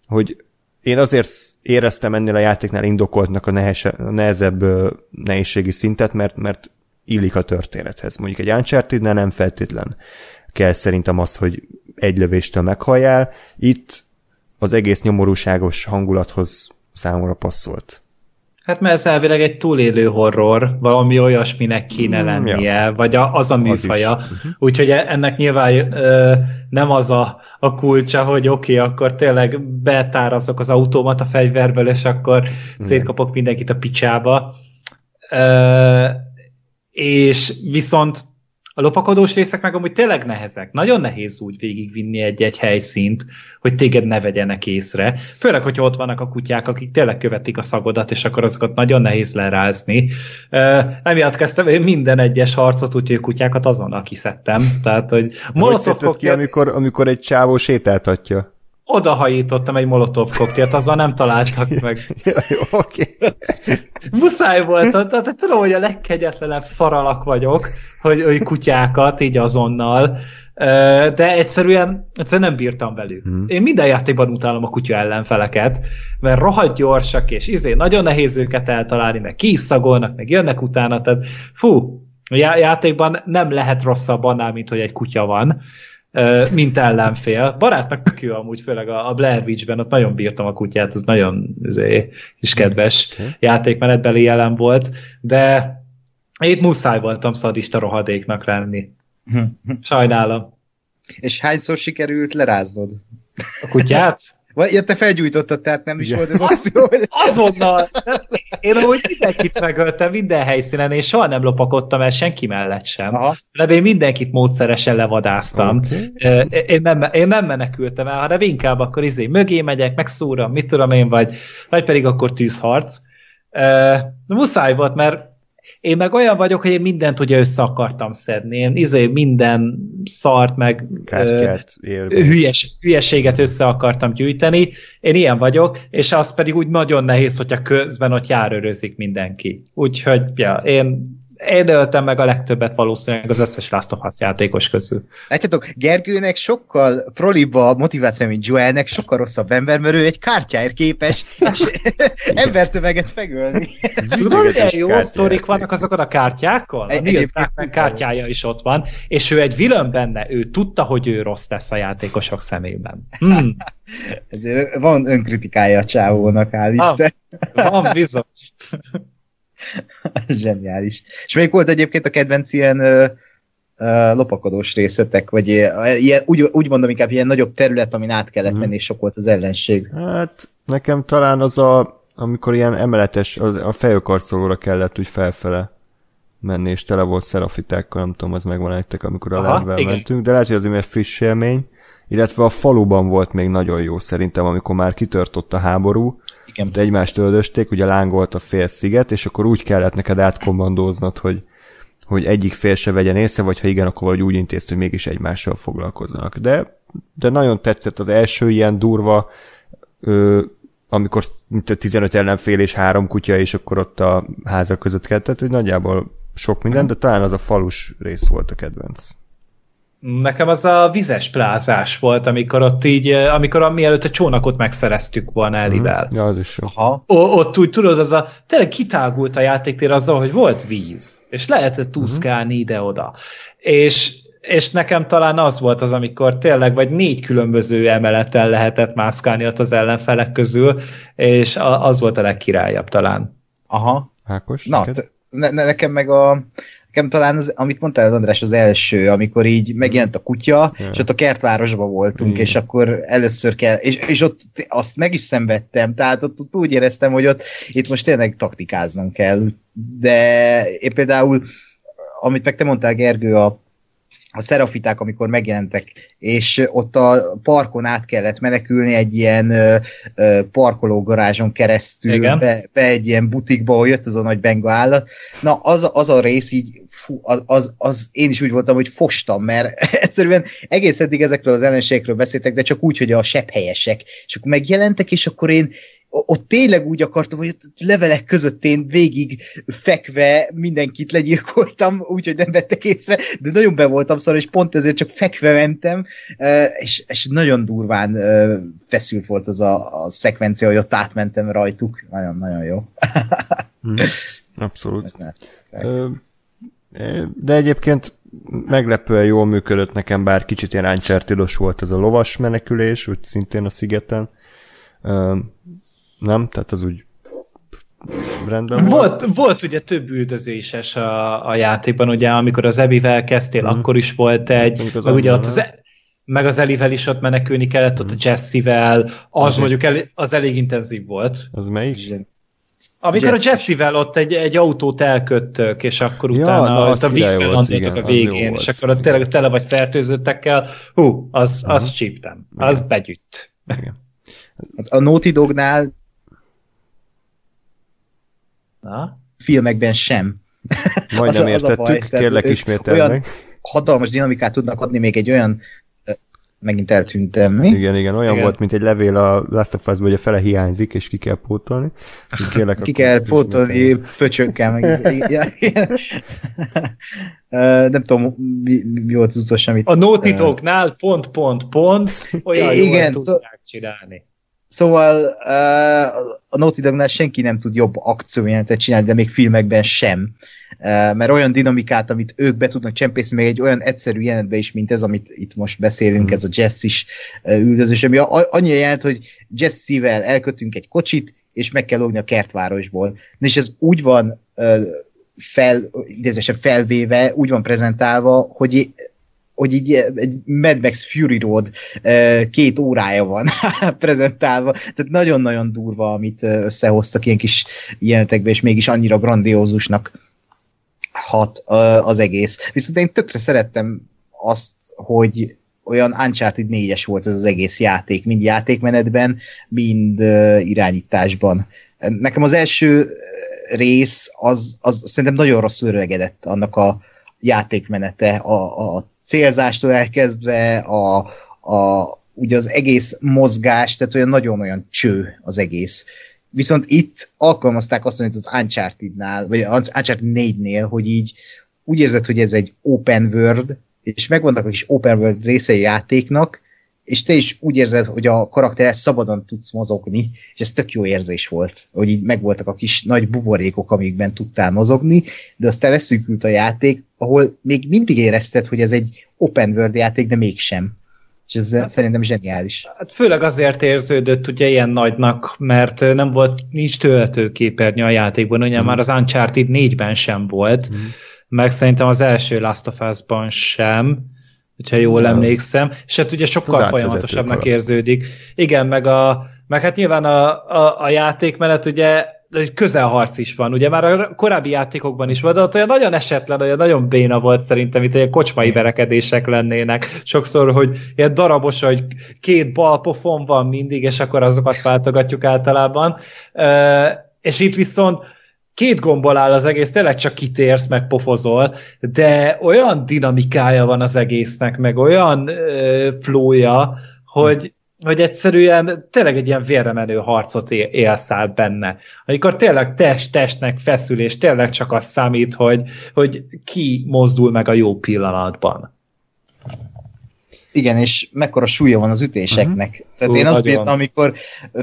hogy én azért éreztem ennél a játéknál indokoltnak a, nehese, a nehezebb nehézségi szintet, mert, mert illik a történethez. Mondjuk egy uncharted nem feltétlen kell szerintem az, hogy egy lövéstől meghalljál. Itt az egész nyomorúságos hangulathoz számomra passzolt. Hát mert ez elvileg egy túlélő horror, valami olyasminek kéne mm, lennie, ja. vagy a, az a műfaja. Az uh-huh. Úgyhogy ennek nyilván ö, nem az a, a kulcsa, hogy oké, okay, akkor tényleg betárazok az autómat a fegyverből, és akkor mm. szétkapok mindenkit a picsába. Ö, és viszont a lopakodós részek meg amúgy tényleg nehezek. Nagyon nehéz úgy végigvinni egy-egy helyszínt, hogy téged ne vegyenek észre. Főleg, hogyha ott vannak a kutyák, akik tényleg követik a szagodat, és akkor azokat nagyon nehéz lerázni. Emiatt kezdtem én minden egyes harcot, úgyhogy a kutyákat azonnal kiszedtem. Tehát, hogy molotov ki, amikor, amikor egy csávó sétáltatja? Odahajítottam egy molotov koktélt, azzal nem találtak meg. jó, oké. Muszáj volt, tehát tudom, hogy a legkegyetlenebb szaralak vagyok, hogy, hogy kutyákat így azonnal, de egyszerűen, egyszerűen nem bírtam velük. Hmm. Én minden játékban utálom a kutya ellenfeleket, mert rohadt gyorsak, és izé nagyon nehéz őket eltalálni, meg ki is szagolnak, meg jönnek utána, tehát fú, a játékban nem lehet rosszabb annál, mint hogy egy kutya van mint ellenfél. Barátnak tök jó amúgy, főleg a Blair Witch-ben, ott nagyon bírtam a kutyát, az nagyon azért, is kedves okay. játékmenetbeli jelen volt, de itt muszáj voltam szadista rohadéknak lenni. Sajnálom. És hányszor sikerült leráznod? A kutyát? Vagy ja, te felgyújtottad, tehát nem is volt ez opció. Azonnal! Én amúgy mindenkit megöltem minden helyszínen, és soha nem lopakodtam el senki mellett sem. Aha. De én mindenkit módszeresen levadáztam. Okay. Én, nem, én nem menekültem el, hanem inkább akkor izé mögé megyek, megszúram, mit tudom én, vagy, vagy pedig akkor tűzharc. De muszáj volt, mert én meg olyan vagyok, hogy én mindent ugye össze akartam szedni. Én izé minden szart, meg Kártyát, hülyes, hülyeséget össze akartam gyűjteni. Én ilyen vagyok, és az pedig úgy nagyon nehéz, hogyha közben ott járőrözik mindenki. Úgyhogy, ja, én én öltem meg a legtöbbet valószínűleg az összes Last of Us játékos közül. Látjátok, Gergőnek sokkal proliba a motiváció, mint Joelnek, sokkal rosszabb ember, mert ő egy kártyáért képes és embertömeget megölni. Tudod, milyen jó sztorik vannak azokon a kártyákkal? A Neil kártyája is ott van, és ő egy vilön benne, ő tudta, hogy ő rossz lesz a játékosok szemében. Hmm. Ezért van önkritikája a csávónak, hál' Isten. Van bizony. Zseniális. És még volt egyébként a kedvenc ilyen ö, ö, lopakodós részletek, vagy ilyen, úgy, úgy mondom inkább ilyen nagyobb terület, amin át kellett hmm. menni, és sok volt az ellenség. Hát nekem talán az a, amikor ilyen emeletes, az, a fejőkarcolóra kellett úgy felfele menni, és tele volt szerafitákkal, nem tudom, az megvan nektek, amikor a lárvel mentünk, de lehet, hogy azért egy friss élmény, illetve a faluban volt még nagyon jó szerintem, amikor már kitört ott a háború, igen. De egymást öldösték, ugye lángolt a fél sziget, és akkor úgy kellett neked átkommandóznod, hogy, hogy egyik fél se vegyen észre, vagy ha igen, akkor valahogy úgy intézt, hogy mégis egymással foglalkoznak. De, de nagyon tetszett az első ilyen durva, ö, amikor mint 15 ellenfél és három kutya, és akkor ott a házak között kellett, tehát hogy nagyjából sok minden, de talán az a falus rész volt a kedvenc. Nekem az a vizes plázás volt, amikor ott így, eh, amikor a, mielőtt a csónakot megszereztük volna Elivel. Mm, ja, az is jó. Aha. O, ott úgy tudod, az a, tényleg kitágult a játéktér azzal, hogy volt víz, és lehetett tuszkálni mm. ide-oda. És, és nekem talán az volt az, amikor tényleg vagy négy különböző emeleten lehetett mászkálni ott az ellenfelek közül, és a, az volt a legkirályabb talán. Aha. Ákos, Na, ne, ne, nekem meg a Nekem talán, az, amit mondtál, András, az első, amikor így megjelent a kutya, Ja. és ott a kertvárosban voltunk, Igen. és akkor először kell, és, és ott azt meg is szenvedtem, tehát ott, ott úgy éreztem, hogy ott itt most tényleg taktikáznom kell, de én például, amit meg te mondtál, Gergő, a a szerafiták, amikor megjelentek, és ott a parkon át kellett menekülni egy ilyen ö, ö, parkológarázson keresztül Igen. be, be egy ilyen butikba, ahol jött az a nagy benga állat. Na, az, az a rész így, fú, az, az, az, én is úgy voltam, hogy fostam, mert egyszerűen egész eddig ezekről az ellenségekről beszéltek, de csak úgy, hogy a sepphelyesek. És akkor megjelentek, és akkor én ott tényleg úgy akartam, hogy ott levelek között én végig fekve mindenkit legyilkoltam, úgyhogy nem vettek észre, de nagyon be voltam szar, és pont ezért csak fekve mentem, és, és nagyon durván feszült volt az a, a szekvencia, hogy ott átmentem rajtuk. Nagyon-nagyon jó. Mhm. Abszolút. De egyébként meglepően jól működött nekem, bár kicsit ilyen uncharted volt ez a lovas menekülés, úgy szintén a szigeten. Nem? Tehát az úgy rendben volt. Volt, volt ugye több üldözéses a, a játékban, ugye amikor az Ebivel kezdtél, Mhm. akkor is volt egy, Mondjuk az meg ugye ott az, meg az Elivel is ott menekülni kellett, ott a Jessivel, az Azért. mondjuk el, az elég intenzív volt. Az melyik? Amikor Jess- a Jessivel ott egy, egy autót elköttök, és akkor Ja, utána na, ott a vízben igen, a végén, és akkor ott igen. tényleg tele vagy fertőzöttekkel, hú, az, az csíptem, az begyütt. A Naughty Dognál Na? filmekben sem. Majdnem Az a- az a értettük, baj, kérlek ők ismételd olyan-. Hatalmas dinamikát tudnak adni még egy olyan megint eltűntem, mi? Igen, igen, olyan Igen. volt, mint egy levél a Last of Us-ból, hogy a fele hiányzik, és ki kell pótolni. Kérlek, Ki kell pótolni pöcsökkel, meg ja, Nem tudom, mi, mi volt az utolsó, amit... A Dognál pont, pont, pont, olyan Igen, jól szó- tudják csinálni. Szóval uh, a Naughty Dognál senki nem tud jobb akciójelentet csinálni, de még filmekben sem. Uh, mert olyan dinamikát, amit ők be tudnak csempészni, még egy olyan egyszerű jelenetbe is, mint ez, amit itt most beszélünk, ez a Jess is uh, üldözés, ami annyi jelent, hogy Jesse-vel elkötünk egy kocsit, és meg kell lógni a kertvárosból. És ez úgy van uh, fel, idézősen felvéve, úgy van prezentálva, hogy hogy így egy Mad Max Fury Road két órája van prezentálva, tehát nagyon-nagyon durva, amit összehoztak ilyen kis jelenetekbe, és mégis annyira grandiózusnak hat az egész. Viszont én tökre szerettem azt, hogy olyan Uncharted 4-es volt ez az egész játék, mind játékmenetben, mind irányításban. Nekem az első rész, az, az szerintem nagyon rosszul öregedett annak a játékmenete, a, a célzástól elkezdve, a, a, ugye az egész mozgás, tehát olyan nagyon-olyan cső az egész. Viszont itt alkalmazták azt, amit az Uncharted-nál, vagy az Uncharted 4-nél, hogy így úgy érzed, hogy ez egy open world, és megvannak a kis open world részei játéknak, és te is úgy érzed, hogy a karakter szabadon tudsz mozogni, és ez tök jó érzés volt, hogy így megvoltak a kis nagy buborékok, amikben tudtál mozogni, de aztán leszűkült a játék, ahol még mindig érezted, hogy ez egy open world játék, de mégsem. És ez hát, szerintem zseniális. Hát főleg azért érződött ugye ilyen nagynak, mert nem volt, nincs töltő képernyő a játékban, ugye mm. már az Uncharted 4-ben sem volt, mm. meg szerintem az első Last of Us-ban sem, hogyha jól Ja. emlékszem, és hát ugye sokkal Az folyamatosabbnak érződik. Igen, meg, a, meg hát nyilván a, a, a játékmenet ugye egy közelharc is van, ugye már a korábbi játékokban is volt, de ott olyan nagyon esetlen, olyan nagyon béna volt szerintem, itt olyan kocsmai verekedések lennének. Sokszor, hogy ilyen darabos, hogy két bal pofon van mindig, és akkor azokat váltogatjuk általában. És itt viszont két gombbal áll az egész, tényleg csak kitérsz, meg pofozol, de olyan dinamikája van az egésznek, meg olyan ö, flója, hogy, hogy egyszerűen tényleg egy ilyen vérremenő harcot él, élsz át benne. Amikor tényleg test-testnek feszül, és tényleg csak az számít, hogy, hogy ki mozdul meg a jó pillanatban. Igen, és mekkora súlya van az ütéseknek. Uh-huh. Tehát Ú, én azt bírtam, amikor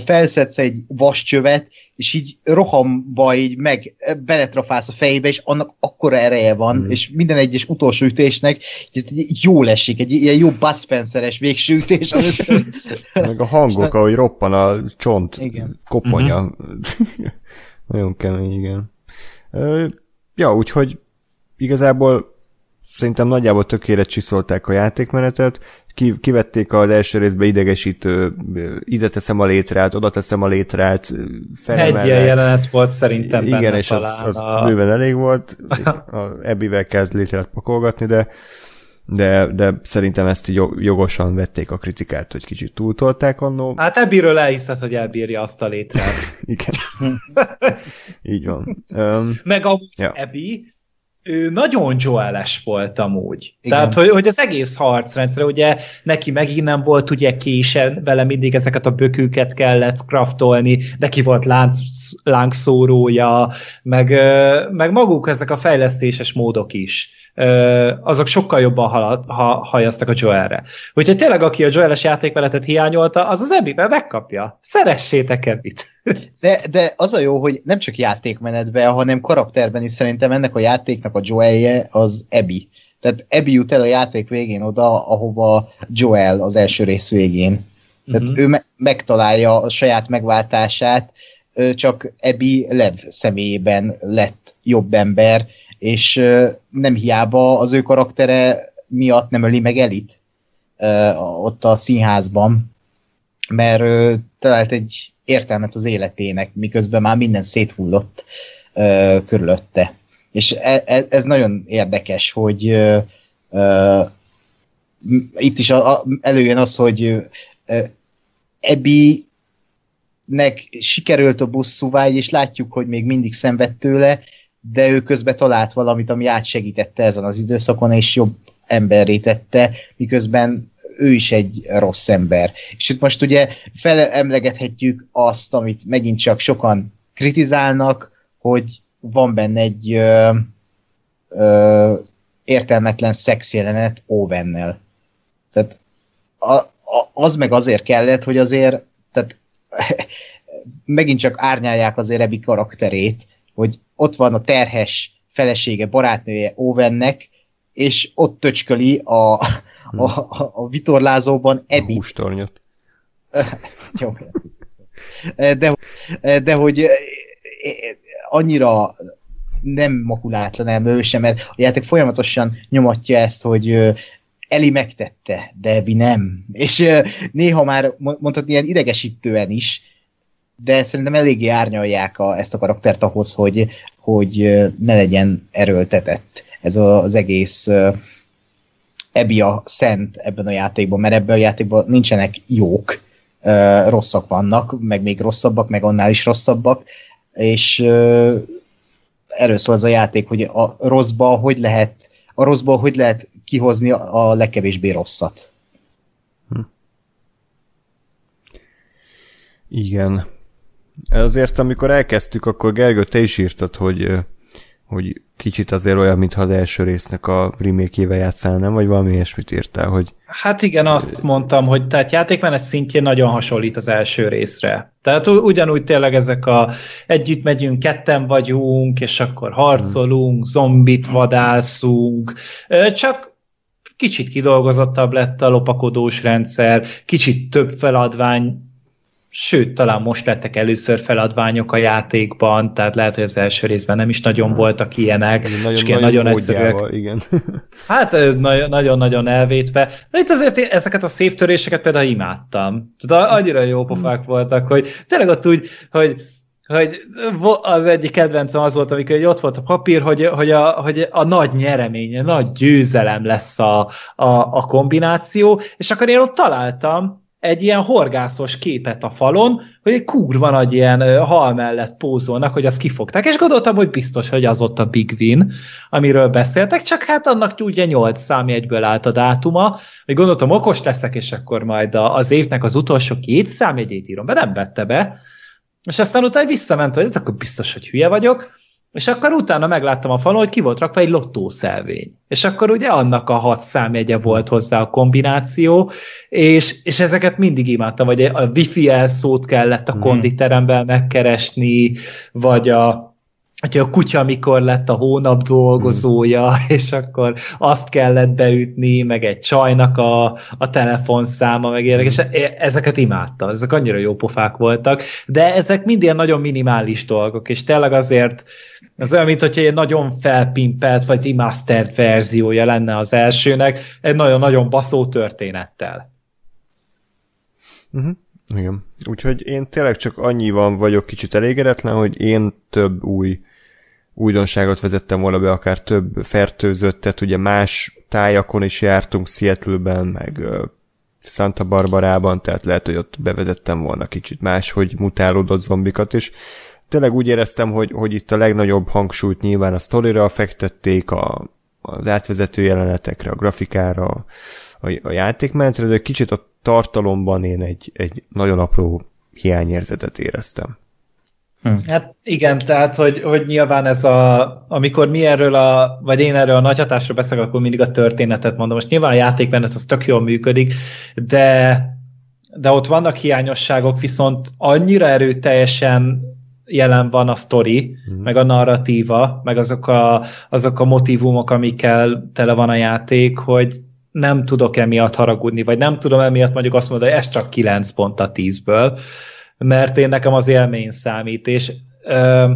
felszedsz egy vascsövet, és így rohamba így meg beletrafálsz a fejébe, és annak akkora ereje van, Mhm. és minden egyes utolsó ütésnek így- így jól esik, egy ilyen jó Bud Spencer-es végső ütés az. Meg a hangok, ahogy roppan a csont Igen. koponya. Nagyon kemény, igen. Ja, úgyhogy igazából szerintem nagyjából tökélet csiszolták a játékmenetet, ki, kivették az első részbe idegesítő, ide teszem a létrát, oda teszem a létrát, Egy ilyen jelenet volt szerintem Igen, benne és az, az a... bőven elég volt, Ebbivel kell létrát pakolgatni, de de, de szerintem ezt jogosan vették a kritikát, hogy kicsit túltolták annó. Hát Ebbiről elhiszed, hogy elbírja azt a létrát. Igen. Így van. Um, Meg a ja. Ebbi ő nagyon Joeles volt amúgy. Igen. Tehát, hogy, hogy az egész harcrendszer, ugye neki megint nem volt ugye késen, vele mindig ezeket a bökőket kellett craftolni, neki volt lánc, lángszórója, meg, meg maguk ezek a fejlesztéses módok is azok sokkal jobban halad, ha, hajaztak a Joelre. Úgyhogy tényleg, aki a Joeles játékmenetet hiányolta, az az Ebiben megkapja. Szeressétek Ebit! De, de az a jó, hogy nem csak játékmenetben, hanem karakterben is szerintem ennek a játéknak a Joelje az Ebi. Tehát Ebi jut el a játék végén oda, ahova Joel az első rész végén. Tehát uh-huh. ő me- megtalálja a saját megváltását, csak Ebi Lev személyében lett jobb ember, és nem hiába az ő karaktere miatt nem öli meg Elit ott a színházban, mert talált egy értelmet az életének, miközben már minden széthullott körülötte. És e, e, ez nagyon érdekes, hogy itt is előjön az, hogy Ebi nek sikerült a buszúvágy, és látjuk, hogy még mindig szenved tőle, de ő közben talált valamit, ami átsegítette ezen az időszakon, és jobb emberré tette, miközben ő is egy rossz ember. És itt most ugye felemlegethetjük azt, amit megint csak sokan kritizálnak, hogy van benne egy ö, ö, értelmetlen szexjelenet Owennel. Tehát a, a, az meg azért kellett, hogy azért tehát megint csak árnyálják azért Ebi karakterét, hogy ott van a terhes felesége, barátnője Owennek, és ott töcsköli a, a, a, a vitorlázóban Ebi. Hústornyot. Jó. De, de hogy annyira nem makulátlan elmőse, mert a játék folyamatosan nyomatja ezt, hogy Eli megtette, de Ebi nem. És néha már mondhatni ilyen idegesítően is, de szerintem eléggé árnyalják a, ezt a karaktert ahhoz, hogy, hogy ne legyen erőltetett ez az egész uh, Ebi a szent ebben a játékban, mert ebben a játékban nincsenek jók, rosszak vannak, meg még rosszabbak, meg annál is rosszabbak, és erről szól ez a játék, hogy a rosszba hogy lehet, a rosszból hogy lehet kihozni a legkevésbé rosszat. Hm. Igen. Azért, amikor elkezdtük, akkor Gergő, te is írtad, hogy, hogy kicsit azért olyan, mintha az első résznek a remake játszál, nem? Vagy valami ilyesmit írtál, hogy... Hát igen, azt mondtam, hogy tehát játékmenet szintjén nagyon hasonlít az első részre. Tehát ugyanúgy tényleg ezek a együtt megyünk, ketten vagyunk, és akkor harcolunk, zombit vadászunk, csak kicsit kidolgozottabb lett a lopakodós rendszer, kicsit több feladvány sőt, talán most lettek először feladványok a játékban, tehát lehet, hogy az első részben nem is nagyon hmm. voltak ilyenek, nagyon, és ilyen nagyon egyszerűek. Igen. hát nagyon-nagyon elvétve. De itt azért én ezeket a széftöréseket például imádtam. Tehát annyira jó pofák hmm. voltak, hogy tényleg ott úgy, hogy hogy az egyik kedvencem az volt, amikor ott volt a papír, hogy, hogy, a, hogy a nagy nyeremény, a nagy győzelem lesz a, a, a kombináció, és akkor én ott találtam egy ilyen horgászos képet a falon, hogy egy kurva nagy ilyen hal mellett pózolnak, hogy azt kifogták, és gondoltam, hogy biztos, hogy az ott a Big Win, amiről beszéltek, csak hát annak ugye 8 számjegyből állt a dátuma, hogy gondoltam, okos leszek, és akkor majd az évnek az utolsó két számjegyét írom be, nem vette be, és aztán utána visszament, hogy hát akkor biztos, hogy hülye vagyok, és akkor utána megláttam a falon, hogy ki volt rakva egy lottószelvény. És akkor ugye annak a hat számjegye volt hozzá a kombináció, és, és ezeket mindig imádtam, vagy a wifi elszót kellett a mhm. konditeremben megkeresni, vagy a hogy a kutya mikor lett a hónap dolgozója, mm. és akkor azt kellett beütni, meg egy csajnak a, a telefonszáma, meg ilyenek, és e, ezeket imádta, ezek annyira jó pofák voltak, de ezek mind ilyen nagyon minimális dolgok, és tényleg azért az olyan, mint hogyha egy nagyon felpimpelt, vagy remastered verziója lenne az elsőnek, egy nagyon-nagyon baszó történettel. Uh-huh. Igen. Úgyhogy én tényleg csak annyiban vagyok kicsit elégedetlen, hogy én több új újdonságot vezettem volna be, akár több fertőzöttet, ugye más tájakon is jártunk Seattle-ben, meg Santa Barbarában, tehát lehet, hogy ott bevezettem volna kicsit más, hogy mutálódott zombikat is. Tényleg úgy éreztem, hogy, hogy itt a legnagyobb hangsúlyt nyilván a sztorira fektették, a, az átvezető jelenetekre, a grafikára, a, a játékmenetre, de kicsit a tartalomban én egy, egy nagyon apró hiányérzetet éreztem. Hm. Hát igen, tehát, hogy, hogy nyilván ez a, amikor mi erről a, vagy én erről a nagy hatásról beszélek, akkor mindig a történetet mondom. Most nyilván a játékban ez az tök jól működik, de, de ott vannak hiányosságok, viszont annyira erőteljesen jelen van a sztori, mm. meg a narratíva, meg azok a, azok a motivumok, amikkel tele van a játék, hogy nem tudok emiatt haragudni, vagy nem tudom emiatt mondjuk azt mondani, hogy ez csak 9 pont a 10-ből, mert én nekem az élmény számít, és ö,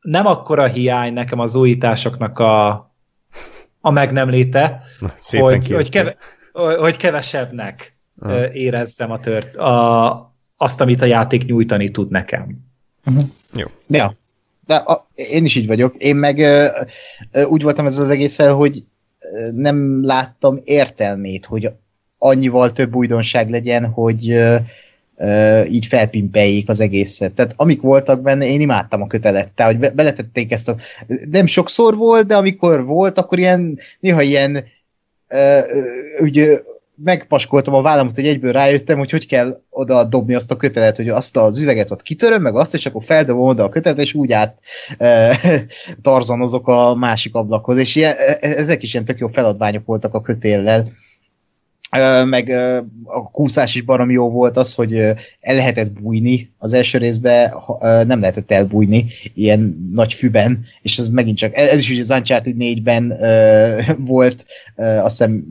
nem akkora hiány nekem az újításoknak a, a meg nem léte, Na, hogy, hogy, keve, hogy kevesebbnek uh. érezzem a tört, a, azt, amit a játék nyújtani tud nekem. Uh-huh. Jó. Ja. De a, én is így vagyok. Én meg ö, ö, úgy voltam ezzel az egésszel, hogy ö, nem láttam értelmét, hogy annyival több újdonság legyen, hogy ö, így felpimpeljék az egészet. Tehát amik voltak benne, én imádtam a kötelet. Tehát, hogy beletették ezt a... Nem sokszor volt, de amikor volt, akkor ilyen, néha ilyen úgy megpaskoltam a vállamat, hogy egyből rájöttem, hogy hogy kell oda dobni azt a kötelet, hogy azt az üveget ott kitöröm, meg azt, és akkor feldobom oda a kötelet, és úgy át e, tarzanozok a másik ablakhoz. És ilyen, e, ezek is ilyen tök jó feladványok voltak a kötéllel meg a kúszás is barom jó volt az, hogy el lehetett bújni az első részben, nem lehetett elbújni ilyen nagy füben, és ez megint csak, ez is ugye az Uncharted 4-ben volt azt hiszem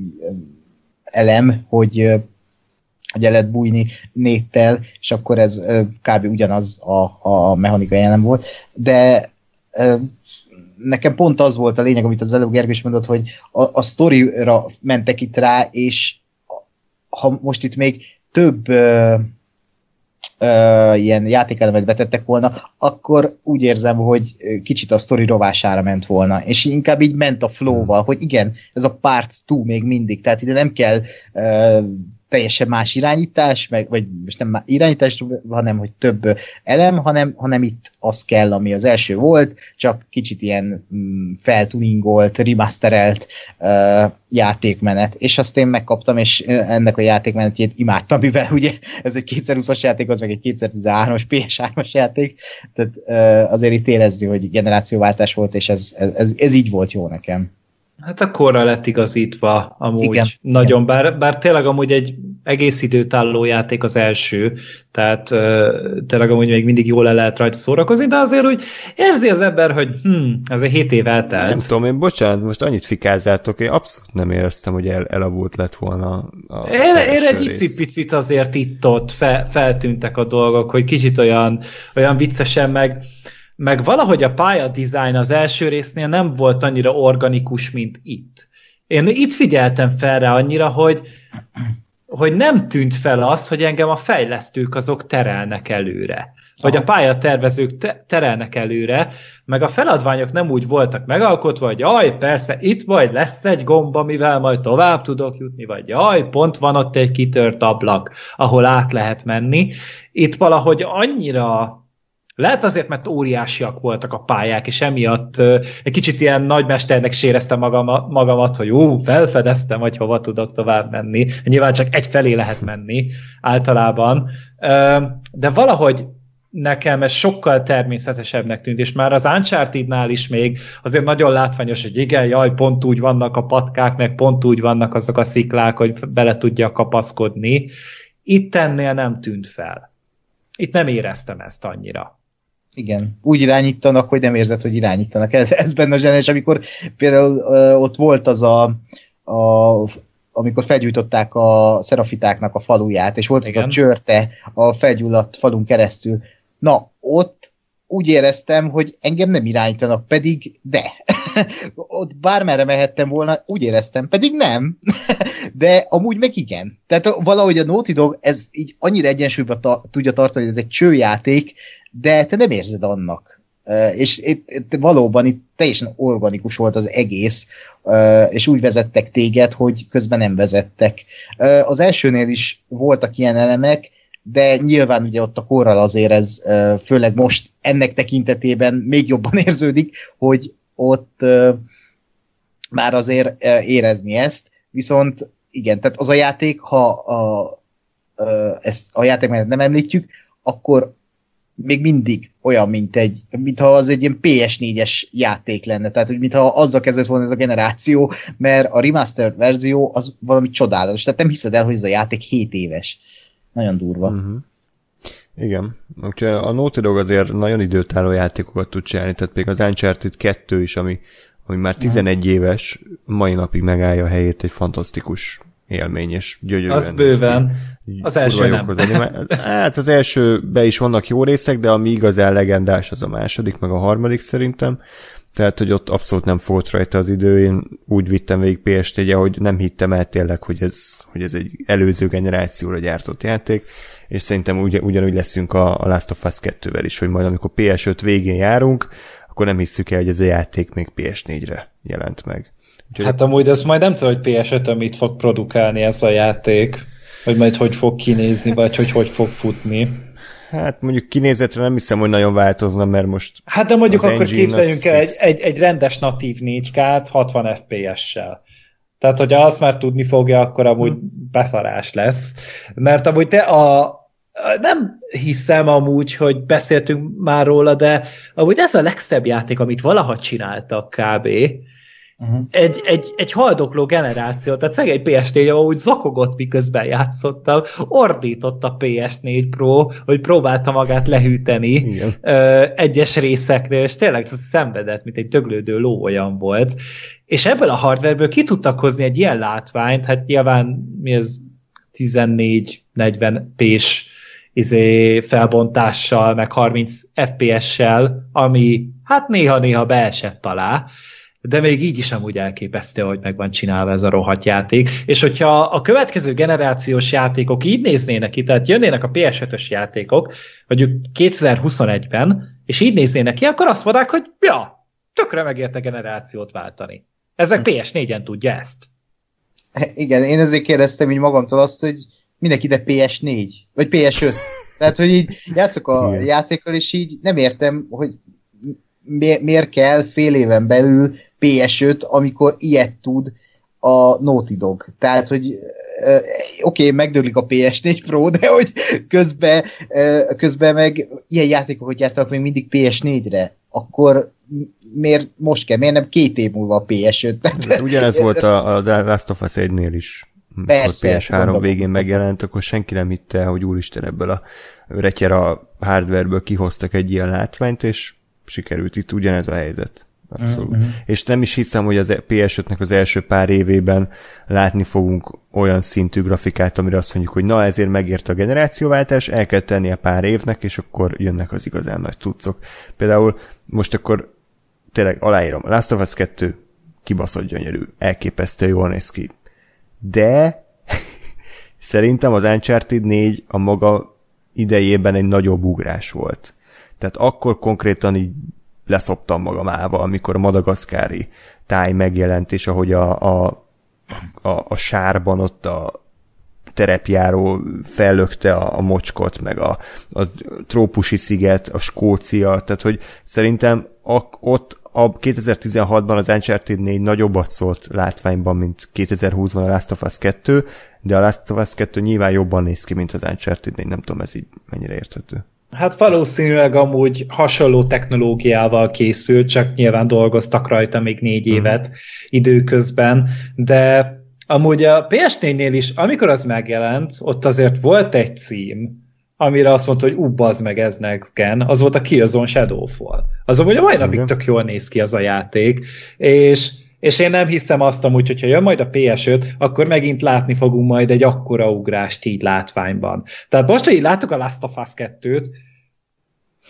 elem, hogy hogy el lehet bújni néttel, és akkor ez kb. ugyanaz a, a mechanika jelen volt, de nekem pont az volt a lényeg, amit az előbb Gergő is mondott, hogy a, a sztorira mentek itt rá, és ha most itt még több ö, ö, ilyen játékelemet betettek volna, akkor úgy érzem, hogy kicsit a sztori rovására ment volna, és inkább így ment a flow-val, hogy igen, ez a part 2 még mindig, tehát ide nem kell ö, teljesen más irányítás, meg, vagy most nem irányítás, hanem hogy több elem, hanem, hanem itt az kell, ami az első volt, csak kicsit ilyen mm, feltuningolt, remasterelt uh, játékmenet, és azt én megkaptam, és ennek a játékmenetjét imádtam, mivel ugye ez egy 2020-as játék, az meg egy 2013-as PS3-as játék, tehát uh, azért itt érezni, hogy generációváltás volt, és ez, ez, ez, ez így volt jó nekem. Hát a korra lett igazítva amúgy igen, nagyon, igen. Bár, bár tényleg amúgy egy egész időtálló játék az első, tehát uh, tényleg amúgy még mindig jól el lehet rajta szórakozni, de azért úgy érzi az ember, hogy hm, egy hét év eltelt. Nem tudom, én bocsánat, most annyit fikázzátok, én abszolút nem éreztem, hogy el, elavult lett volna a Én, én egy icipicit azért itt-ott fe, feltűntek a dolgok, hogy kicsit olyan, olyan viccesen meg meg valahogy a pályadizájn az első résznél nem volt annyira organikus, mint itt. Én itt figyeltem fel rá annyira, hogy, hogy nem tűnt fel az, hogy engem a fejlesztők azok terelnek előre. Vagy a pályatervezők te- terelnek előre, meg a feladványok nem úgy voltak megalkotva, hogy jaj, persze, itt majd lesz egy gomba, mivel majd tovább tudok jutni, vagy jaj, pont van ott egy kitört ablak, ahol át lehet menni. Itt valahogy annyira lehet azért, mert óriásiak voltak a pályák, és emiatt egy kicsit ilyen nagymesternek séreztem magam, magamat, hogy ú, felfedeztem, hogy hova tudok tovább menni. Nyilván csak egy felé lehet menni általában, de valahogy nekem ez sokkal természetesebbnek tűnt, és már az Uncharted-nál is még azért nagyon látványos, hogy igen, jaj, pont úgy vannak a patkák, meg pont úgy vannak azok a sziklák, hogy bele tudja kapaszkodni. Itt ennél nem tűnt fel. Itt nem éreztem ezt annyira. Igen, úgy irányítanak, hogy nem érzed, hogy irányítanak. Ez, ez benne a zseniális, amikor például ö, ott volt az a, a amikor felgyújtották a szerafitáknak a faluját, és volt Igen. az a csörte a felgyulladt falun keresztül. Na, ott úgy éreztem, hogy engem nem irányítanak, pedig de. Ott bármerre mehettem volna, úgy éreztem, pedig nem. de amúgy meg igen. Tehát valahogy a Naughty Dog ez így annyira egyensúlyba ta- tudja tartani, hogy ez egy csőjáték, de te nem érzed annak. És itt, itt valóban itt teljesen organikus volt az egész, és úgy vezettek téged, hogy közben nem vezettek. Az elsőnél is voltak ilyen elemek, de nyilván ugye ott a korral azért ez főleg most ennek tekintetében még jobban érződik, hogy ott már azért érezni ezt, viszont igen, tehát az a játék, ha a, ezt a játék nem említjük, akkor még mindig olyan, mint egy, mintha az egy ilyen PS4-es játék lenne, tehát hogy mintha azzal kezdődött volna ez a generáció, mert a remastered verzió az valami csodálatos, tehát nem hiszed el, hogy ez a játék 7 éves. Nagyon durva. Uh-huh. Igen. Úgyhogy a Naughty Dog azért nagyon időtálló játékokat tud csinálni, tehát még az Uncharted 2 is, ami, ami már 11 uh-huh. éves, mai napig megállja a helyét egy fantasztikus élmény, és gyönyörűen. Az bőven. Az első nem. Az hát az elsőben is vannak jó részek, de ami igazán legendás, az a második, meg a harmadik szerintem. Tehát, hogy ott abszolút nem volt rajta az idő, én úgy vittem végig ps hogy nem hittem el tényleg, hogy ez, hogy ez egy előző generációra gyártott játék, és szerintem ugy, ugyanúgy leszünk a, a Last of Us 2-vel is, hogy majd amikor PS5 végén járunk, akkor nem hiszük el, hogy ez a játék még PS4-re jelent meg. Úgyhogy... Hát amúgy ez majd nem tudom, hogy PS5-ön mit fog produkálni ez a játék, hogy majd hogy fog kinézni, vagy hogy hogy fog futni. Hát mondjuk kinézetre nem hiszem, hogy nagyon változna, mert most... Hát de mondjuk akkor képzeljünk el egy, egy, egy rendes natív 4K-t 60 FPS-sel. Tehát, hogyha azt már tudni fogja, akkor amúgy hmm. beszarás lesz. Mert amúgy te a, nem hiszem amúgy, hogy beszéltünk már róla, de amúgy ez a legszebb játék, amit valaha csináltak kb. Uh-huh. Egy, egy, egy haldokló generáció, tehát szegény PS4 úgy zakogott, miközben játszottam, ordított a PS4 Pro, hogy próbálta magát lehűteni ö, egyes részeknél, és tényleg szenvedett, mint egy döglődő ló olyan volt. És ebből a hardwareből ki tudtak hozni egy ilyen látványt, hát nyilván mi ez 14-40 p-s izé, felbontással, meg 30 FPS-sel, ami hát néha-néha beesett alá, de még így is amúgy elképesztő, hogy meg van csinálva ez a rohadt játék. És hogyha a következő generációs játékok így néznének ki, tehát jönnének a PS5-ös játékok, mondjuk 2021-ben, és így néznének ki, akkor azt mondják, hogy ja, tökre megérte generációt váltani. Ez meg PS4-en tudja ezt. Igen, én ezért kérdeztem így magamtól azt, hogy mindenki ide PS4, vagy PS5. Tehát, hogy így játszok a Igen. játékkal, és így nem értem, hogy mi, miért kell fél éven belül PS5, amikor ilyet tud a Naughty Dog. Tehát, hogy oké, okay, megdőlik a PS4 Pro, de hogy közben, közben meg ilyen játékokat gyártanak még mindig PS4-re, akkor miért most kell, miért nem két év múlva a PS5? Tehát, ugyanez volt az Last of Us 1-nél is. Persze, PS3 gondolom. végén megjelent, akkor senki nem hitte, hogy úristen ebből a retyera hardwareből kihoztak egy ilyen látványt, és sikerült itt ugyanez a helyzet. Abszolút. Mm-hmm. És nem is hiszem, hogy az PS5-nek az első pár évében látni fogunk olyan szintű grafikát, amire azt mondjuk, hogy na ezért megért a generációváltás, el kell tennie pár évnek, és akkor jönnek az igazán nagy cuccok. Például most akkor tényleg aláírom, Last of Us 2 kibaszott gyönyörű, elképesztő jól néz ki. De szerintem az Uncharted 4 a maga idejében egy nagyobb ugrás volt. Tehát akkor konkrétan így leszoptam magam állva, amikor a madagaszkári táj megjelent, és ahogy a, a, a, a sárban ott a terepjáró fellökte a, a mocskot, meg a, a trópusi sziget, a Skócia, tehát hogy szerintem a, ott a 2016-ban az Uncharted 4 nagyobbat szólt látványban, mint 2020-ban a Last of Us 2, de a Last of Us 2 nyilván jobban néz ki, mint az Uncharted 4, nem tudom, ez így mennyire érthető. Hát valószínűleg amúgy hasonló technológiával készült, csak nyilván dolgoztak rajta még négy mhm. évet hmm. időközben, de amúgy a PS4-nél is, amikor az megjelent, ott azért volt egy cím, amire azt mondta, hogy ú, bazd meg, ez next gen, az volt a Killzone Shadowfall. Az amúgy a mai napig tök jól néz ki az a játék, és, és én nem hiszem azt amúgy, hogyha jön majd a PS5, akkor megint látni fogunk majd egy akkora ugrást így látványban. Tehát most, hogy így látok a Last of Us 2-t,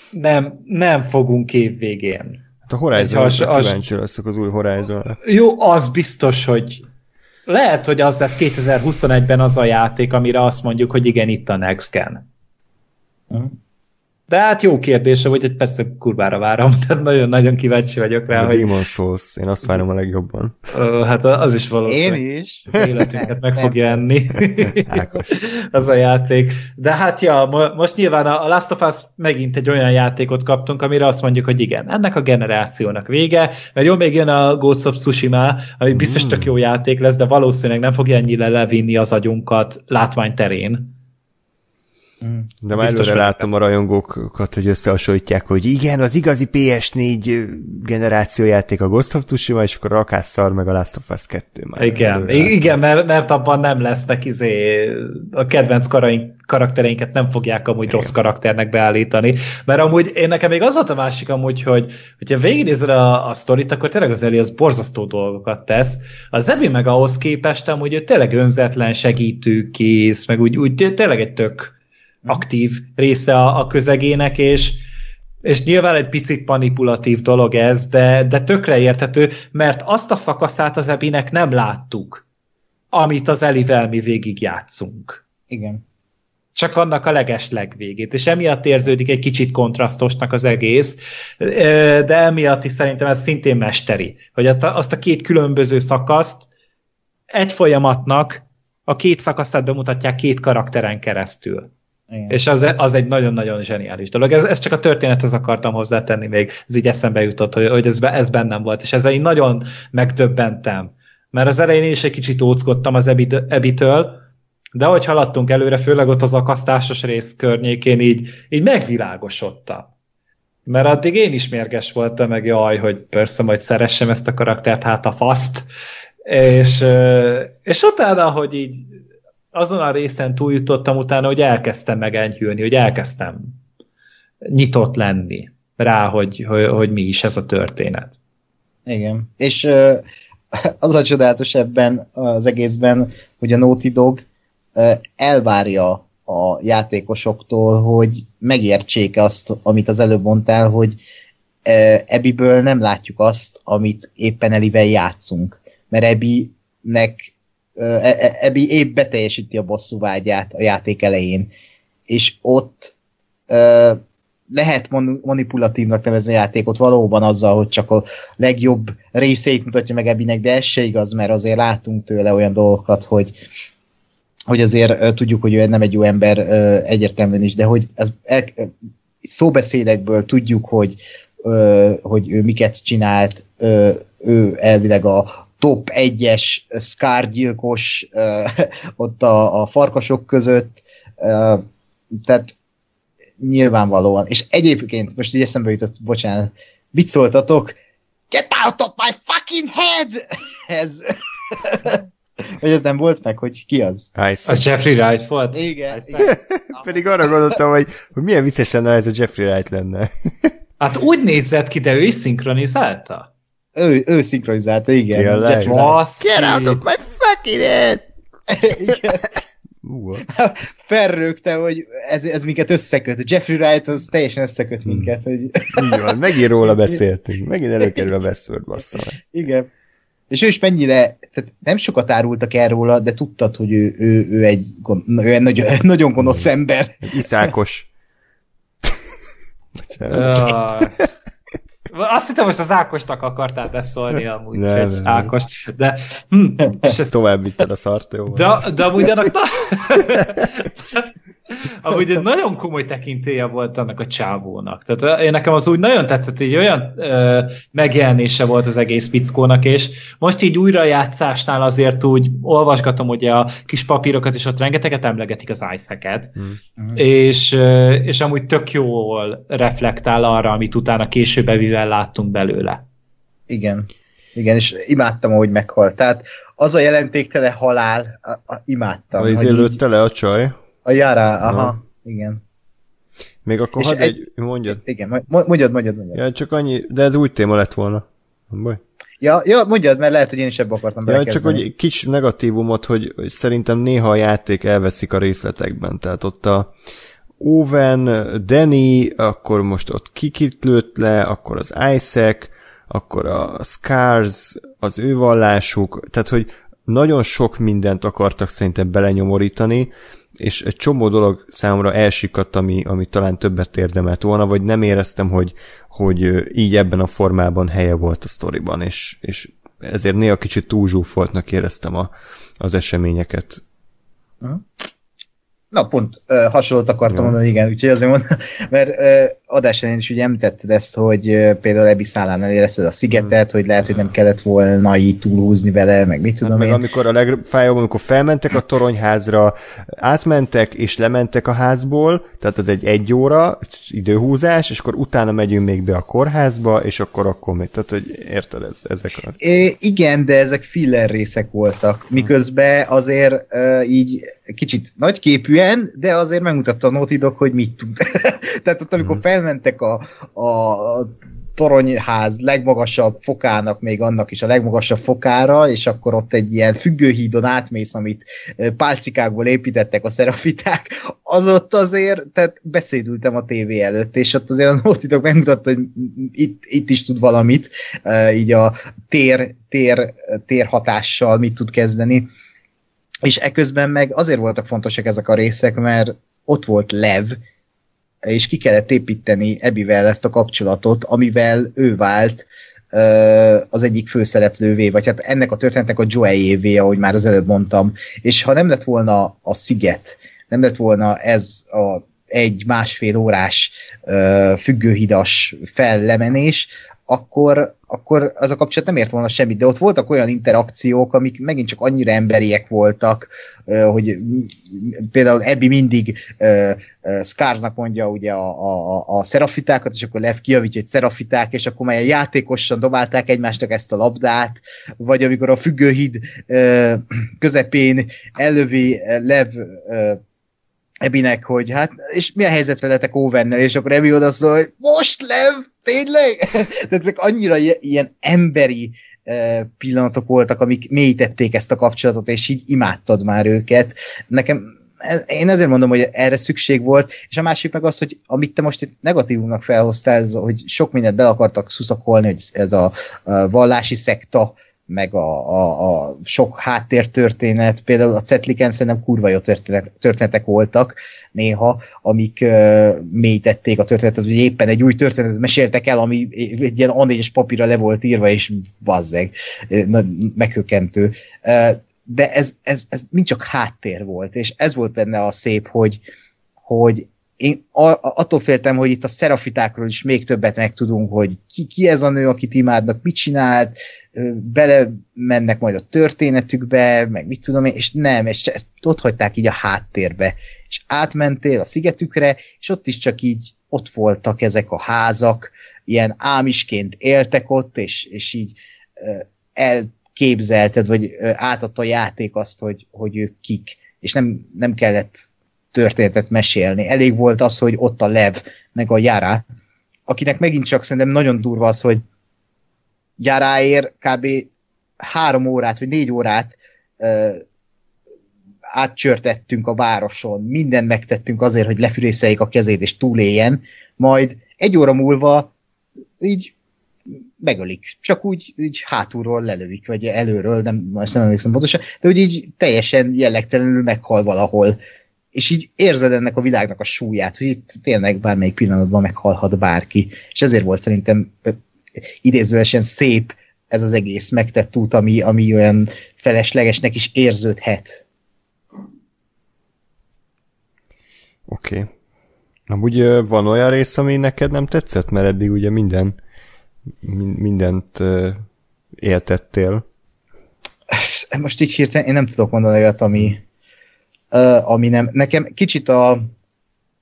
nem, nem fogunk év végén. Hát a Horizon, az, az, kíváncsi leszek az új horizon. Jó, az biztos, hogy lehet, hogy az lesz 2021-ben az a játék, amire azt mondjuk, hogy igen, itt a Next Gen. Uh-huh. De hát jó kérdése, hogy egy persze kurvára várom, tehát nagyon-nagyon kíváncsi vagyok rá. A hogy... Demon Souls, én azt várom a legjobban. Hát az is valószínű. Én is. Az életünket meg fogja enni. az a játék. De hát ja, most nyilván a Last of Us megint egy olyan játékot kaptunk, amire azt mondjuk, hogy igen, ennek a generációnak vége, mert jó, még jön a Ghost of Tsushima, ami biztos tök jó játék lesz, de valószínűleg nem fogja ennyire levinni az agyunkat látványterén de már előre látom a rajongókat, hogy összehasonlítják, hogy igen, az igazi PS4 generáció játék a Ghost of Tsushima, és akkor a rakásszar meg a Last of Us 2. Már igen, igen mert, mert abban nem lesznek izé, a kedvenc karaink, karaktereinket nem fogják amúgy igen. rossz karakternek beállítani, mert amúgy én nekem még az volt a másik amúgy, hogy hogyha végignézed a, a sztorit, akkor tényleg az Eli az borzasztó dolgokat tesz. A Zebi meg ahhoz képest amúgy ő tényleg önzetlen, segítőkész, meg úgy, úgy tényleg egy tök aktív része a, a közegének, és, és nyilván egy picit manipulatív dolog ez, de, de tökre érthető, mert azt a szakaszát az Ebinek nem láttuk, amit az Elivel mi végig játszunk. Igen. Csak annak a leges legvégét, és emiatt érződik egy kicsit kontrasztosnak az egész, de emiatt is szerintem ez szintén mesteri, hogy azt a két különböző szakaszt egy folyamatnak a két szakaszát bemutatják két karakteren keresztül. Igen. És az, az egy nagyon-nagyon zseniális dolog. Ez, ez csak a történethez akartam hozzátenni még, ez így eszembe jutott, hogy, hogy ez, ez bennem volt, és ezzel én nagyon megdöbbentem. Mert az elején is egy kicsit óckodtam az Ebitől, de ahogy haladtunk előre, főleg ott az akasztásos rész környékén így, így megvilágosodtam. Mert addig én is mérges voltam, meg jaj, hogy persze majd szeressem ezt a karaktert, hát a faszt. És, és utána, hogy így azon a részen túljutottam utána, hogy elkezdtem megenyhülni, hogy elkezdtem nyitott lenni rá, hogy, hogy, hogy mi is ez a történet. Igen. És az a csodálatos ebben az egészben, hogy a Naughty Dog elvárja a játékosoktól, hogy megértsék azt, amit az előbb mondtál, hogy Ebiből nem látjuk azt, amit éppen Elivel játszunk. Mert Ebinek Ebi épp beteljesíti a bosszú vágyát a játék elején, és ott lehet manipulatívnak nevezni a játékot valóban azzal, hogy csak a legjobb részeit mutatja meg Ebinek, de ez se igaz, mert azért látunk tőle olyan dolgokat, hogy hogy azért tudjuk, hogy ő nem egy jó ember egyértelműen is, de hogy ez el, szóbeszédekből tudjuk, hogy, hogy ő miket csinált, ő elvileg a top 1-es Scar gyilkos uh, ott a, a farkasok között, uh, tehát nyilvánvalóan. És egyébként, most így eszembe jutott, bocsánat, mit szóltatok? Get out of my fucking head! Ez... Vagy ez nem volt meg, hogy ki az? Ice. A Jeffrey Wright volt? Igen. igen. Pedig arra gondoltam, hogy, hogy milyen vicces lenne, ha ez a Jeffrey Wright lenne. hát úgy nézett ki, de ő is szinkronizálta ő, ő szinkronizálta, igen. Tényleg? Get out of my fucking head! Felrögte, hogy ez, ez minket összeköt. Jeffrey Wright az teljesen összeköt hmm. minket. Hogy... Így van, megint róla beszéltünk. Megint előkerül a Westworld, bassza. Igen. És ő is mennyire, tehát nem sokat árultak el róla, de tudtad, hogy ő, ő, ő egy, ő egy nagyon, nagyon gonosz ember. Iszákos. Azt hittem, most az Ákosnak akartál beszólni amúgy, nem, nem, Ákos. De, hm, és ezt tovább vitted a szart, jó? De, de amúgy annak na... Amúgy egy nagyon komoly tekintélye volt annak a csávónak. Tehát én nekem az úgy nagyon tetszett, hogy olyan ö, megjelenése volt az egész pickónak, és most így újrajátszásnál azért úgy olvasgatom ugye a kis papírokat, és ott rengeteget emlegetik az ice mm. és, ö, és amúgy tök jól reflektál arra, amit utána később evivel láttunk belőle. Igen. Igen, és imádtam, ahogy meghalt. Tehát az a jelentéktele halál, a, a, imádtam. A izé lőtte le a csaj. A Jara, aha, Na. igen. Még akkor És hadd egy- egy, mondjad. Igen, mo- mondjad, mondjad, mondjad. Ja, csak annyi, de ez új téma lett volna. Nem baj. Ja, ja, mondjad, mert lehet, hogy én is ebbe akartam Ja, csak hogy kis negatívumot, hogy, hogy szerintem néha a játék elveszik a részletekben. Tehát ott a Owen, Danny, akkor most ott kikit lőtt le, akkor az Isaac, akkor a Scars, az ő vallásuk, tehát hogy nagyon sok mindent akartak szerintem belenyomorítani, és egy csomó dolog számomra elsikadt, ami, ami talán többet érdemelt volna, vagy nem éreztem, hogy, hogy így ebben a formában helye volt a sztoriban, és, és ezért néha kicsit túlzsúfoltnak éreztem a, az eseményeket. Na, pont uh, hasonlót akartam Ja. mondani, igen, úgyhogy azért mondom, mert uh, én is ugye említetted ezt, hogy uh, például Ebiszálánál érezted a szigetet, hogy lehet, hogy nem kellett volna így túlhúzni vele, meg mit tudom Hát meg én. amikor a legfájóbb, amikor felmentek a toronyházra, átmentek és lementek a házból, tehát az egy egy óra időhúzás, és akkor utána megyünk még be a kórházba, és akkor akkor még, tehát hogy érted, ez, ezek a... É, igen, de ezek filler részek voltak, miközben azért uh, így kicsit nagyképűen, de azért megmutatta a Naughty Dog, hogy mit tud. Tehát ott, amikor felmentek a, a toronyház legmagasabb fokának, még annak is a legmagasabb fokára, és akkor ott egy ilyen függőhídon átmész, amit pálcikákból építettek a szerafiták, az ott azért, tehát beszédültem a tévé előtt, és ott azért a Naughty megmutatta, hogy itt, itt is tud valamit, így a tér, tér, tér hatással mit tud kezdeni. És eközben meg azért voltak fontosak ezek a részek, mert ott volt Lev, és ki kellett építeni Ebivel ezt a kapcsolatot, amivel ő vált az egyik főszereplővé, vagy hát ennek a történetnek a Joey-évé, ahogy már az előbb mondtam. És ha nem lett volna a sziget, nem lett volna ez a egy másfél órás függőhidas fellemenés, akkor, akkor az a kapcsolat nem ért volna semmit, de ott voltak olyan interakciók, amik megint csak annyira emberiek voltak, hogy például Ebbi mindig Skarsnak mondja ugye a, a, a szerafitákat, és akkor Lev kijavítja, hogy szerafiták, és akkor már játékosan dobálták egymásnak ezt a labdát, vagy amikor a függőhíd közepén ellövi Lev Ebinek, hogy hát, és mi a helyzet veletek Owennel, és akkor Ebi oda szól, hogy most Lev, tényleg? Tehát ezek annyira ilyen emberi eh, pillanatok voltak, amik mélyítették ezt a kapcsolatot, és így imádtad már őket. Nekem ez- én ezért mondom, hogy erre szükség volt, és a másik meg az, hogy amit te most itt negatívumnak felhoztál, ez, hogy sok mindent be akartak szuszakolni, hogy ez a vallási szekta, meg a, a, a sok háttértörténet, például a Cetliken szerintem kurva jó történet, történetek voltak néha, amik uh, mélyítették a történetet, hogy éppen egy új történetet meséltek el, ami egy ilyen A4-es papírra le volt írva, és bazzeg, meghökkentő. Uh, de ez, ez, ez mind csak háttér volt, és ez volt benne a szép, hogy, hogy én attól féltem, hogy itt a szerafitákról is még többet megtudunk, hogy ki, ki ez a nő, akit imádnak, mit csinált, bele mennek majd a történetükbe, meg mit tudom én, és nem, és ezt ott hagyták így a háttérbe, és átmentél a szigetükre, és ott is csak így ott voltak ezek a házak, ilyen ámisként éltek ott, és, és így elképzelted, vagy átadta a játék azt, hogy, hogy ők kik, és nem, nem kellett történetet mesélni. Elég volt az, hogy ott a Lev, meg a Jara, akinek megint csak szerintem nagyon durva az, hogy Jaráért kb. három órát, vagy négy órát uh, átcsörtettünk a városon, mindent megtettünk azért, hogy lefürészeljék a kezét és túléljen, majd egy óra múlva így megölik. Csak úgy, úgy hátulról lelövik, vagy előről, nem, most nem emlékszem pontosan, de úgy így teljesen jellegtelenül meghal valahol. És így érzed ennek a világnak a súlyát, hogy itt tényleg bármelyik pillanatban meghalhat bárki. És ezért volt szerintem idézőesen szép ez az egész megtett út, ami, ami olyan feleslegesnek is érződhet. Oké. Okay. Amúgy van olyan rész, ami neked nem tetszett, mert eddig ugye minden min- mindent éltettél. Most így hirtelen én nem tudok mondani olyat, ami, uh, ami nem. Nekem kicsit a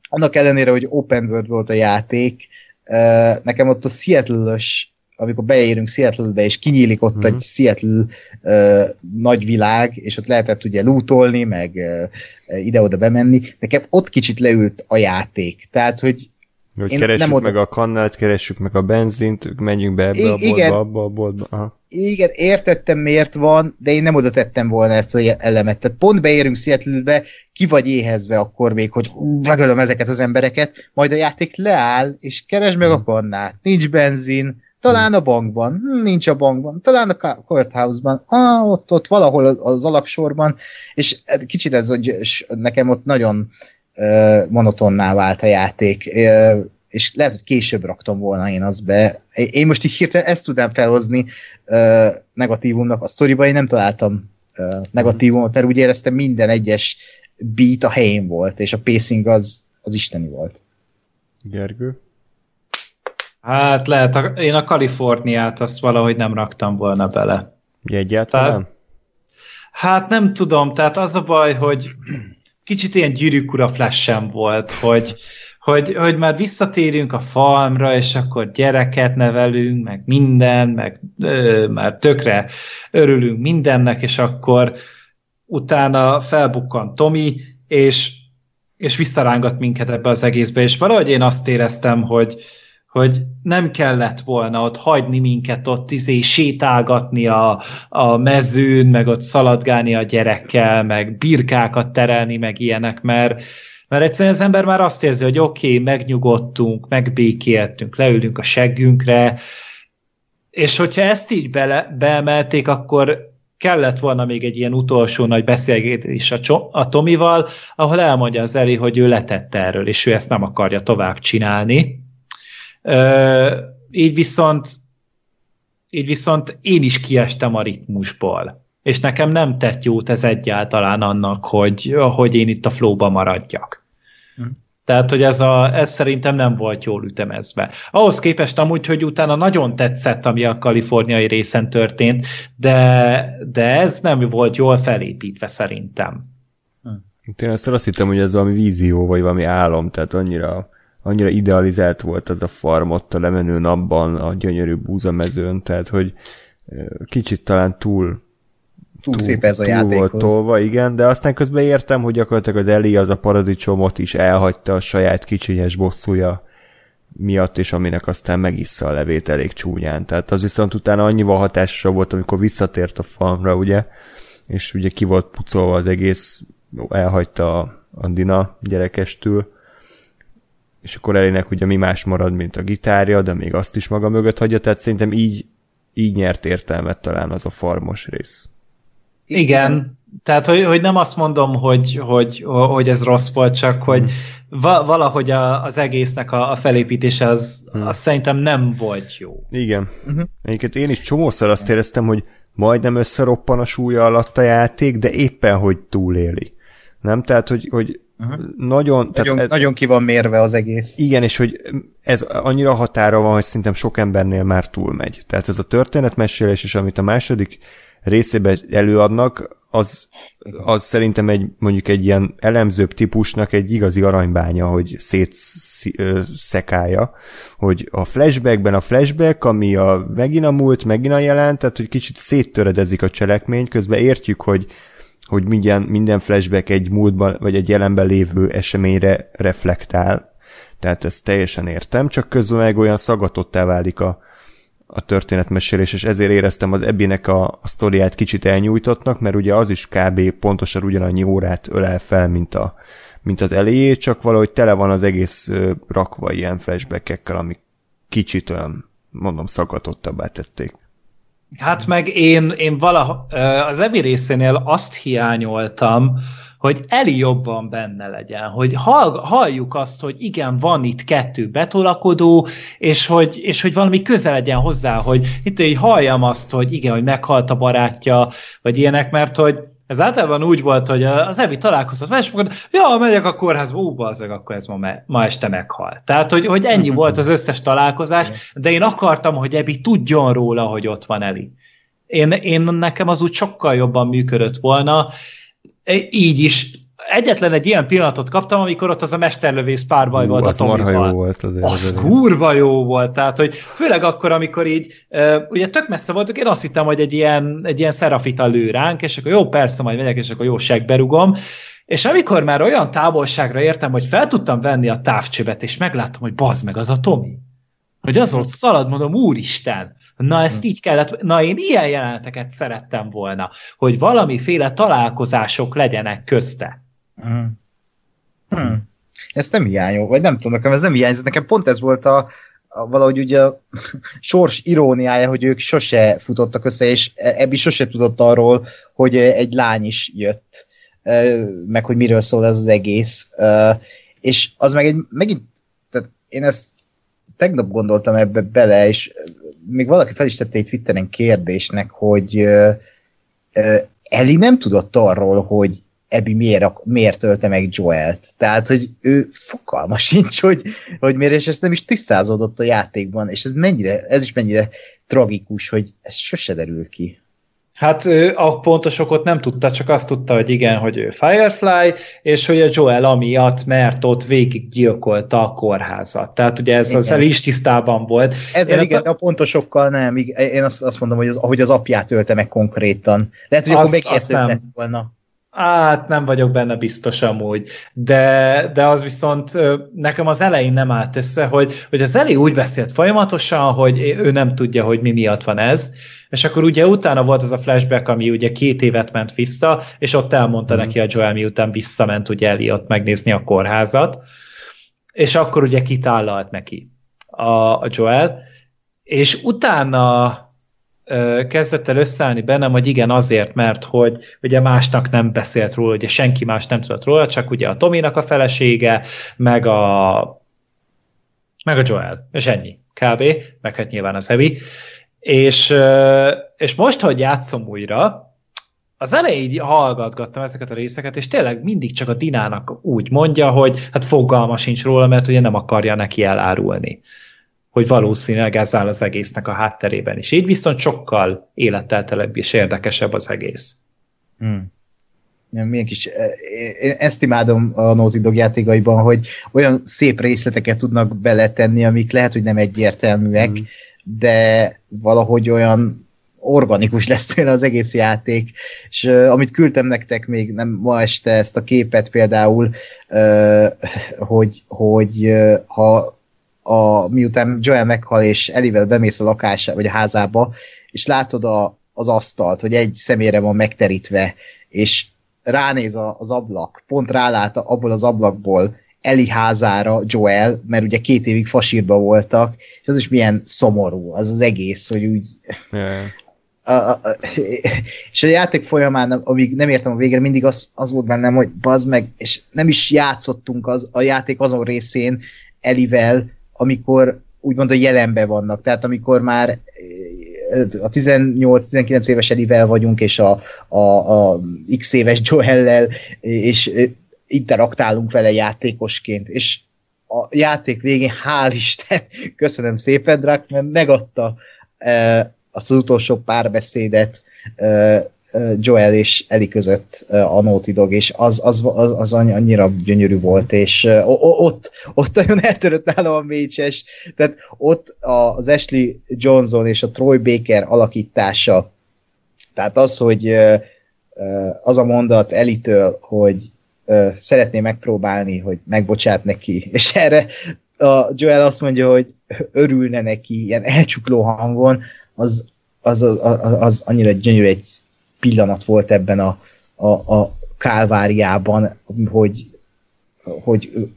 annak ellenére, hogy open world volt a játék, uh, nekem ott a Seattle-ös amikor beérünk Seattle-be, és kinyílik ott uh-huh. egy Seattle uh, nagy világ, és ott lehetett ugye lootolni, meg uh, ide-oda bemenni, nekem ott kicsit leült a játék. Tehát, hogy hogy Én keressük nem oda... meg a kannát, keressük meg a benzint, menjünk be ebbe I- a boltba, igen, abba a boltba. Aha. Igen, értettem miért van, de én nem oda tettem volna ezt az elemet. Tehát pont beérünk Seattle-be, ki vagy éhezve akkor még, hogy megölöm ezeket az embereket, majd a játék leáll, és keresd meg a hmm. kannát. Nincs benzin, talán a bankban, hm, nincs a bankban, talán a courthouse-ban, ah, ott, ott valahol az alaksorban, és kicsit ez, hogy nekem ott nagyon monotonná vált a játék, és lehet, hogy később raktam volna én azt be. Én most így hirtelen ezt tudnám felhozni negatívumnak, a sztoriba én nem találtam negatívumot, mert úgy éreztem minden egyes beat a helyén volt, és a pacing az, az isteni volt. Gergő? Hát lehet, a, én a Kaliforniát azt valahogy nem raktam volna bele. Egyáltalán? Tehát, hát nem tudom, tehát az a baj, hogy kicsit ilyen gyűrűk ura flash volt, hogy, hogy, hogy már visszatérünk a farmra, és akkor gyereket nevelünk, meg minden, meg ö, már tökre örülünk mindennek, és akkor utána felbukkan Tomi, és, és visszarángat minket ebbe az egészbe, és valahogy én azt éreztem, hogy, hogy nem kellett volna ott hagyni minket ott izé sétálgatni a, a mezőn, meg ott szaladgálni a gyerekkel, meg birkákat terelni, meg ilyenek, mert, mert egyszerűen az ember már azt érzi, hogy oké, okay, megnyugodtunk, megbékéltünk, leülünk a seggünkre, és hogyha ezt így bele, beemelték, akkor kellett volna még egy ilyen utolsó nagy beszélgetés a, a Tomival, ahol elmondja az Eli, hogy ő letette erről, és ő ezt nem akarja tovább csinálni így viszont így viszont én is kiestem a ritmusból. És nekem nem tett jót ez egyáltalán annak, hogy, hogy én itt a flóba maradjak. Hm. Tehát, hogy ez, a, ez szerintem nem volt jól ütemezve. Ahhoz képest amúgy, hogy utána nagyon tetszett, ami a kaliforniai részen történt, de, de ez nem volt jól felépítve szerintem. Hm. Én azt hittem, hogy ez valami vízió, vagy valami álom, tehát annyira annyira idealizált volt az a farm ott a lemenő napban, a gyönyörű búzamezőn, tehát hogy kicsit talán túl túl, túl szép ez a túl játékhoz. volt tolva, igen, de aztán közben értem, hogy gyakorlatilag az Eli az a paradicsomot is elhagyta a saját kicsinyes bosszúja miatt, és aminek aztán megissza a levét elég csúnyán. Tehát az viszont utána annyival hatásosabb volt, amikor visszatért a farmra, ugye, és ugye ki volt pucolva az egész, elhagyta a Dina gyerekestül, és akkor elének ugye mi más marad, mint a gitárja, de még azt is maga mögött hagyja, tehát szerintem így, így nyert értelmet talán az a farmos rész. Igen, tehát hogy, hogy nem azt mondom, hogy, hogy, hogy ez rossz volt, csak hogy hmm. va, valahogy a, az egésznek a, a felépítése az, hmm. az szerintem nem volt jó. Igen. Uh-huh. Egyébként én is csomószor azt éreztem, hogy majdnem összeroppan a súlya alatt a játék, de éppen, hogy túléli. Nem? Tehát, hogy, hogy Uh-huh. Nagyon, nagyon, ez, nagyon ki van mérve az egész. Igen, és hogy ez annyira határa van, hogy szerintem sok embernél már túlmegy. Tehát ez a történetmesélés, és amit a második részében előadnak, az, az szerintem egy, mondjuk egy ilyen elemzőbb típusnak egy igazi aranybánya, hogy szétszekálja, hogy a flashbackben a flashback, ami a megint a múlt, megint a jelent, tehát hogy kicsit széttöredezik a cselekmény, közben értjük, hogy hogy minden, minden flashback egy múltban vagy egy jelenben lévő eseményre reflektál. Tehát ezt teljesen értem, csak közben meg olyan szagatottá válik a, a történetmesélés, és ezért éreztem az Ebbinek a, a sztoriát kicsit elnyújtottnak, mert ugye az is kb. pontosan ugyanannyi órát ölel fel, mint, a, mint az elejé, csak valahogy tele van az egész rakva ilyen flashbackekkel, amik kicsit olyan, mondom, szagatottabbá tették. Hát meg én, én valaha, az Ebi részénél azt hiányoltam, hogy Eli jobban benne legyen, hogy hall, halljuk azt, hogy igen, van itt kettő betolakodó, és hogy, és hogy valami közel legyen hozzá, hogy itt hogy halljam azt, hogy igen, hogy meghalt a barátja, vagy ilyenek, mert hogy ez általában úgy volt, hogy az Evi találkozott vele, és mondta, ja, megyek a kórházba, ú, bazzeg, akkor ez ma, me- ma este meghal. Tehát, hogy, hogy ennyi volt az összes találkozás, de én akartam, hogy Ebi tudjon róla, hogy ott van Eli. Én, én nekem az úgy sokkal jobban működött volna, így is egyetlen egy ilyen pillanatot kaptam, amikor ott az a mesterlövész párbaj volt az a Tomival. jó volt azért. Az azért. kurva jó volt, tehát, hogy főleg akkor, amikor így, ugye tök messze voltunk, én azt hittem, hogy egy ilyen, egy ilyen szerafita lő ránk, és akkor jó, persze, majd megyek, és akkor jó segberugom, és amikor már olyan távolságra értem, hogy fel tudtam venni a távcsövet, és megláttam, hogy bazd meg, az a Tomi. Hogy az ott szalad, mondom, úristen, na ezt így kellett, na én ilyen jeleneteket szerettem volna, hogy valamiféle találkozások legyenek közte. Hmm. Hmm. Ez nem hiányol, vagy nem tudom, nekem ez nem hiányzott. Nekem pont ez volt a, a valahogy ugye a sors iróniája, hogy ők sose futottak össze, és Ebbi sose tudott arról, hogy egy lány is jött, meg hogy miről szól ez az egész. És az meg egy, megint, tehát én ezt tegnap gondoltam ebbe bele, és még valaki fel is tette egy Twitteren kérdésnek, hogy Eli nem tudott arról, hogy Ebi miért, miért ölte meg Joelt. Tehát, hogy ő fogalma sincs, hogy, hogy miért, és ez nem is tisztázódott a játékban, és ez mennyire, ez is mennyire tragikus, hogy ez sose derül ki. Hát a pontos okot nem tudta, csak azt tudta, hogy igen, hogy ő Firefly, és hogy a Joel amiatt, mert ott végig gyilkolta a kórházat. Tehát ugye ez az is tisztában volt. Ezzel Én igen, a... a pontosokkal nem. Én azt, azt mondom, hogy az, hogy az apját ölte meg konkrétan. Lehet, hogy azt, akkor megértett volna. Hát nem vagyok benne biztos amúgy, de, de az viszont nekem az elején nem állt össze, hogy, hogy az elé úgy beszélt folyamatosan, hogy ő nem tudja, hogy mi miatt van ez, és akkor ugye utána volt az a flashback, ami ugye két évet ment vissza, és ott elmondta mm. neki a Joel, miután visszament ugye Eliott megnézni a kórházat, és akkor ugye kitállalt neki a, a Joel, és utána kezdett el összeállni bennem, hogy igen, azért, mert hogy ugye másnak nem beszélt róla, ugye senki más nem tudott róla, csak ugye a Tominak a felesége, meg a meg a Joel, és ennyi, kb. Meg hát nyilván az Heavy. És, és most, hogy játszom újra, az elején hallgatgattam ezeket a részeket, és tényleg mindig csak a Dinának úgy mondja, hogy hát fogalma sincs róla, mert ugye nem akarja neki elárulni hogy valószínűleg ez áll az egésznek a hátterében is. Így viszont sokkal életteltelebb és érdekesebb az egész. Hmm. Milyen kis, eh, én ezt imádom a Naughty Dog játékaiban, hogy olyan szép részleteket tudnak beletenni, amik lehet, hogy nem egyértelműek, hmm. de valahogy olyan organikus lesz tőle az egész játék, és uh, amit küldtem nektek még nem ma este ezt a képet például, uh, hogy, hogy uh, ha a, miután Joel meghal, és Elivel bemész a lakása, vagy a házába, és látod a, az asztalt, hogy egy személyre van megterítve, és ránéz a, az ablak, pont rálát abból az ablakból Eli házára Joel, mert ugye két évig fasírba voltak, és az is milyen szomorú, az az egész, hogy úgy... Yeah. A, a, a, és a játék folyamán, amíg nem értem a végre, mindig az, az volt bennem, hogy bazd meg, és nem is játszottunk az, a játék azon részén Elivel, amikor úgymond a jelenben vannak, tehát amikor már eh, a 18-19 éves Edivel vagyunk, és a, a, a x éves Joellel, és eh, interaktálunk vele játékosként, és a játék végén, hál' Isten, köszönöm szépen, Drak, mert megadta e, azt az utolsó párbeszédet e, Joel és Eli között a Naughty Dog, és az, az, az, az annyira gyönyörű volt, és ott, ott nagyon eltörött nálam a mécses, tehát ott az Ashley Johnson és a Troy Baker alakítása, tehát az, hogy az a mondat Elitől, hogy szeretné megpróbálni, hogy megbocsát neki, és erre a Joel azt mondja, hogy örülne neki ilyen elcsukló hangon, az, az, az, az, az annyira gyönyörű egy pillanat volt ebben a, a, a kálváriában, hogy, hogy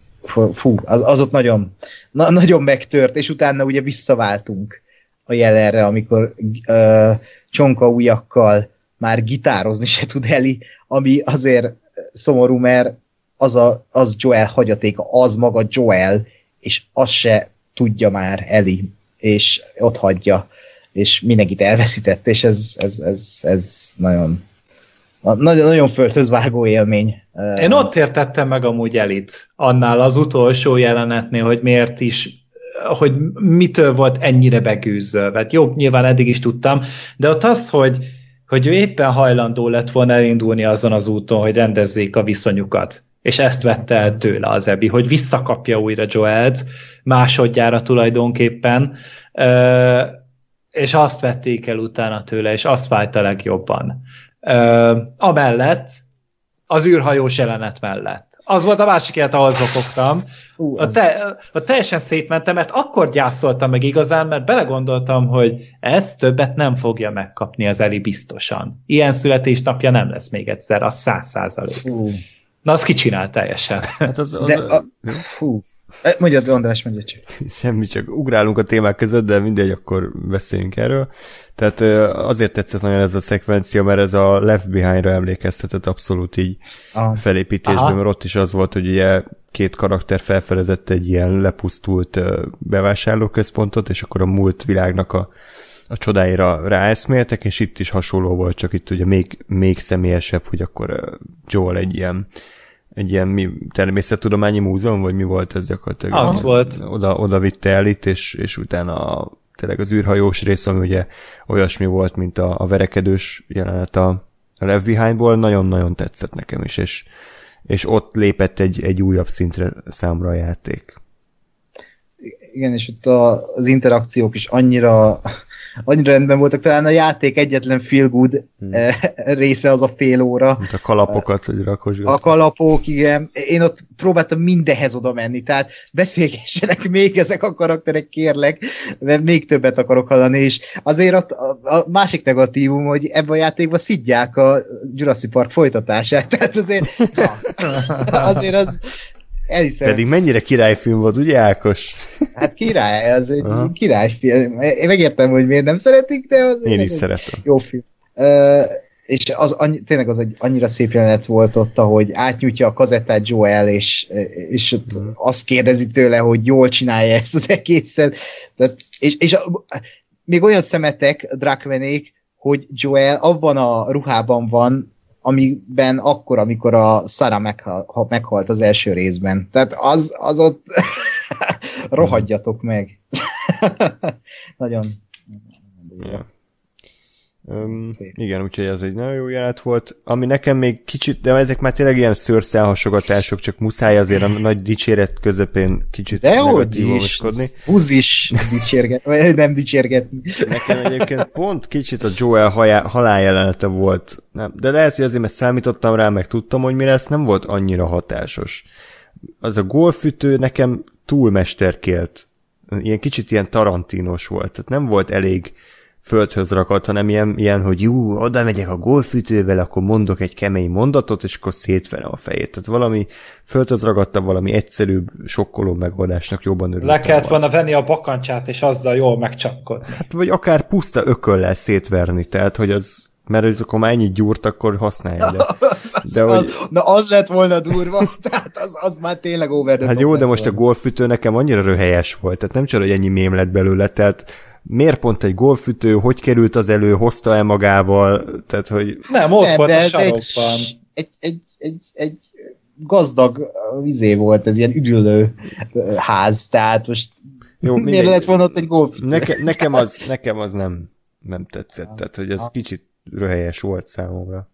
fú, az, az ott nagyon, na, nagyon megtört, és utána ugye visszaváltunk a jelenre, amikor uh, csonka ujjakkal már gitározni se tud Eli, ami azért szomorú, mert az, a, az Joel hagyatéka, az maga Joel, és az se tudja már Eli, és ott hagyja és mindenkit elveszített, és ez, ez, ez, ez nagyon nagyon, nagyon földhözvágó élmény. Én ott értettem meg amúgy elit, annál az utolsó jelenetnél, hogy miért is hogy mitől volt ennyire begűzölve. Hát jó, nyilván eddig is tudtam, de ott az, hogy hogy ő éppen hajlandó lett volna elindulni azon az úton, hogy rendezzék a viszonyukat. És ezt vette el tőle az Ebi, hogy visszakapja újra Joelt, másodjára tulajdonképpen, és azt vették el utána tőle, és azt fájt a legjobban. Amellett, az űrhajós jelenet mellett. Az volt a másik élet, ahol zokogtam. A, te, a teljesen szétmentem, mert akkor gyászoltam meg igazán, mert belegondoltam, hogy ez többet nem fogja megkapni az Eli biztosan. Ilyen születésnapja nem lesz még egyszer, az száz százalék. Na, az kicsinál teljesen. Hát az, az, De a, fú, Mondjad, András, mondja csak. Semmi, csak ugrálunk a témák között, de mindegy, akkor beszéljünk erről. Tehát azért tetszett nagyon ez a szekvencia, mert ez a Left Behind-ra emlékeztetett abszolút így ah. felépítésben, Aha. mert ott is az volt, hogy ugye két karakter felfedezett egy ilyen lepusztult bevásárlóközpontot, és akkor a múlt világnak a, a csodáira ráeszméltek, és itt is hasonló volt, csak itt ugye még, még személyesebb, hogy akkor Joel egy ilyen egy ilyen mi, természettudományi múzeum, vagy mi volt ez gyakorlatilag? Az volt. Oda, oda vitte el itt, és, és utána a, tényleg az űrhajós rész, ami ugye olyasmi volt, mint a, a verekedős jelenet a, a Left Behind-ból, nagyon-nagyon tetszett nekem is, és, és ott lépett egy, egy újabb szintre számra a játék. Igen, és ott a, az interakciók is annyira annyira rendben voltak, talán a játék egyetlen feel good hmm. Eh, része az a fél óra. Mint a kalapokat, hogy rakosgat. A kalapok, igen. Én ott próbáltam mindenhez oda menni, tehát beszélgessenek még ezek a karakterek, kérlek, mert még többet akarok hallani, és azért a, a, a másik negatívum, hogy ebben a játékban szidják a Jurassic Park folytatását, tehát azért, azért az, Elhiszem. Pedig mennyire királyfilm volt, ugye Ákos? Hát király, az egy Aha. királyfilm. Én megértem, hogy miért nem szeretik, de az Én is szeretem. Jó film. Uh, és az annyi, tényleg az egy annyira szép jelenet volt ott, ahogy átnyújtja a kazettát Joel, és, és ott mm. azt kérdezi tőle, hogy jól csinálja ezt az egészet. Tehát, és, és a, még olyan szemetek, Drakvenék, hogy Joel abban a ruhában van, amiben akkor, amikor a Sara meghal, meghalt az első részben. Tehát az, az ott rohadjatok meg. Nagyon. Yeah. Um, igen, úgyhogy ez egy nagyon jó jelenet volt. Ami nekem még kicsit, de ezek már tényleg ilyen szőrszálhasogatások, csak muszáj azért a nagy dicséret közepén kicsit de negatívoskodni. Húz is dicsérget, vagy nem dicsérgetni. Nekem egyébként pont kicsit a Joel haláljelenete volt. Nem, de lehet, hogy azért, mert számítottam rá, meg tudtam, hogy mi lesz, nem volt annyira hatásos. Az a golfütő nekem túlmesterkélt. Ilyen kicsit ilyen tarantinos volt. Tehát nem volt elég földhöz rakott, hanem ilyen, ilyen hogy jú, oda megyek a golfütővel, akkor mondok egy kemény mondatot, és akkor szétverem a fejét. Tehát valami földhöz ragadta, valami egyszerűbb, sokkoló megoldásnak jobban örültem. Le kellett volna venni a bakancsát, és azzal jól megcsapkodni. Hát vagy akár puszta ököllel szétverni, tehát hogy az mert akkor már ennyit gyúrt, akkor használja. De, de hogy... Na az lett volna durva, tehát az, az már tényleg over Hát jó, de most volna. a golfütő nekem annyira röhelyes volt, tehát nem csak, hogy ennyi mém lett belőle, tehát miért pont egy golfütő, hogy került az elő, hozta el magával, tehát hogy... Nem, ott nem, volt a sarokban. Egy, egy, egy, egy gazdag vizé volt, ez ilyen üdülő ház, tehát most Jó, miért lett volna ott egy golfütő? Neke, nekem, az, nekem az nem, nem tetszett, tehát hogy ez kicsit röhelyes volt számomra.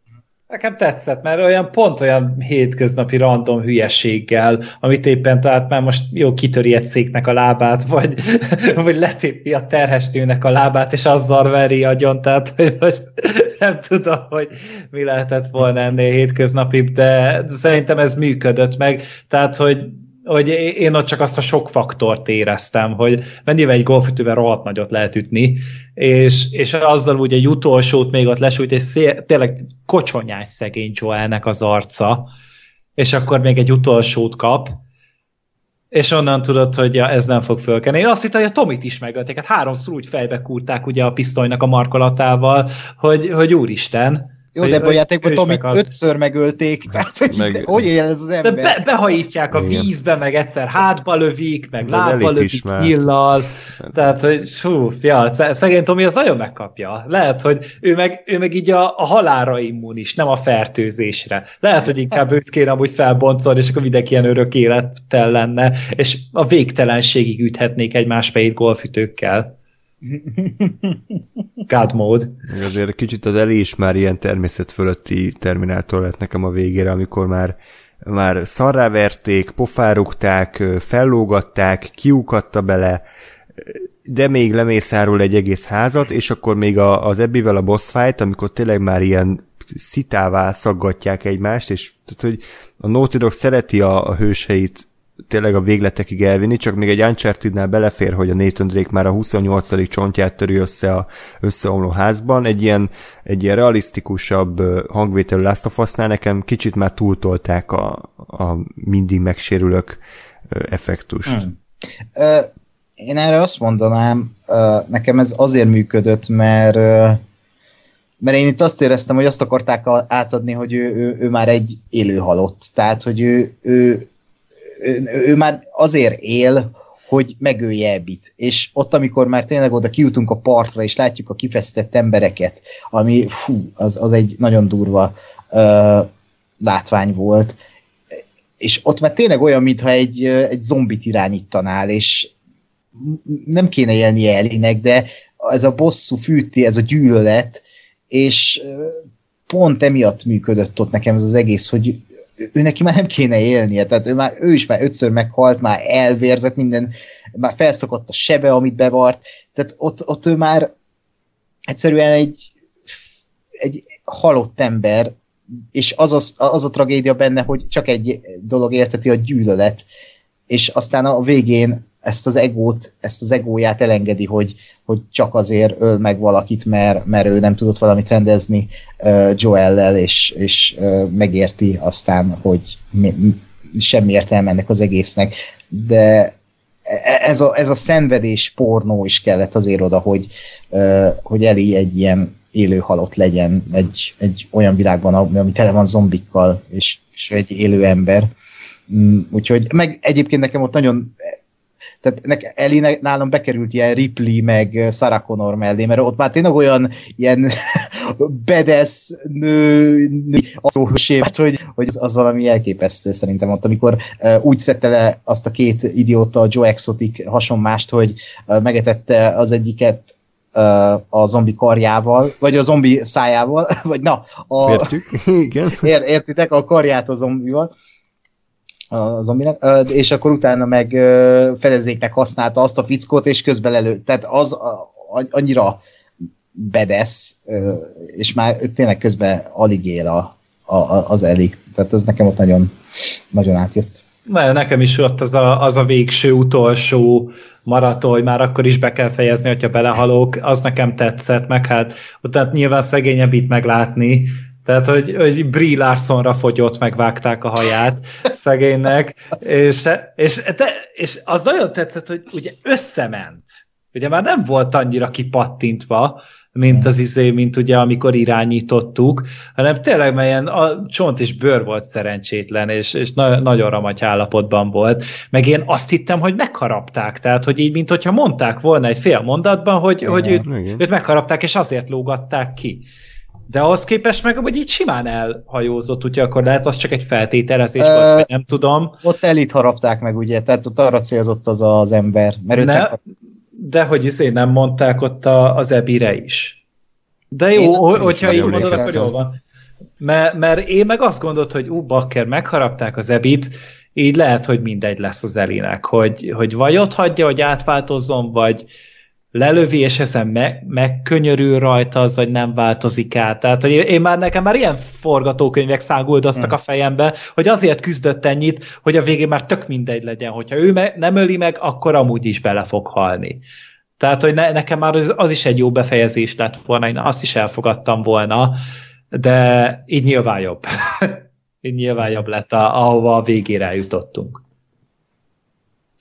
Nekem tetszett, mert olyan pont olyan hétköznapi random hülyeséggel, amit éppen tehát már most jó kitöri egy széknek a lábát, vagy, vagy letépi a terhestőnek a lábát, és azzal veri agyon, tehát hogy most nem tudom, hogy mi lehetett volna ennél hétköznapi, de szerintem ez működött meg, tehát hogy hogy én ott csak azt a sok faktort éreztem, hogy mennyivel egy golfütővel rohadt nagyot lehet ütni, és, és azzal ugye egy utolsót még ott lesújt, és szél, tényleg kocsonyás szegény Joelnek az arca, és akkor még egy utolsót kap, és onnan tudod, hogy ja, ez nem fog fölkenni. Én azt hittem, hogy a Tomit is megölték, hát háromszor úgy fejbe kúrták ugye a pisztolynak a markolatával, hogy, hogy úristen, jó, de ebben a játékban Tomit ötször megölték, tehát hogy, meg, hogy él ez az ember? De be, behajítják a Igen. vízbe, meg egyszer hátba lövik, meg de lábba lövik hillal, tehát hogy hú, ja, szegény Tomi az nagyon megkapja. Lehet, hogy ő meg, ő meg így a, a halára immunis, nem a fertőzésre. Lehet, hogy inkább őt kéne amúgy felboncolni, és akkor mindenki ilyen örök élettel lenne, és a végtelenségig üthetnék egymás fejét golfütőkkel. God mode. Azért kicsit az Eli is már ilyen természet fölötti terminátor lett nekem a végére, amikor már már szarrá verték, pofárugták, fellógatták, kiukatta bele, de még lemészárul egy egész házat, és akkor még a, az ebbivel a boss fight, amikor tényleg már ilyen szitává szaggatják egymást, és tehát, hogy a Naughty Dog szereti a, a hőseit tényleg a végletekig elvinni, csak még egy Uncharted-nál belefér, hogy a Nathan Drake már a 28. csontját törő össze a összeomló házban. Egy ilyen, egy ilyen realisztikusabb hangvételű Last of Us-nál nekem kicsit már túltolták a, a mindig megsérülök effektust. Hmm. Én erre azt mondanám, nekem ez azért működött, mert mert én itt azt éreztem, hogy azt akarták átadni, hogy ő, ő, ő már egy élő halott. Tehát, hogy ő, ő, ő, már azért él, hogy megölje Ebbit. És ott, amikor már tényleg oda kijutunk a partra, és látjuk a kifesztett embereket, ami fú, az, az egy nagyon durva uh, látvány volt. És ott már tényleg olyan, mintha egy, egy zombit irányítanál, és nem kéne élnie Elinek, de ez a bosszú fűti, ez a gyűlölet, és pont emiatt működött ott nekem ez az egész, hogy ő neki már nem kéne élnie, tehát ő, már, ő is már ötször meghalt, már elvérzett minden, már felszokott a sebe, amit bevart, tehát ott, ott ő már egyszerűen egy, egy halott ember, és az, az, az a tragédia benne, hogy csak egy dolog érteti a gyűlölet, és aztán a végén ezt az egót, ezt az egóját elengedi, hogy, hogy csak azért öl meg valakit, mert, mert ő nem tudott valamit rendezni uh, Joel-lel, és, és uh, megérti aztán, hogy mi, semmi értelme ennek az egésznek. De e, ez a, ez a szenvedés pornó is kellett azért oda, hogy, uh, hogy Eli egy ilyen élő halott legyen egy, egy olyan világban, ami tele van zombikkal, és, és egy élő ember. Mm, úgyhogy, meg egyébként nekem ott nagyon tehát nek, Eli nálam bekerült ilyen Ripley, meg Sarah Connor mellé, mert ott már tényleg olyan ilyen bedesz nő, nő hát, hogy, hogy az, az valami elképesztő szerintem ott, amikor uh, úgy szedte le azt a két idióta, Joe Exotic hasonmást, hogy uh, megetette az egyiket a zombi karjával, vagy a zombi szájával, vagy na, a, Értük? Igen. Ér, értitek, a karját a zombival, a zombinak, és akkor utána meg fedezéknek használta azt a fickót, és közben elő. Tehát az annyira bedesz, és már tényleg közben alig él a, a, az Eli. Tehát ez nekem ott nagyon, nagyon átjött. Na, nekem is ott az a, az a végső, utolsó maraton, hogy már akkor is be kell fejezni, hogyha belehalok, az nekem tetszett, meg hát utána nyilván szegényebb itt meglátni, tehát, hogy, hogy Brie Larsonra fogyott, megvágták a haját szegénynek, és, és, de, és az nagyon tetszett, hogy ugye összement. Ugye már nem volt annyira kipattintva, mint az izé, mint ugye amikor irányítottuk, hanem tényleg melyen a csont és bőr volt szerencsétlen, és, és na- nagyon ramagy állapotban volt. Meg én azt hittem, hogy megharapták, tehát hogy így, mint hogyha mondták volna egy fél mondatban, hogy, igen, hogy őt, őt megharapták, és azért lógatták ki. De ahhoz képest meg, hogy így simán elhajózott, úgyhogy akkor lehet az csak egy feltételezés uh, volt, nem tudom. Ott elit harapták meg, ugye, tehát ott arra célzott az az ember. Mert ne, nem... De hogy izé nem mondták ott a, az ebire is. De jó, én hogyha így mondod, akkor jól van. Mert, mert én meg azt gondolt, hogy ú, bakker, megharapták az ebit, így lehet, hogy mindegy lesz az Elinek, hogy, hogy vagy ott hagyja, hogy átváltozzon, vagy, lelövi, és ezen me- megkönyörül rajta az, hogy nem változik át. Tehát, hogy én már nekem már ilyen forgatókönyvek száguldoztak hmm. a fejembe, hogy azért küzdött ennyit, hogy a végén már tök mindegy legyen. Hogyha ő me- nem öli meg, akkor amúgy is bele fog halni. Tehát, hogy ne- nekem már az, az is egy jó befejezés lett volna, én azt is elfogadtam volna, de így nyilván jobb. így nyilván jobb lett, a, ahova a végére eljutottunk.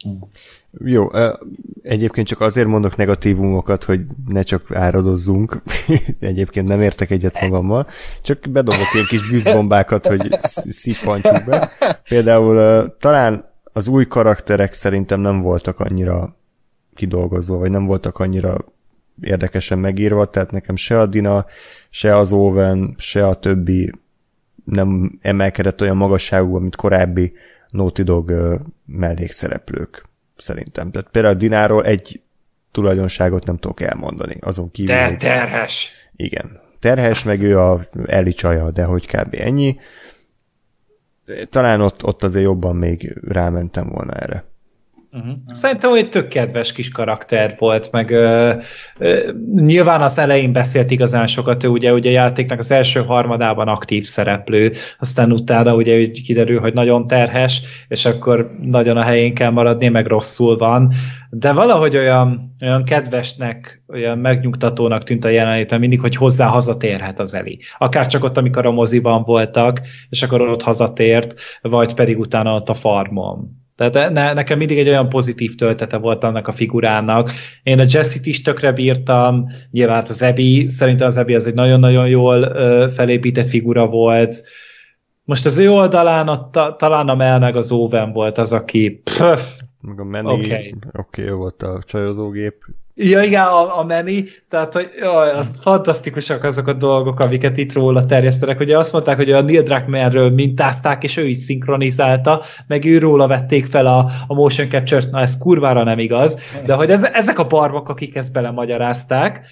Hmm. Jó, egyébként csak azért mondok negatívumokat, hogy ne csak áradozzunk. egyébként nem értek egyet magammal. Csak bedobok ilyen kis bűzbombákat, hogy szippantsuk be. Például talán az új karakterek szerintem nem voltak annyira kidolgozva, vagy nem voltak annyira érdekesen megírva, tehát nekem se a Dina, se az Owen, se a többi nem emelkedett olyan magasságúba, mint korábbi Naughty Dog mellékszereplők szerintem. Tehát például Dináról egy tulajdonságot nem tudok elmondani. Azon kívül, De hogy- terhes. igen. Terhes, meg ő a Eli csaja, de hogy kb. ennyi. Talán ott, ott azért jobban még rámentem volna erre. Uh-huh. Szerintem egy tök kedves kis karakter volt, meg ö, ö, nyilván az elején beszélt igazán sokat, ő ugye, ugye a játéknak az első harmadában aktív szereplő, aztán utána ugye kiderül, hogy nagyon terhes, és akkor nagyon a helyén kell maradni, meg rosszul van, de valahogy olyan, olyan kedvesnek, olyan megnyugtatónak tűnt a jelenléte mindig, hogy hozzá hazatérhet az Eli. Akár csak ott, amikor a moziban voltak, és akkor ott hazatért, vagy pedig utána ott a farmon. Tehát ne, nekem mindig egy olyan pozitív töltete volt annak a figurának. Én a Jessit is tökre bírtam, nyilván hát az Ebi, szerintem az Ebi az egy nagyon-nagyon jól ö, felépített figura volt. Most az ő oldalán ott ta, talán a Mel meg az Owen volt az, aki pff, Meg a Manny, Oké. okay, jó volt a csajozógép. Ja, igen, a, a Manny, tehát hogy jaj, az fantasztikusak azok a dolgok, amiket itt róla terjesztenek. Ugye azt mondták, hogy a Neil Druckmannről mintázták, és ő is szinkronizálta, meg ő róla vették fel a, a motion capture-t, na ez kurvára nem igaz, de hogy ez, ezek a barbak, akik ezt belemagyarázták,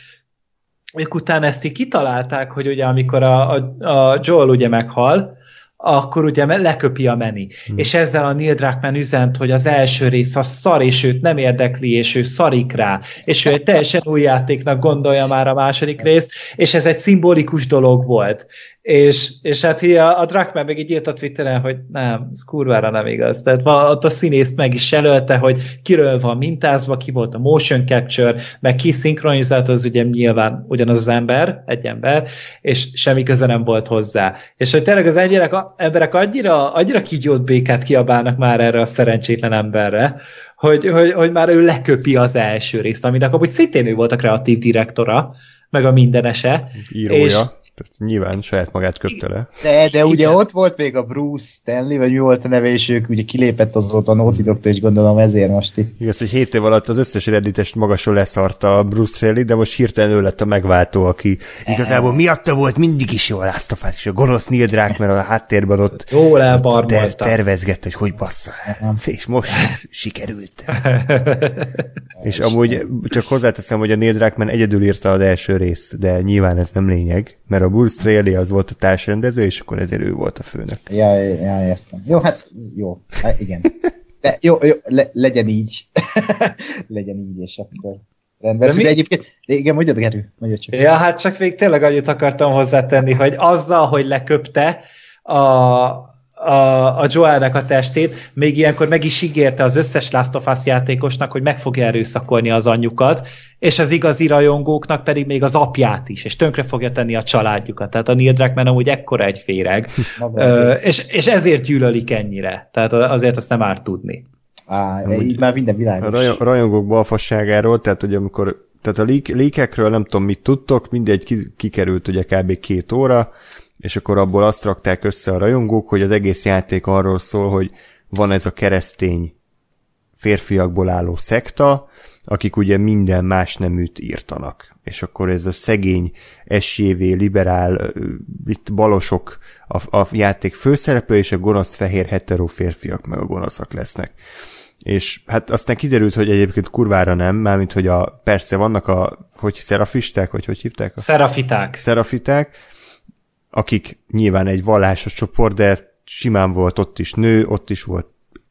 ők utána ezt így kitalálták, hogy ugye amikor a, a, a Joel ugye meghal, akkor ugye leköpi a meni. Hmm. És ezzel a Neil Druckmann üzent, hogy az első rész a szar, és őt nem érdekli, és ő szarik rá, és ő egy teljesen új játéknak gondolja már a második részt, és ez egy szimbolikus dolog volt. És, és hát a, a Druckmann meg így írt a Twitteren, hogy nem, ez kurvára nem igaz. Tehát va- ott a színészt meg is jelölte, hogy kiről van mintázva, ki volt a motion capture, meg ki szinkronizált, az ugye nyilván ugyanaz az ember, egy ember, és semmi köze nem volt hozzá. És hogy tényleg az egyérek, emberek annyira, annyira kígyót békát kiabálnak már erre a szerencsétlen emberre, hogy, hogy, hogy már ő leköpi az első részt, aminek amúgy szintén ő volt a kreatív direktora, meg a mindenese. Írója. És- Tehát nyilván saját magát köpte le. De, de ugye Igen. ott volt még a Bruce Stanley, vagy mi volt a neve, és ők ugye kilépett azóta a Naughty Dog-tól, és gondolom ezért most itt. Igaz, hogy 7 év alatt az összes redditest magasról leszarta a Bruce Reilly, de most hirtelen ő lett a megváltó, aki igazából miatta volt mindig is jó a Last of Us, és a gonosz Neil Druckmann a háttérben ott Jól ter- elbarmolta. tervezgett, hogy hogy bassza. És most sikerült. és amúgy csak hozzáteszem, hogy a Neil Druckmann egyedül írta az első részt, de nyilván ez nem lényeg, mert a Bruce Reilly az volt a társrendező, és akkor ezért ő volt a főnök. Ja, ja, értem. Jó, hát jó, hát igen. De jó, jó le, legyen így. legyen így, és akkor rendben. De De, mi- de egyébként, igen, mondjad, Gerő, mondjad csak. Ja, hát csak még tényleg annyit akartam hozzátenni, hogy azzal, hogy leköpte a, a, a Joelnek a testét, még ilyenkor meg is ígérte az összes Last of Us játékosnak, hogy meg fogja erőszakolni az anyjukat, és az igazi rajongóknak pedig még az apját is, és tönkre fogja tenni a családjukat. Tehát a Neil Druckmann amúgy ekkora egy féreg, Ö, és, és ezért gyűlölik ennyire. Tehát azért azt nem árt tudni. Á, így már minden A világos. raj- rajongók balfasságáról, tehát hogy amikor tehát a leak, leakekről nem tudom mit tudtok, mindegy ki, kikerült ugye kb. két óra, és akkor abból azt rakták össze a rajongók, hogy az egész játék arról szól, hogy van ez a keresztény férfiakból álló szekta, akik ugye minden más neműt írtanak. És akkor ez a szegény SJV, liberál, itt balosok a, a játék főszereplő, és a gonosz fehér hetero férfiak meg a gonoszak lesznek. És hát aztán kiderült, hogy egyébként kurvára nem, mármint, hogy a, persze vannak a, hogy szerafisták, vagy hogy hívták? A Szerafiták. szerafiták, akik nyilván egy vallásos csoport, de simán volt ott is nő, ott is volt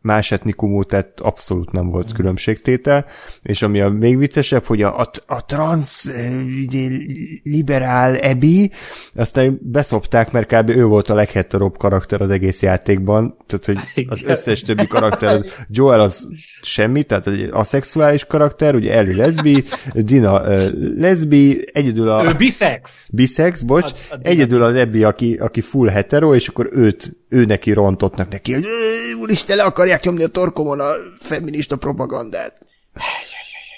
más etnikumú, tehát abszolút nem volt különbségtétel, és ami a még viccesebb, hogy a, a, a trans eh, liberál Ebi, aztán beszopták, mert kb. ő volt a legheterobb karakter az egész játékban, tehát hogy az összes többi karakter, az- Joel az semmi, tehát egy aszexuális karakter, ugye Ellie leszbi, Dina uh, leszbi, egyedül a... Ő biszex. Bisex, bocs, A- a Dina egyedül az Ebbi, aki, aki full hetero, és akkor őt, ő neki rontottnak neki, hogy "Ö, úristen, le akarják nyomni a torkomon a feminista propagandát.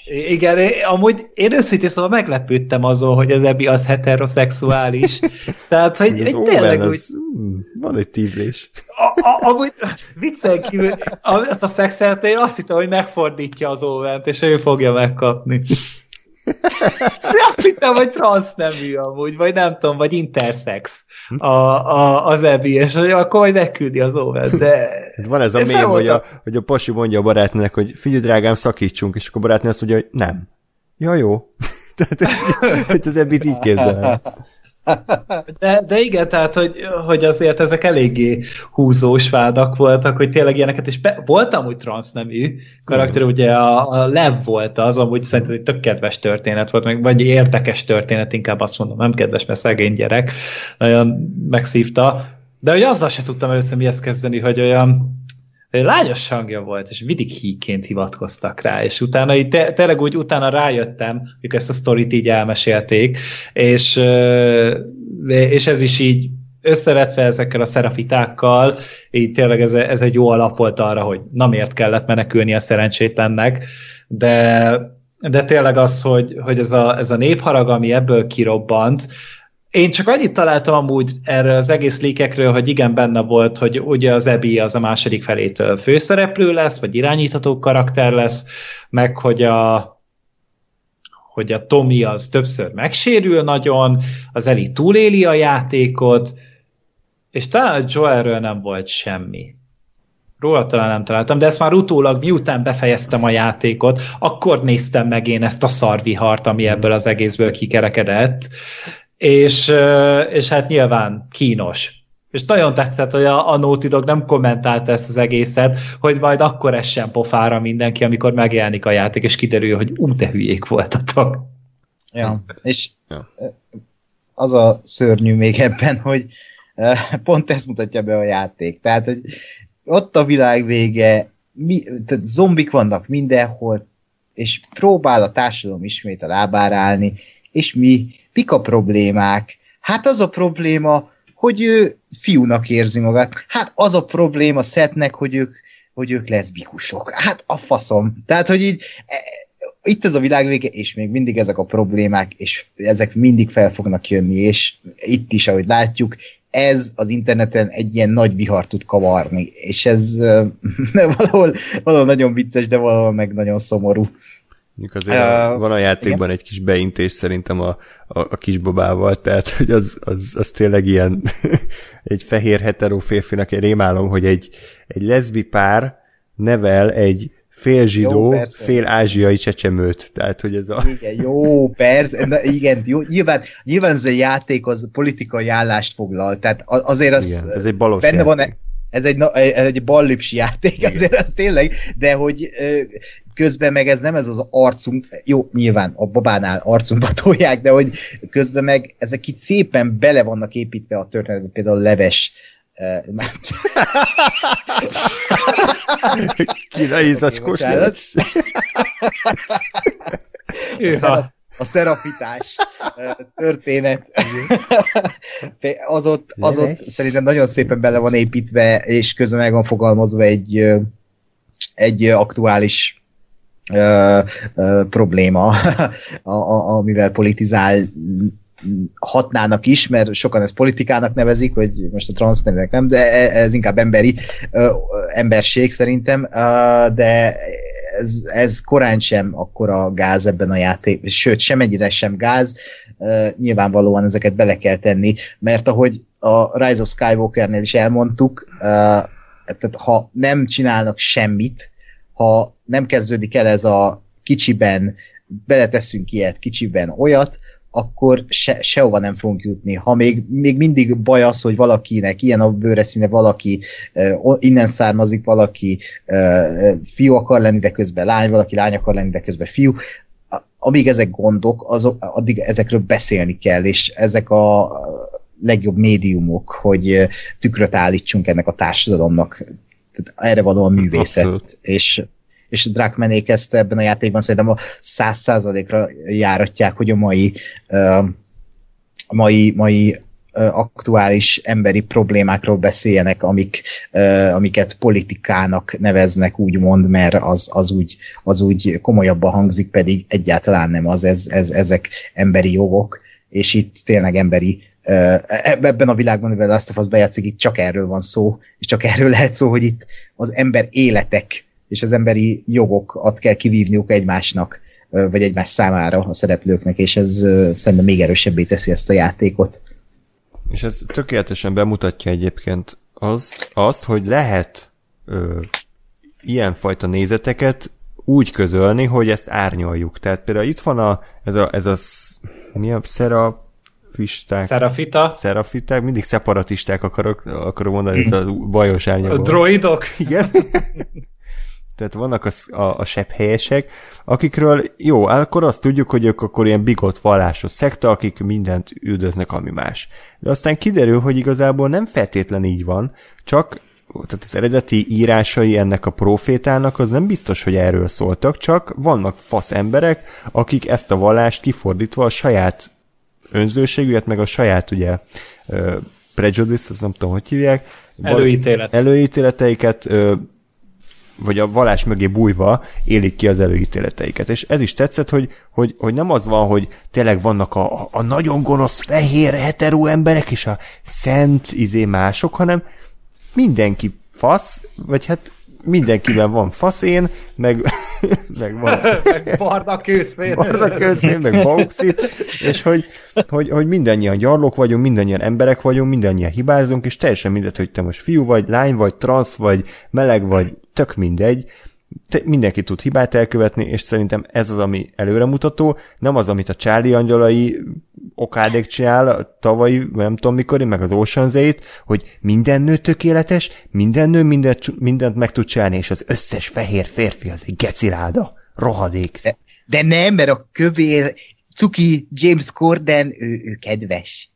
Igen, én, amúgy én őszintén szóval meglepődtem azon, hogy az Ebi az heteroszexuális. Tehát, hogy, hogy tényleg Owen, úgy, az, hmm, van egy tízlés. a, a, amúgy viccen kívül, azt a szexelt, én azt hittem, hogy megfordítja az Owent, és ő fogja megkapni. De azt hittem, hogy transznemű amúgy, vagy nem tudom, vagy intersex a, a, az Ebi, és akkor majd megküldi az Owen, de... Hát Van ez a mém, hogy a, hogy a pasi mondja a barátnőnek, hogy figyelj drágám, szakítsunk, és akkor a barátnő azt mondja, hogy nem. Ja, jó. Tehát, hogy az ebbit így képzelem. De, de igen, tehát, hogy, hogy azért ezek eléggé húzós vádak voltak, hogy tényleg ilyeneket, és be, volt amúgy transznemű karakter, ugye a, a Lev volt az, amúgy szerintem egy tök kedves történet volt, vagy érdekes történet, inkább azt mondom, nem kedves, mert szegény gyerek, nagyon megszívta, de hogy azzal se tudtam először mihez kezdeni, hogy olyan lányos hangja volt, és mindig híként hivatkoztak rá, és utána így te, tényleg úgy utána rájöttem, hogy ezt a sztorit így elmesélték, és, és ez is így összevetve ezekkel a szerafitákkal, így tényleg ez, ez egy jó alap volt arra, hogy na miért kellett menekülni a szerencsétlennek, de, de tényleg az, hogy, hogy ez, a, ez a népharag, ami ebből kirobbant, én csak annyit találtam amúgy erről az egész lékekről, hogy igen, benne volt, hogy ugye az Ebi az a második felétől főszereplő lesz, vagy irányítható karakter lesz, meg hogy a hogy a Tommy az többször megsérül nagyon, az Eli túléli a játékot, és talán a Joelről nem volt semmi. Róla talán nem találtam, de ezt már utólag, miután befejeztem a játékot, akkor néztem meg én ezt a szarvihart, ami ebből az egészből kikerekedett, és, és hát nyilván kínos. És nagyon tetszett, hogy a, a Naughty Dog nem kommentálta ezt az egészet, hogy majd akkor essen pofára mindenki, amikor megjelenik a játék, és kiderül, hogy ú, te hülyék voltatok. Ja, és ja. az a szörnyű még ebben, hogy pont ezt mutatja be a játék. Tehát, hogy ott a világ vége, mi, tehát zombik vannak mindenhol, és próbál a társadalom ismét a lábára állni, és mi Mik a problémák? Hát az a probléma, hogy ő fiúnak érzi magát. Hát az a probléma Szetnek, hogy ők, hogy ők leszbikusok. Hát a faszom. Tehát, hogy így e, itt ez a világ vége, és még mindig ezek a problémák, és ezek mindig fel fognak jönni, és itt is, ahogy látjuk, ez az interneten egy ilyen nagy vihar tud kavarni, és ez valahol, valahol nagyon vicces, de valahol meg nagyon szomorú. Mondjuk azért uh, van a játékban igen. egy kis beintés szerintem a, a, a kisbabával, tehát hogy az, az, az tényleg ilyen egy fehér hetero férfinak egy rémálom, hogy egy, egy leszbi pár nevel egy fél zsidó, jó, fél ázsiai csecsemőt. Tehát, hogy ez a... Igen, jó, persze. Na, igen, jó, nyilván, nyilván ez a játék az politikai állást foglal, tehát azért az igen, ez egy balos benne játék. van ez egy, ez egy ballipsi játék, Igen. azért az tényleg, de hogy közben meg ez nem ez az arcunk, jó, nyilván a babánál arcunkba tolják, de hogy közben meg ezek itt szépen bele vannak építve a történetbe, például a leves Kiraízacskos leves. a szerafitás történet. Az ott, az ott szerintem nagyon szépen bele van építve, és közben meg van fogalmazva egy, egy aktuális ö, ö, probléma, a, a, amivel politizál hatnának is, mert sokan ezt politikának nevezik, hogy most a transzneműek nem, de e, ez inkább emberi, ö, emberség szerintem, ö, de ez, ez korán sem akkora gáz ebben a játék, sőt, semennyire sem gáz, ö, nyilvánvalóan ezeket bele kell tenni, mert ahogy a Rise of Skywalker-nél is elmondtuk, ö, tehát ha nem csinálnak semmit, ha nem kezdődik el ez a kicsiben, beleteszünk ilyet, kicsiben olyat, akkor se, sehova nem fogunk jutni. Ha még, még mindig baj az, hogy valakinek ilyen a bőre színe, valaki uh, innen származik, valaki uh, fiú akar lenni, de közben lány, valaki lány akar lenni, de közben fiú, amíg ezek gondok, azok, addig ezekről beszélni kell, és ezek a legjobb médiumok, hogy tükröt állítsunk ennek a társadalomnak. Tehát erre való a művészet. Abszolút. És és Drakmenék ezt ebben a játékban szerintem a száz százalékra járatják, hogy a mai, a mai, mai aktuális emberi problémákról beszéljenek, amik, amiket politikának neveznek, úgymond, mert az, az, úgy, az úgy komolyabban hangzik, pedig egyáltalán nem az, ez, ez, ezek emberi jogok, és itt tényleg emberi ebben a világban, mivel azt a bejátszik, itt csak erről van szó, és csak erről lehet szó, hogy itt az ember életek és az emberi jogokat kell kivívniuk egymásnak, vagy egymás számára a szereplőknek, és ez szerintem még erősebbé teszi ezt a játékot. És ez tökéletesen bemutatja egyébként az, azt, hogy lehet ö, ilyenfajta nézeteket úgy közölni, hogy ezt árnyaljuk. Tehát például itt van a, ez a, ez a mi a szera, Fisták, Szerafita. Szerafiták, mindig szeparatisták akarok, akarok mondani, ez a bajos árnyaló. A droidok? Igen. Tehát vannak a, a, a sebb helyesek, akikről jó, akkor azt tudjuk, hogy ők akkor ilyen bigott vallásos szekta, akik mindent üldöznek, ami más. De aztán kiderül, hogy igazából nem feltétlen így van, csak tehát az eredeti írásai ennek a profétának az nem biztos, hogy erről szóltak, csak vannak fasz emberek, akik ezt a vallást kifordítva a saját önzőségüket, meg a saját ugye prejudice, azt nem tudom, hogy hívják. Előítélet. Előítéleteiket vagy a valás mögé bújva élik ki az előítéleteiket. És ez is tetszett, hogy, hogy, hogy nem az van, hogy tényleg vannak a, a nagyon gonosz fehér hetero emberek és a szent izé mások, hanem mindenki fasz, vagy hát mindenkiben van faszén, meg, meg van... meg barna kőszén. barna kőszén, meg bauxit, és hogy, hogy, hogy mindannyian gyarlók vagyunk, mindannyian emberek vagyunk, mindannyian hibázunk, és teljesen mindegy, hogy te most fiú vagy, lány vagy, transz vagy, meleg vagy, tök mindegy, te, mindenki tud hibát elkövetni, és szerintem ez az, ami előremutató, nem az, amit a Charlie angyalai okádék csinál tavaly, nem tudom mikor, meg az Ocean's 8, hogy minden nő tökéletes, minden nő mindent, mindent meg tud csinálni, és az összes fehér férfi az egy geciláda, rohadék. De, de nem, mert a kövér cuki James Corden, ő, ő kedves.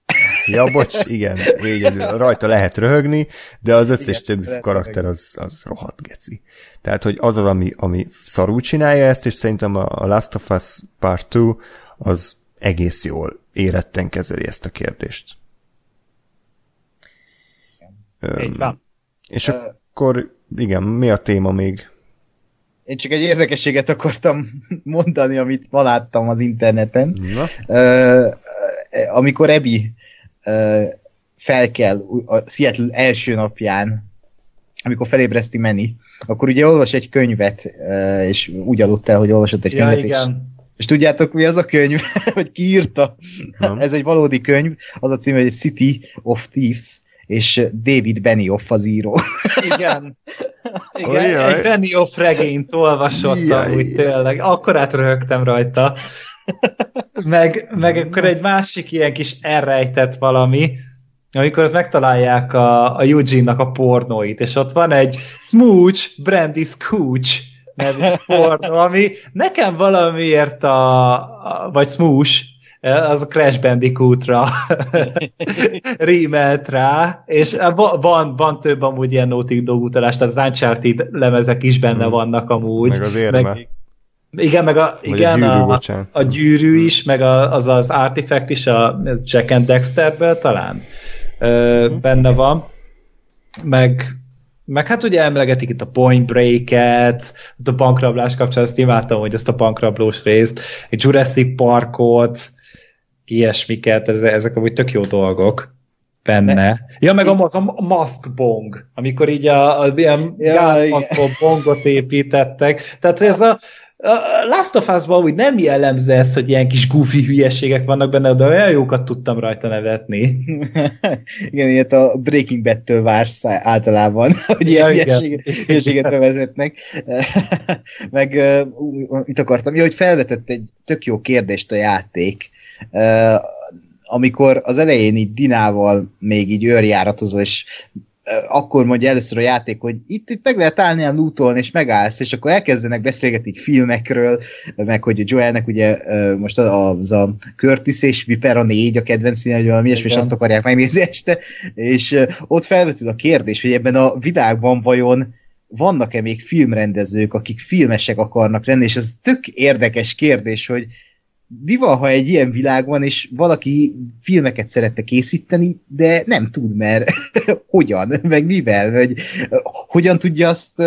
Ja, bocs, igen, végül rajta lehet röhögni, de az összes igen, többi karakter az, az rohadt geci. Tehát, hogy az az, ami, ami szarul csinálja ezt, és szerintem a Last of Us Part 2 az egész jól éretten kezeli ezt a kérdést. Így van. És uh, akkor, igen, mi a téma még? Én csak egy érdekességet akartam mondani, amit ma láttam az interneten. Na. Uh, amikor Ebi uh, felkel a Seattle első napján, amikor felébreszti Meni, akkor ugye olvas egy könyvet, uh, és úgy aludt el, hogy olvasott egy ja, könyvet, igen. és és tudjátok, mi az a könyv, hogy ki írta? Ez egy valódi könyv, az a cím, hogy City of Thieves, és David Benioff az író. Igen. Igen, Ojjaj. egy Benioff regényt olvasottam, úgy tényleg. Akkor átröhögtem rajta. Meg, meg akkor egy másik ilyen kis elrejtett valami, amikor megtalálják a, a Eugene-nak a pornóit, és ott van egy Smooch, Brandy Scooch nevű pornó, ami nekem valamiért a, a vagy Smooch, az a Crash Bandicoot-ra rímelt rá, és van, van több amúgy ilyen Naughty Dog utalás, tehát az Uncharted lemezek is benne hmm. vannak amúgy. Meg az érme. Meg, igen, meg a, igen, a, gyűrű, a, a gyűrű is, meg a, az az artifact is a Jack and Dexterből talán ö, hmm. benne van. Meg meg hát ugye emlegetik itt a Point Break-et, a bankrablás kapcsán, azt imádtam, hogy azt a bankrablós részt, egy Jurassic Parkot, ilyesmiket, ez, ezek amúgy tök jó dolgok benne. Ja, meg a, az a mask bong, amikor így a, a ilyen ja, gázmaszkból bongot építettek. Tehát ez a, a Last of Us-ban úgy nem jellemző ez, hogy ilyen kis goofy hülyeségek vannak benne, de olyan jókat tudtam rajta nevetni. igen, ilyet a Breaking Bad-től vársz általában, hogy ilyen ja, hülyeséget, hülyeséget bevezetnek. Meg uh, mit akartam? Ja, hogy felvetett egy tök jó kérdést a játék, uh, amikor az elején így Dinával még így őrjáratozol, és akkor mondja először a játék, hogy itt, itt meg lehet állni a lootolni, és megállsz, és akkor elkezdenek beszélgetni filmekről, meg hogy Joelnek ugye most az a Curtis és Viper a négy a kedvenc színe, vagy valami ilyesmi, és azt akarják megnézni este, és ott felvetül a kérdés, hogy ebben a világban vajon vannak-e még filmrendezők, akik filmesek akarnak lenni, és ez tök érdekes kérdés, hogy mi van, ha egy ilyen világ van, és valaki filmeket szerette készíteni, de nem tud, mert hogyan, meg mivel, vagy hogyan tudja azt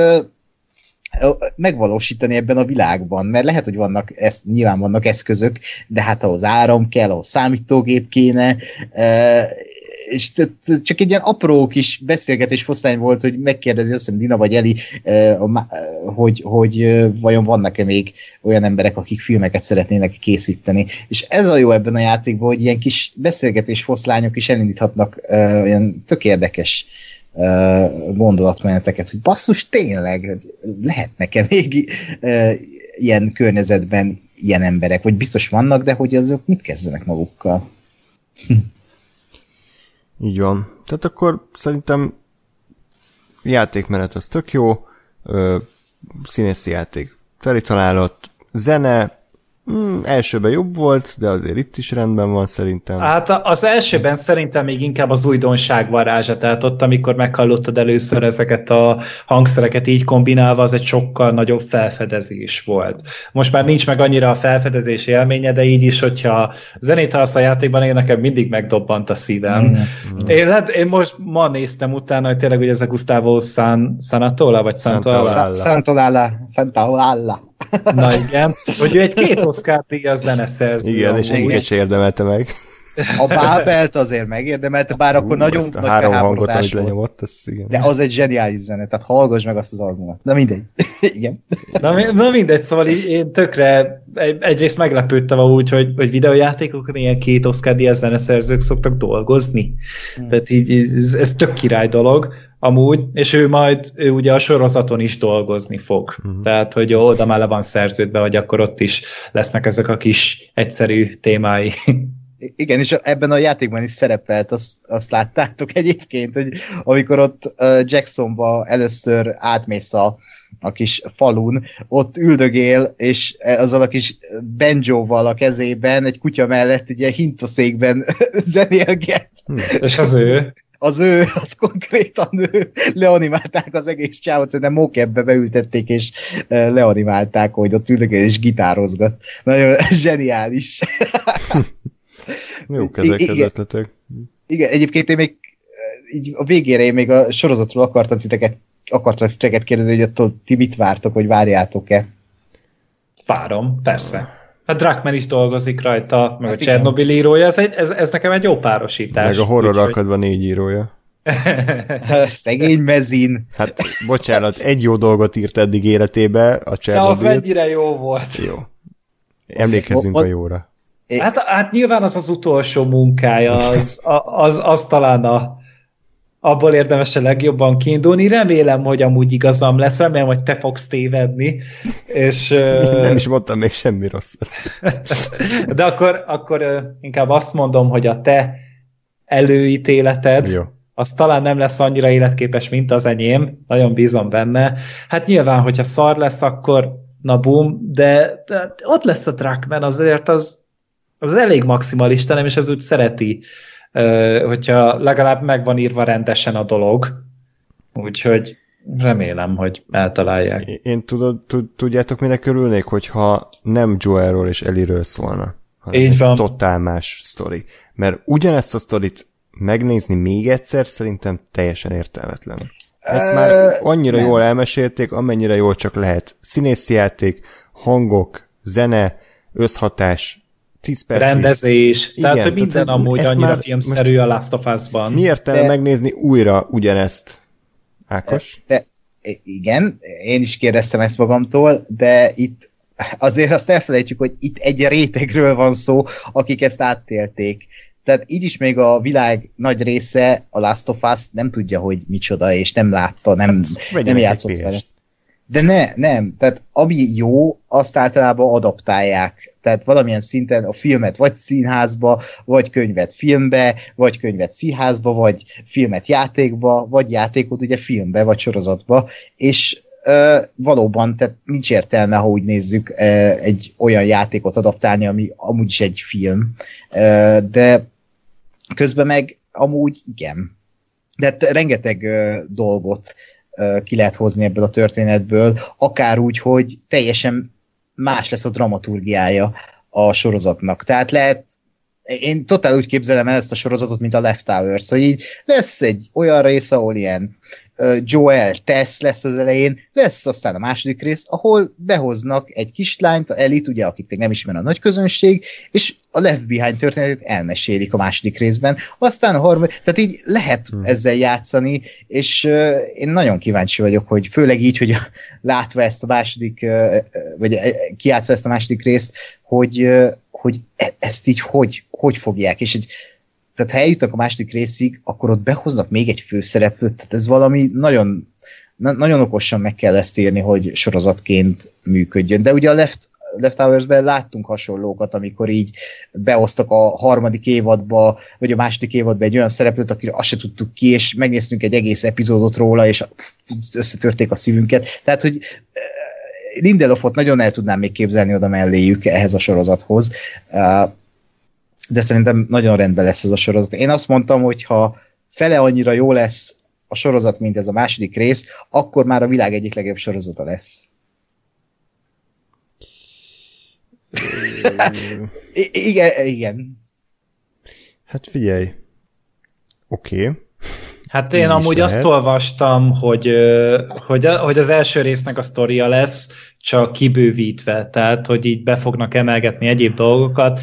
megvalósítani ebben a világban, mert lehet, hogy vannak, ezt, nyilván vannak eszközök, de hát ahhoz áram kell, ahhoz számítógép kéne, és csak egy ilyen apró kis beszélgetés foszlány volt, hogy megkérdezi azt hiszem Dina vagy Eli, hogy, hogy vajon vannak-e még olyan emberek, akik filmeket szeretnének készíteni. És ez a jó ebben a játékban, hogy ilyen kis beszélgetés foszlányok is elindíthatnak olyan tök érdekes gondolatmeneteket, hogy basszus, tényleg, lehetnek-e még ilyen környezetben ilyen emberek, vagy biztos vannak, de hogy azok mit kezdenek magukkal? Így van. Tehát akkor szerintem játékmenet az tök jó, színészi játék teli találat, zene, Hmm, elsőben jobb volt, de azért itt is rendben van szerintem. Hát az elsőben szerintem még inkább az újdonság varázsa, tehát ott, amikor meghallottad először ezeket a hangszereket így kombinálva, az egy sokkal nagyobb felfedezés volt. Most már nincs meg annyira a felfedezés élménye, de így is, hogyha zenét hallasz a játékban, én nekem mindig megdobbant a szívem. Mm. Én, hát, én most ma néztem utána, hogy tényleg, hogy ez a Gustavo San, Sanatola, vagy Santoala? Santoala. Santoala. Na igen, hogy ő egy két Oscar díjas zeneszerző. Igen, és egyiket se érdemelte meg. A Bábelt azért megérdemelte, bár Hú, akkor nagyon nagy három hangot, amit lenyomott, az igen. De az egy zseniális zene, tehát hallgass meg azt az albumot. Na mindegy. igen. Na, na mindegy, szóval így, én tökre egy, egyrészt meglepődtem úgy, hogy, hogy videójátékokon ilyen két Oscar díjas zeneszerzők szoktak dolgozni. Hmm. Tehát így ez, ez tök király dolog amúgy, és ő majd, ő ugye a sorozaton is dolgozni fog. Uh-huh. Tehát, hogy oda már le van szerződve, hogy akkor ott is lesznek ezek a kis egyszerű témái. Igen, és ebben a játékban is szerepelt, azt, azt láttátok egyébként, hogy amikor ott Jacksonba először átmész a, a kis falun, ott üldögél, és azzal a kis benjóval a kezében, egy kutya mellett egy ilyen hintaszékben zenélget. Hm. És az ő? Az ő, az konkrétan ő, leanimálták az egész csávot, szerintem mókebbe beültették, és leanimálták, hogy ott üldögél és gitározgat. Nagyon zseniális. Jó ezek ötletek. Igen, egyébként én még így a végére én még a sorozatról akartam titeket, akartam titeket kérdezni, hogy attól ti mit vártok, hogy várjátok-e? Várom, persze. Hát Drakman is dolgozik rajta, meg hát a Csernobyl írója, ez, egy, ez, ez nekem egy jó párosítás. Meg a horror akadva négy írója. Szegény mezin. Hát bocsánat, egy jó dolgot írt eddig életébe, a Csernobyl. De az mennyire jó volt. Jó. Emlékezzünk a jóra. Hát, hát nyilván az az utolsó munkája, az, az, az talán a, abból érdemes a legjobban kiindulni. Remélem, hogy amúgy igazam lesz, remélem, hogy te fogsz tévedni. És, Nem is mondtam még semmi rosszat. De akkor, akkor inkább azt mondom, hogy a te előítéleted, Jó. az talán nem lesz annyira életképes, mint az enyém. Nagyon bízom benne. Hát nyilván, hogyha szar lesz, akkor na bum, de, de ott lesz a Trackman, azért az, az elég maximalista, nem, és ez úgy szereti, hogyha legalább meg van írva rendesen a dolog. Úgyhogy remélem, hogy eltalálják. Én tudod, tudjátok, minek örülnék, hogyha nem Joelról és Eliről szólna. Így van. Totál más sztori. Mert ugyanezt a sztorit megnézni még egyszer szerintem teljesen értelmetlen. Ezt már annyira jól elmesélték, amennyire jól csak lehet. Színészi játék, hangok, zene, összhatás, 10 perc. Rendezés, Igen, tehát hogy minden tehát, amúgy annyira filmszerű a Last of Us-ban. Mi értelme de... megnézni újra ugyanezt? Ákos? De, igen, én is kérdeztem ezt magamtól, de itt azért azt elfelejtjük, hogy itt egy rétegről van szó, akik ezt áttélték. Tehát így is még a világ nagy része, a Last of Us nem tudja, hogy micsoda, és nem látta, nem, hát, nem játszott vele. De ne, nem. Tehát ami jó, azt általában adaptálják. Tehát valamilyen szinten a filmet vagy színházba, vagy könyvet filmbe, vagy könyvet színházba, vagy filmet játékba, vagy játékot ugye filmbe, vagy sorozatba. És ö, valóban, tehát nincs értelme, ha úgy nézzük, ö, egy olyan játékot adaptálni, ami amúgy is egy film. Ö, de közben meg amúgy igen. De hát rengeteg dolgot ki lehet hozni ebből a történetből, akár úgy, hogy teljesen más lesz a dramaturgiája a sorozatnak. Tehát lehet én totál úgy képzelem el ezt a sorozatot, mint a Left Towers, hogy így lesz egy olyan rész, ahol ilyen Joel Tess lesz az elején, lesz aztán a második rész, ahol behoznak egy kislányt, a Elit, ugye, akit még nem ismer a nagy közönség, és a Left Behind történetét elmesélik a második részben, aztán a harmadik, tehát így lehet hmm. ezzel játszani, és uh, én nagyon kíváncsi vagyok, hogy főleg így, hogy látva ezt a második, uh, vagy kiátszva ezt a második részt, hogy, uh, hogy e- ezt így hogy, hogy fogják, és egy tehát ha eljutnak a második részig, akkor ott behoznak még egy főszereplőt, tehát ez valami nagyon, na, nagyon okosan meg kell ezt írni, hogy sorozatként működjön. De ugye a Left, Left Hours-ben láttunk hasonlókat, amikor így beosztak a harmadik évadba, vagy a második évadba egy olyan szereplőt, akire azt se tudtuk ki, és megnéztünk egy egész epizódot róla, és összetörték a szívünket. Tehát, hogy eh, Lindelofot nagyon el tudnám még képzelni oda melléjük ehhez a sorozathoz. De szerintem nagyon rendben lesz ez a sorozat. Én azt mondtam, hogy ha fele annyira jó lesz a sorozat, mint ez a második rész, akkor már a világ egyik legjobb sorozata lesz. I- igen, igen. Hát figyelj. Oké. Okay. Hát én is amúgy azt lehet. olvastam, hogy, hogy, hogy az első résznek a sztoria lesz, csak kibővítve, tehát hogy így be fognak emelgetni egyéb dolgokat,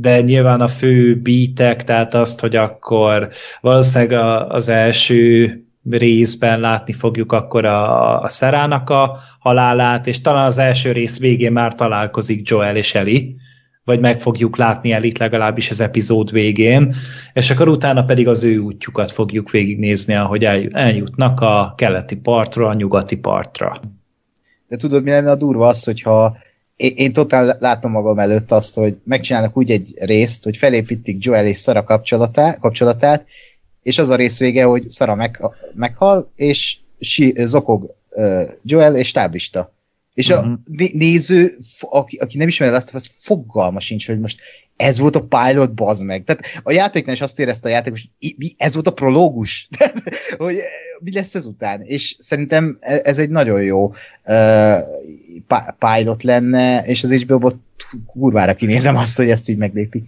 de nyilván a fő beatek, tehát azt, hogy akkor valószínűleg a, az első részben látni fogjuk akkor a, a Szerának a halálát, és talán az első rész végén már találkozik Joel és Eli, vagy meg fogjuk látni Elit legalábbis az epizód végén, és akkor utána pedig az ő útjukat fogjuk végignézni, ahogy el- eljutnak a keleti partról a nyugati partra. De tudod, mi lenne a durva az, hogyha én, totál látom magam előtt azt, hogy megcsinálnak úgy egy részt, hogy felépítik Joel és Sara kapcsolatát, és az a rész vége, hogy Sara meg, meghal, és si, zokog Joel és táblista. És uh-huh. a né- néző, aki, aki nem ismeri azt, az fogalma sincs, hogy most ez volt a pilot, bazd meg. Tehát a játéknál is azt érezte a játékos, hogy ez volt a prológus, Tehát, hogy eh, mi lesz ezután. És szerintem e- ez egy nagyon jó uh, pi- pilot lenne, és az HBO-ból kurvára kinézem azt, hogy ezt így meglépik.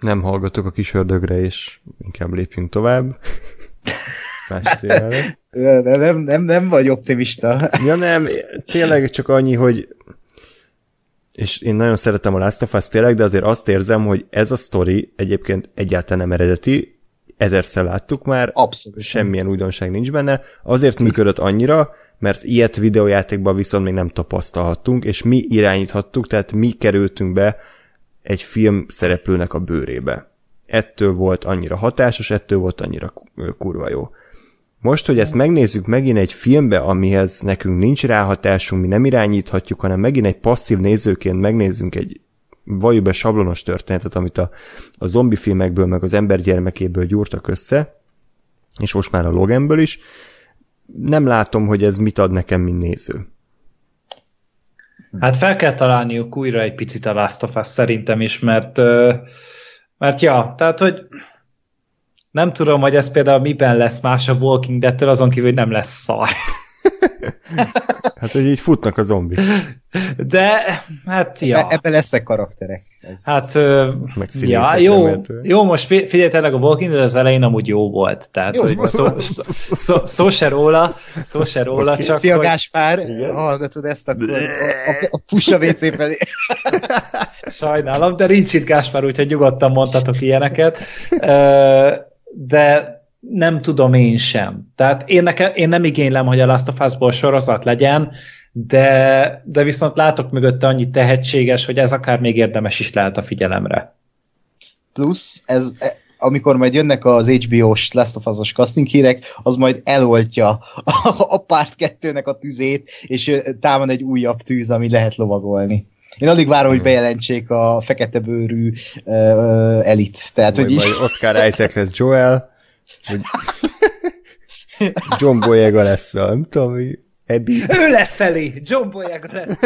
Nem hallgatok a kis ördögre, és inkább lépjünk tovább. Nem, nem, nem, nem vagy optimista. Ja nem, tényleg csak annyi, hogy és én nagyon szeretem a Last of Us tényleg, de azért azt érzem, hogy ez a sztori egyébként egyáltalán nem eredeti, ezerszer láttuk már, Abszolút. semmilyen újdonság nincs benne, azért működött annyira, mert ilyet videójátékban viszont még nem tapasztalhattunk, és mi irányíthattuk, tehát mi kerültünk be egy film szereplőnek a bőrébe. Ettől volt annyira hatásos, ettől volt annyira ku- kurva jó. Most, hogy ezt megnézzük megint egy filmbe, amihez nekünk nincs ráhatásunk, mi nem irányíthatjuk, hanem megint egy passzív nézőként megnézzünk egy valljuk be sablonos történetet, amit a, a zombi filmekből, meg az ember gyermekéből gyúrtak össze, és most már a Loganből is, nem látom, hogy ez mit ad nekem, mint néző. Hát fel kell találniuk újra egy picit a Last of Us szerintem is, mert, mert ja, tehát, hogy nem tudom, hogy ez például miben lesz más a Walking Dead-től, azon kívül, hogy nem lesz szar. Hát, hogy így futnak a zombik. De, hát ja. E- ebben lesznek karakterek. Ez. Hát, ö, Meg ja, jó, remélhetően. jó, most fi- figyeljetek, a Walking Dead az elején amúgy jó volt, tehát Jó. hogy szó, szó, szó, szó se róla, szó se róla, csak Szia hogy, Gáspár, hallgatod ezt, akkor a, a, a push a WC felé. sajnálom, de nincs itt Gáspár, úgyhogy nyugodtan mondhatok ilyeneket, Ö, de nem tudom én sem. Tehát én, nekem, én nem igénylem, hogy a Last of Us-ból sorozat legyen, de, de viszont látok mögötte annyi tehetséges, hogy ez akár még érdemes is lehet a figyelemre. Plusz, ez, e- amikor majd jönnek az HBO-s Last of Us-os casting hírek, az majd eloltja a, a párt kettőnek a tüzét, és támad egy újabb tűz, ami lehet lovagolni. Én alig várom, hogy bejelentsék a fekete bőrű uh, elit. Tehát, Vagy hogy így, Oscar Isaac lesz Joel, vagy John Boyega lesz a, nem tudom, mi, Abby. Ő lesz Eli! John Boyega lesz!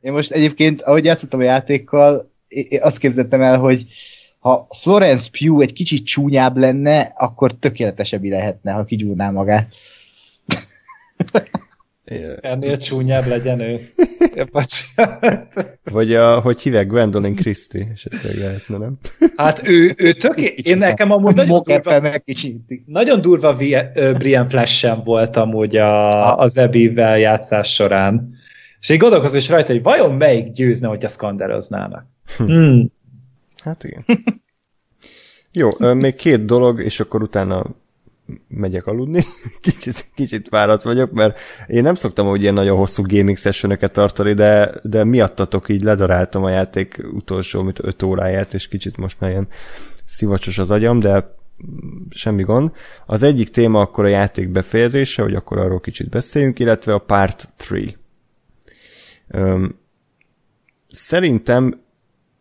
Én most egyébként, ahogy játszottam a játékkal, én azt képzettem el, hogy ha Florence Pugh egy kicsit csúnyább lenne, akkor tökéletesebb lehetne, ha kigyúrná magát. Ennél csúnyább legyen ő. Bocsánat. Vagy a, hogy hívják, Gwendolyn Christie, esetleg lehetne, nem? Hát ő, ő töké... Én nekem amúgy nagyon durva, nagyon durva Brian Flash sem volt amúgy a, az Ebivel játszás során. És így gondolkozom is rajta, hogy vajon melyik győzne, hogyha szkanderoznának. Hmm. Hát igen. Jó, még két dolog, és akkor utána megyek aludni. Kicsit, kicsit fáradt vagyok, mert én nem szoktam hogy ilyen nagyon hosszú gaming sessionöket tartani, de, de miattatok így ledaráltam a játék utolsó, mint 5 óráját, és kicsit most már ilyen szivacsos az agyam, de semmi gond. Az egyik téma akkor a játék befejezése, hogy akkor arról kicsit beszéljünk, illetve a Part 3. szerintem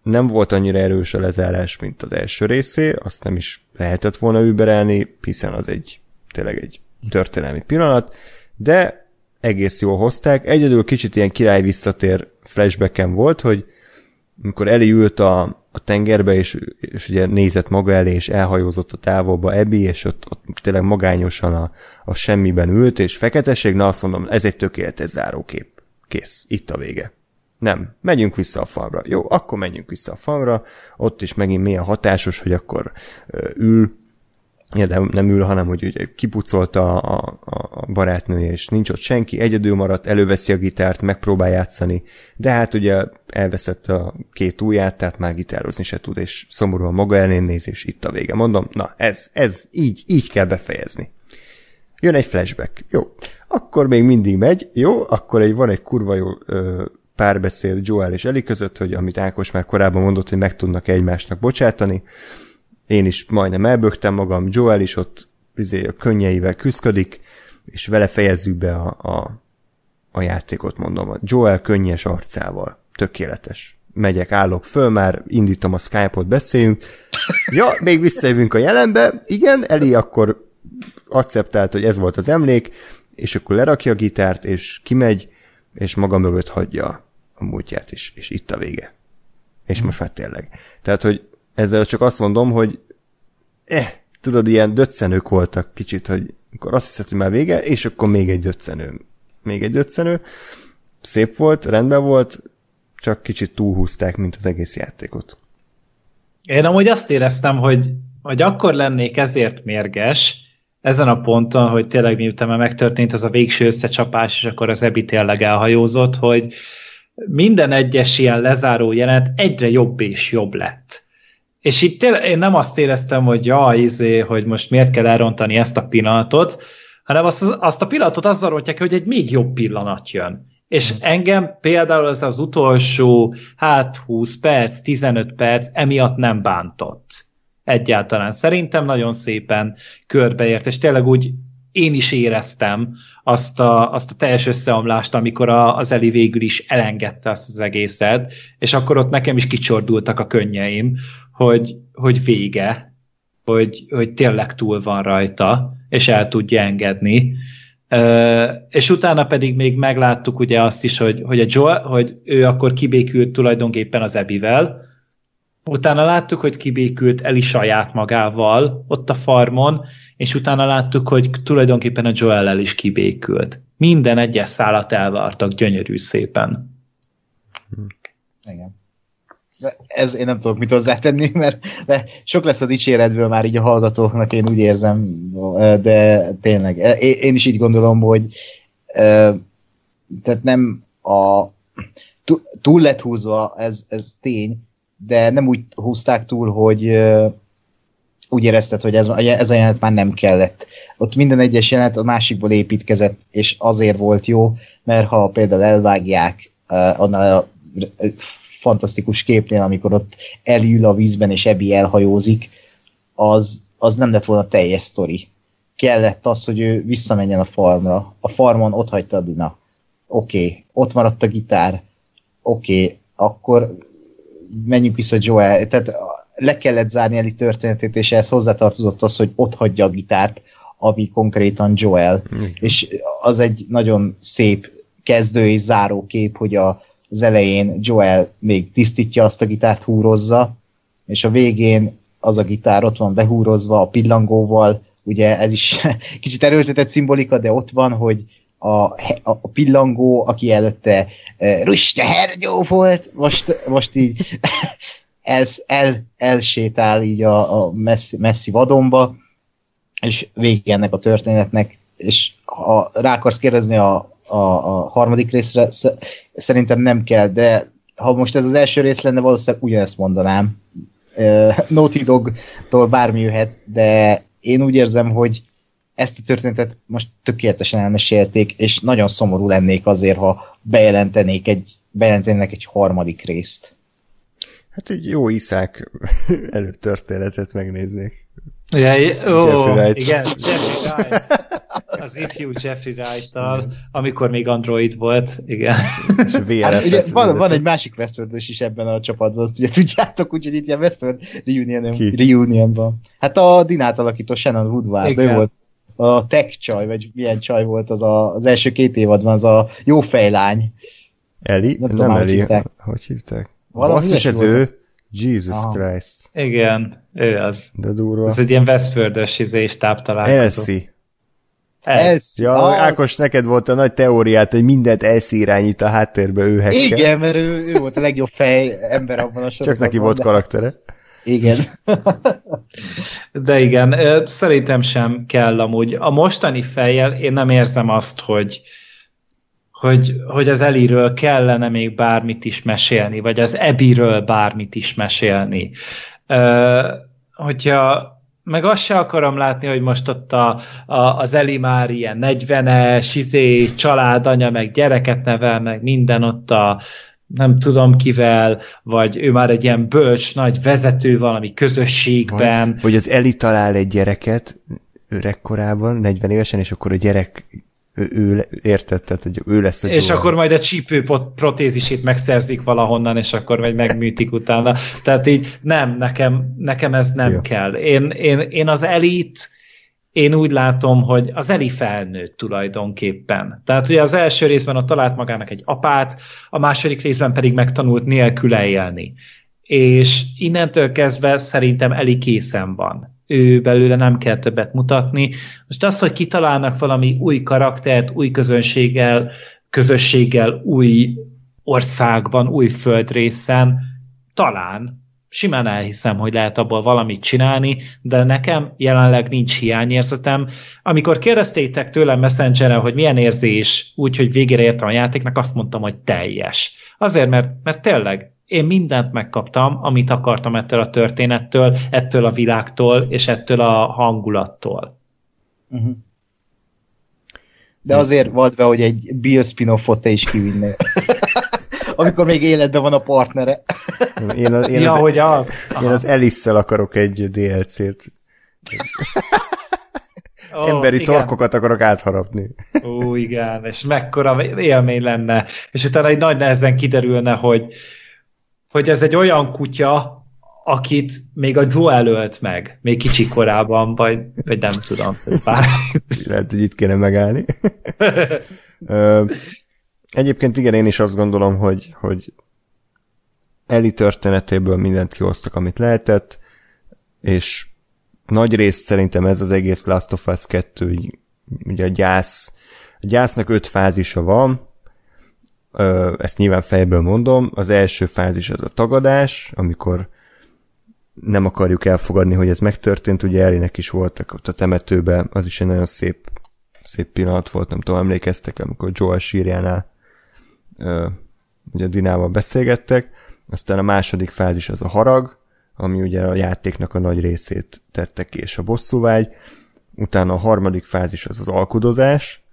nem volt annyira erős a lezárás, mint az első részé, azt nem is lehetett volna überelni, hiszen az egy tényleg egy történelmi pillanat, de egész jól hozták. Egyedül kicsit ilyen király visszatér flashbacken volt, hogy amikor Eli ült a, a tengerbe, és, és ugye nézett maga elé, és elhajózott a távolba Ebi, és ott, ott tényleg magányosan a, a semmiben ült, és feketeség, na azt mondom, ez egy tökéletes zárókép. Kész, itt a vége. Nem, megyünk vissza a falra. Jó, akkor menjünk vissza a falra, ott is megint milyen hatásos, hogy akkor ül, ja, de nem ül, hanem hogy ugye kipucolta a, a, a barátnője, és nincs ott senki, egyedül maradt, előveszi a gitárt, megpróbál játszani, de hát ugye elveszett a két ujját, tehát már gitározni se tud, és szomorúan maga elén néz, és itt a vége. Mondom, na ez, ez így, így kell befejezni. Jön egy flashback. Jó. Akkor még mindig megy. Jó, akkor egy, van egy kurva jó ö, párbeszéd Joel és Eli között, hogy amit Ákos már korábban mondott, hogy meg tudnak egymásnak bocsátani. Én is majdnem elbögtem magam, Joel is ott izé, a könnyeivel küzdik, és vele fejezzük be a, a, a játékot, mondom. Joel könnyes arcával. Tökéletes. Megyek, állok föl, már indítom a Skype-ot, beszéljünk. Ja, még visszajövünk a jelenbe. Igen, Eli akkor akceptált, hogy ez volt az emlék, és akkor lerakja a gitárt, és kimegy, és maga mögött hagyja a múltját is, és itt a vége. És most már tényleg. Tehát, hogy ezzel csak azt mondom, hogy eh, tudod, ilyen döccenők voltak kicsit, hogy akkor azt hiszed, hogy már vége, és akkor még egy döccenő. Még egy döccenő. Szép volt, rendben volt, csak kicsit túlhúzták, mint az egész játékot. Én amúgy azt éreztem, hogy, hogy akkor lennék ezért mérges, ezen a ponton, hogy tényleg miután már megtörtént az a végső összecsapás, és akkor az Ebi tényleg elhajózott, hogy minden egyes ilyen lezáró jelenet egyre jobb és jobb lett. És itt én nem azt éreztem, hogy ja, izé, hogy most miért kell elrontani ezt a pillanatot, hanem azt, azt a pillanatot azzal rontják, hogy egy még jobb pillanat jön. És hmm. engem például ez az utolsó, hát 20 perc, 15 perc emiatt nem bántott. Egyáltalán. Szerintem nagyon szépen körbeért, és tényleg úgy én is éreztem azt a, azt a teljes összeomlást, amikor a, az Eli végül is elengedte azt az egészet, és akkor ott nekem is kicsordultak a könnyeim, hogy, hogy vége, hogy, hogy tényleg túl van rajta, és el tudja engedni. Uh, és utána pedig még megláttuk ugye azt is, hogy, hogy, a Joe, hogy ő akkor kibékült tulajdonképpen az Ebivel, utána láttuk, hogy kibékült Eli saját magával ott a farmon, és utána láttuk, hogy tulajdonképpen a Joel-el is kibékült. Minden egyes szállat elvártak gyönyörű szépen. Igen. Ez én nem tudok mit hozzátenni, mert sok lesz a dicséretből már így a hallgatóknak, én úgy érzem, de tényleg, én is így gondolom, hogy tehát nem a túl lett húzva, ez, ez tény, de nem úgy húzták túl, hogy úgy érezted, hogy ez, ez a jelenet már nem kellett. Ott minden egyes jelenet a másikból építkezett, és azért volt jó, mert ha például elvágják uh, annál a fantasztikus képnél, amikor ott elül a vízben, és Ebi elhajózik, az, az nem lett volna teljes sztori. Kellett az, hogy ő visszamenjen a farmra. A farmon ott hagyta a Dina. Oké, okay. ott maradt a gitár. Oké, okay. akkor menjünk vissza Joel. Tehát le kellett zárni Eli történetét, és ehhez hozzátartozott az, hogy ott hagyja a gitárt, ami konkrétan Joel. Mm. És az egy nagyon szép kezdő és záró kép, hogy a, az elején Joel még tisztítja azt a gitárt, húrozza, és a végén az a gitár ott van behúrozva a pillangóval, ugye ez is kicsit erőltetett szimbolika, de ott van, hogy a, a, pillangó, aki előtte uh, Ruste Hergyó volt, most, most így el, el, elsétál így a, a messzi, messzi vadonba, és vége ennek a történetnek, és ha rá akarsz kérdezni a, a, a harmadik részre, szerintem nem kell, de ha most ez az első rész lenne, valószínűleg ugyanezt mondanám. Uh, Naughty Dog-tól bármi jöhet, de én úgy érzem, hogy ezt a történetet most tökéletesen elmesélték, és nagyon szomorú lennék azért, ha bejelentenék egy, bejelentenének egy harmadik részt. Hát egy jó iszák előtörténetet megnéznék. Ja, ó, Jeffrey Wright. igen, Jeffrey Wright. Az ifjú Jeffrey wright amikor még Android volt, igen. És hát, ugye, van, van egy másik westworld is ebben a csapatban, azt ugye tudjátok, úgyhogy itt ilyen Westworld reunion, reunionban. Hát a Dinát alakító Shannon Woodward, ő volt a tech csaj, vagy milyen csaj volt az a, az első két évadban, az a jó fejlány. Eli? Nem, nem Eli, hogy hívták? Hogy hívták? Valami is ez ő. Jesus Aha. Christ. Igen, ő az. De durva. Ez egy ilyen Westford-ös izé találkozó. Elsie. Ez. Ja, az... Ákos, neked volt a nagy teóriát, hogy mindent Elsie irányít a háttérbe ő hekkel. Igen, mert ő, ő volt a legjobb fej ember abban a sorozatban. Csak neki volt de... karaktere. Igen. De igen, szerintem sem kell amúgy. A mostani fejjel én nem érzem azt, hogy, hogy, hogy az Eliről kellene még bármit is mesélni, vagy az Ebiről bármit is mesélni. Uh, hogyha meg azt se akarom látni, hogy most ott a, a, az Eli már ilyen 40-es, izé, családanya, meg gyereket nevel, meg minden ott a, nem tudom kivel, vagy ő már egy ilyen bölcs, nagy vezető valami közösségben. Vagy, vagy az Eli talál egy gyereket öregkorában, 40 évesen, és akkor a gyerek ő, ő érted, tehát hogy ő lesz a És Joel. akkor majd a csípő protézisét megszerzik valahonnan, és akkor majd megműtik utána. Tehát így nem, nekem, nekem ez nem Jó. kell. Én, én, én az elit, én úgy látom, hogy az Eli felnőtt tulajdonképpen. Tehát ugye az első részben a talált magának egy apát, a második részben pedig megtanult nélküle élni. És innentől kezdve szerintem Eli készen van ő belőle nem kell többet mutatni. Most az, hogy kitalálnak valami új karaktert, új közönséggel, közösséggel, új országban, új földrészen, talán simán elhiszem, hogy lehet abból valamit csinálni, de nekem jelenleg nincs hiányérzetem. Amikor kérdeztétek tőlem messenger hogy milyen érzés, úgy, hogy végére értem a játéknak, azt mondtam, hogy teljes. Azért, mert, mert tényleg én mindent megkaptam, amit akartam ettől a történettől, ettől a világtól, és ettől a hangulattól. Uh-huh. De azért volt be, hogy egy Bill spin-offot te is kivinnél. Amikor még életben van a partnere. Én, az, én ja, az, hogy az. Én az alice akarok egy DLC-t. Oh, Emberi igen. torkokat akarok átharapni. Ó, igen, és mekkora élmény lenne. És utána egy nagy nehezen kiderülne, hogy, hogy ez egy olyan kutya, akit még a Joe előtt meg, még kicsi korában, vagy, vagy nem tudom. Bár... Lehet, hogy itt kéne megállni. Egyébként igen, én is azt gondolom, hogy, hogy Eli történetéből mindent kihoztak, amit lehetett, és nagy részt szerintem ez az egész Last of Us 2, ugye a gyász, a gyásznak öt fázisa van, ezt nyilván fejből mondom, az első fázis az a tagadás, amikor nem akarjuk elfogadni, hogy ez megtörtént, ugye Elinek is voltak ott a temetőben, az is egy nagyon szép, szép pillanat volt, nem tudom, emlékeztek, amikor Joel sírjánál ugye Dinával beszélgettek, aztán a második fázis az a harag, ami ugye a játéknak a nagy részét tette ki, és a bosszúvágy, utána a harmadik fázis az az alkudozás,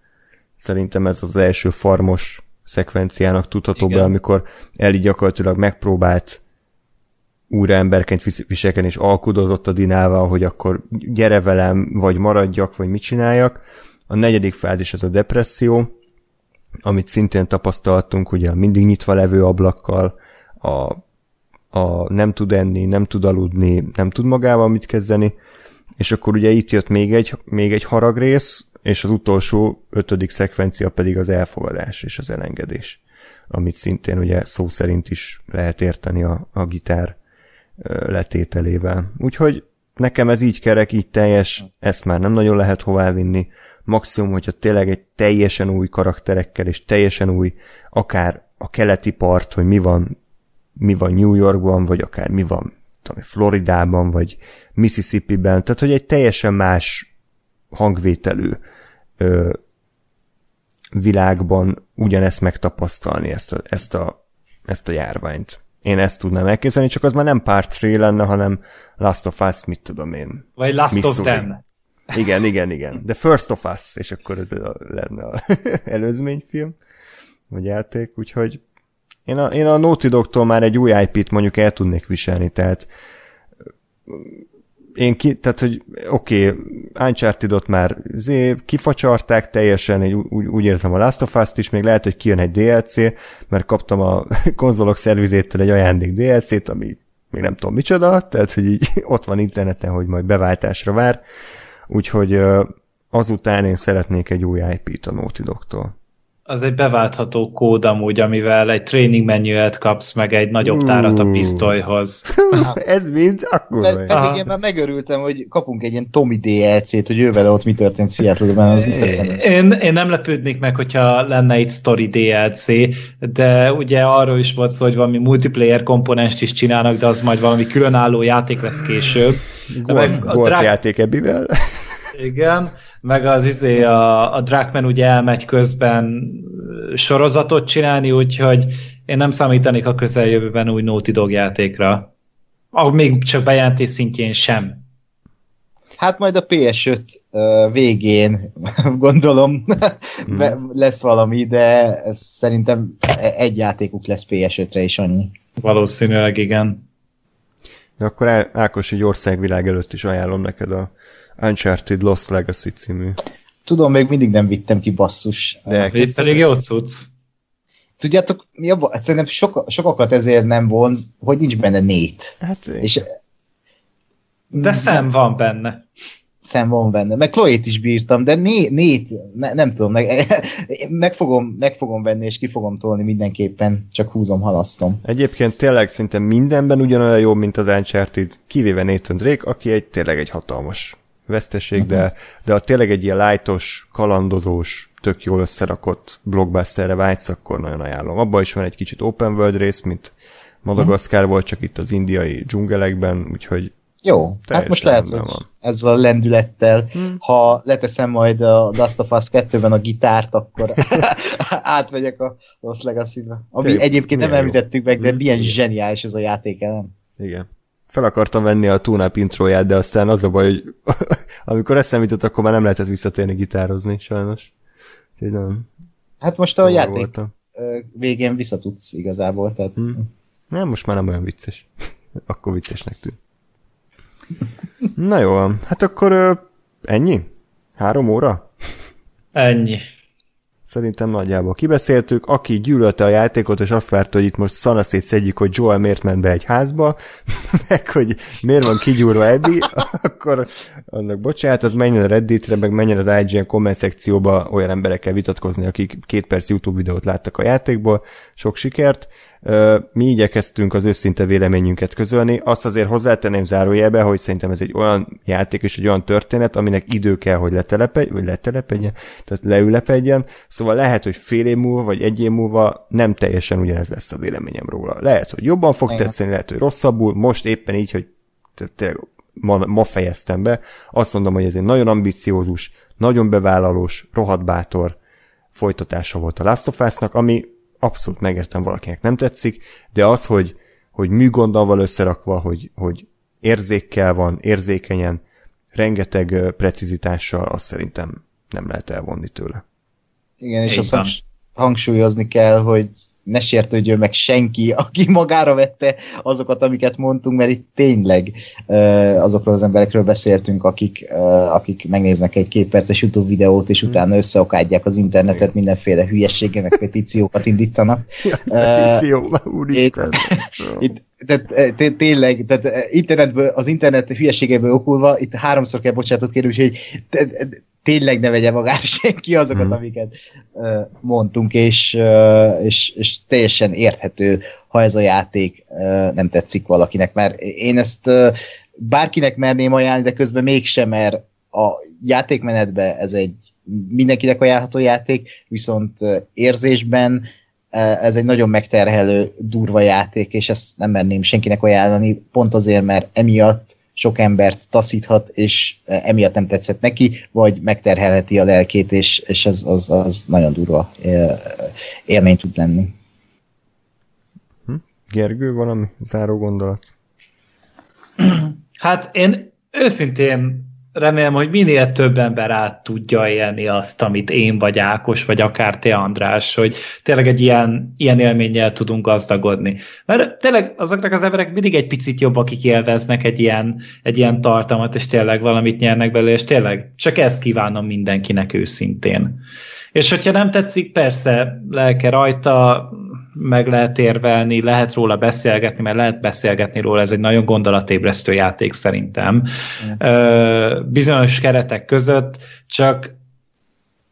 szerintem ez az első farmos szekvenciának tudható Igen. be, amikor Eli gyakorlatilag megpróbált újra emberként viselkedni, és alkudozott a Dinával, hogy akkor gyere velem, vagy maradjak, vagy mit csináljak. A negyedik fázis az a depresszió, amit szintén tapasztaltunk, ugye a mindig nyitva levő ablakkal, a, a nem tud enni, nem tud aludni, nem tud magával mit kezdeni, és akkor ugye itt jött még egy, még egy haragrész, és az utolsó ötödik szekvencia pedig az elfogadás és az elengedés, amit szintén ugye szó szerint is lehet érteni a, a gitár letételével. Úgyhogy nekem ez így kerek, így teljes, ezt már nem nagyon lehet hová vinni. Maximum, hogyha tényleg egy teljesen új karakterekkel, és teljesen új, akár a keleti part, hogy mi van, mi van New Yorkban, vagy akár mi van tudom, Floridában, vagy Mississippi-ben, tehát hogy egy teljesen más hangvételű ö, világban ugyanezt megtapasztalni, ezt a, ezt, a, ezt a járványt. Én ezt tudnám elképzelni, csak az már nem Part 3 lenne, hanem Last of Us, mit tudom én. Vagy Last Missouri. of Them. Igen, igen, igen. The First of Us, és akkor ez a, lenne a előzményfilm, vagy játék, úgyhogy én a, én a Naughty Dog-tól már egy új IP-t mondjuk el tudnék viselni, tehát én ki, tehát, hogy oké, okay, Uncharted-ot már zé, kifacsarták teljesen, egy, úgy, úgy érzem a Last of Us-t is, még lehet, hogy kijön egy DLC, mert kaptam a konzolok szervizétől egy ajándék DLC-t, ami még nem tudom micsoda, tehát, hogy így ott van interneten, hogy majd beváltásra vár, úgyhogy azután én szeretnék egy új IP-t a Naughty Dog-tól az egy beváltható kód amúgy, amivel egy training menüet kapsz, meg egy nagyobb tárat a pisztolyhoz. Ez mind akkor Pe- Pedig Aha. én már megörültem, hogy kapunk egy ilyen Tommy DLC-t, hogy ő vele ott mi történt Seattle-ben, az mit én, én nem lepődnék meg, hogyha lenne egy story DLC, de ugye arról is volt szó, hogy valami multiplayer komponenst is csinálnak, de az majd valami különálló játék lesz később. Golf, golf drag... játék ebbivel. Igen, meg az izé, a, a Drakman ugye elmegy közben sorozatot csinálni, úgyhogy én nem számítanék a közeljövőben új Naughty Dog játékra. Ahogy még csak bejelentés szintjén sem. Hát majd a PS5 uh, végén gondolom hmm. lesz valami, de ez szerintem egy játékuk lesz PS5-re is annyi. Valószínűleg igen. De akkor Ákos egy országvilág előtt is ajánlom neked a Uncharted Lost Legacy című. Tudom, még mindig nem vittem ki basszus. De ez pedig jó cucc. Tudjátok, mi a, hát szerintem sok, sokakat ezért nem vonz, hogy nincs benne nét. Hát, és, de szem van benne. Szem van benne. Meg Chloe-t is bírtam, de né, nét, ne, nem tudom, meg, meg, fogom, meg fogom venni, és ki fogom tolni mindenképpen, csak húzom, halasztom. Egyébként tényleg szinte mindenben ugyanolyan jó, mint az Uncharted, kivéve Nathan Drake, aki egy tényleg egy hatalmas veszteség, de, de ha tényleg egy ilyen lightos, kalandozós, tök jól összerakott blockbusterre vágysz, akkor nagyon ajánlom. Abban is van egy kicsit open world rész, mint Madagaszkár uh-huh. volt, csak itt az indiai dzsungelekben, úgyhogy jó, hát most lehet, hogy van. ezzel a lendülettel, hmm. ha leteszem majd a Last of Us 2-ben a gitárt, akkor átmegyek a Lost Legacy-be. Ami Te, egyébként nem említettük meg, de milyen zseniális ez a játék ellen. Igen fel akartam venni a túnáp intróját, de aztán az a baj, hogy amikor eszembe jutott, akkor már nem lehetett visszatérni gitározni, sajnos. Úgyhogy nem. Hát most szóval a játék voltam. végén visszatudsz igazából, tehát... Hmm. Nem, most már nem olyan vicces. akkor viccesnek tűnt. Na jó, hát akkor ennyi? Három óra? Ennyi. Szerintem nagyjából kibeszéltük. Aki gyűlölte a játékot, és azt várta, hogy itt most szanaszét szedjük, hogy Joel miért ment be egy házba, meg hogy miért van kigyúrva Eddie, akkor annak bocsánat, az menjen a Redditre, meg menjen az IGN komment szekcióba olyan emberekkel vitatkozni, akik két perc YouTube videót láttak a játékból. Sok sikert! Mi igyekeztünk az őszinte véleményünket közölni. Azt azért hozzátenném zárójelbe, hogy szerintem ez egy olyan játék és egy olyan történet, aminek idő kell, hogy letelepedj, vagy letelepedjen, tehát leülepedjen. Szóval lehet, hogy fél év múlva, vagy egy év múlva nem teljesen ugyanez lesz a véleményem róla. Lehet, hogy jobban fog Igen. tetszeni, lehet, hogy rosszabbul. Most éppen így, hogy tényleg ma, ma fejeztem be. Azt mondom, hogy ez egy nagyon ambiciózus, nagyon bevállalós, rohadt bátor folytatása volt a Last of Us-nak, ami abszolút megértem valakinek nem tetszik, de az, hogy, hogy műgonddal van összerakva, hogy, hogy érzékkel van, érzékenyen, rengeteg precizitással, azt szerintem nem lehet elvonni tőle. Igen, és azt hangsúlyozni kell, hogy ne sértődjön meg senki, aki magára vette azokat, amiket mondtunk, mert itt tényleg azokról az emberekről beszéltünk, akik, akik megnéznek egy két perces YouTube videót, és utána összeokádják az internetet, mindenféle hülyeséggel, meg petíciókat indítanak. Ja, petíció, úristen. Itt, tehát tényleg, tehát internetből, az internet hülyeségéből okulva, itt háromszor kell bocsánatot kérni, úgyhogy tényleg ne vegye magára senki azokat, mm. amiket uh, mondtunk, és, uh, és, és teljesen érthető, ha ez a játék uh, nem tetszik valakinek, mert én ezt uh, bárkinek merném ajánlani, de közben mégsem, mert a játékmenetben ez egy mindenkinek ajánlható játék, viszont uh, érzésben uh, ez egy nagyon megterhelő, durva játék, és ezt nem merném senkinek ajánlani, pont azért, mert emiatt sok embert taszíthat, és emiatt nem tetszett neki, vagy megterhelheti a lelkét, és, és az, az, az nagyon durva élmény tud lenni. Hm? Gergő, valami záró gondolat? Hát én őszintén remélem, hogy minél több ember át tudja élni azt, amit én vagy Ákos, vagy akár te András, hogy tényleg egy ilyen, ilyen élménnyel tudunk gazdagodni. Mert tényleg azoknak az emberek mindig egy picit jobb, akik élveznek egy ilyen, egy ilyen tartalmat, és tényleg valamit nyernek belőle, és tényleg csak ezt kívánom mindenkinek őszintén. És hogyha nem tetszik, persze lelke rajta, meg lehet érvelni, lehet róla beszélgetni, mert lehet beszélgetni róla, ez egy nagyon gondolatébresztő játék szerintem. Bizonyos keretek között, csak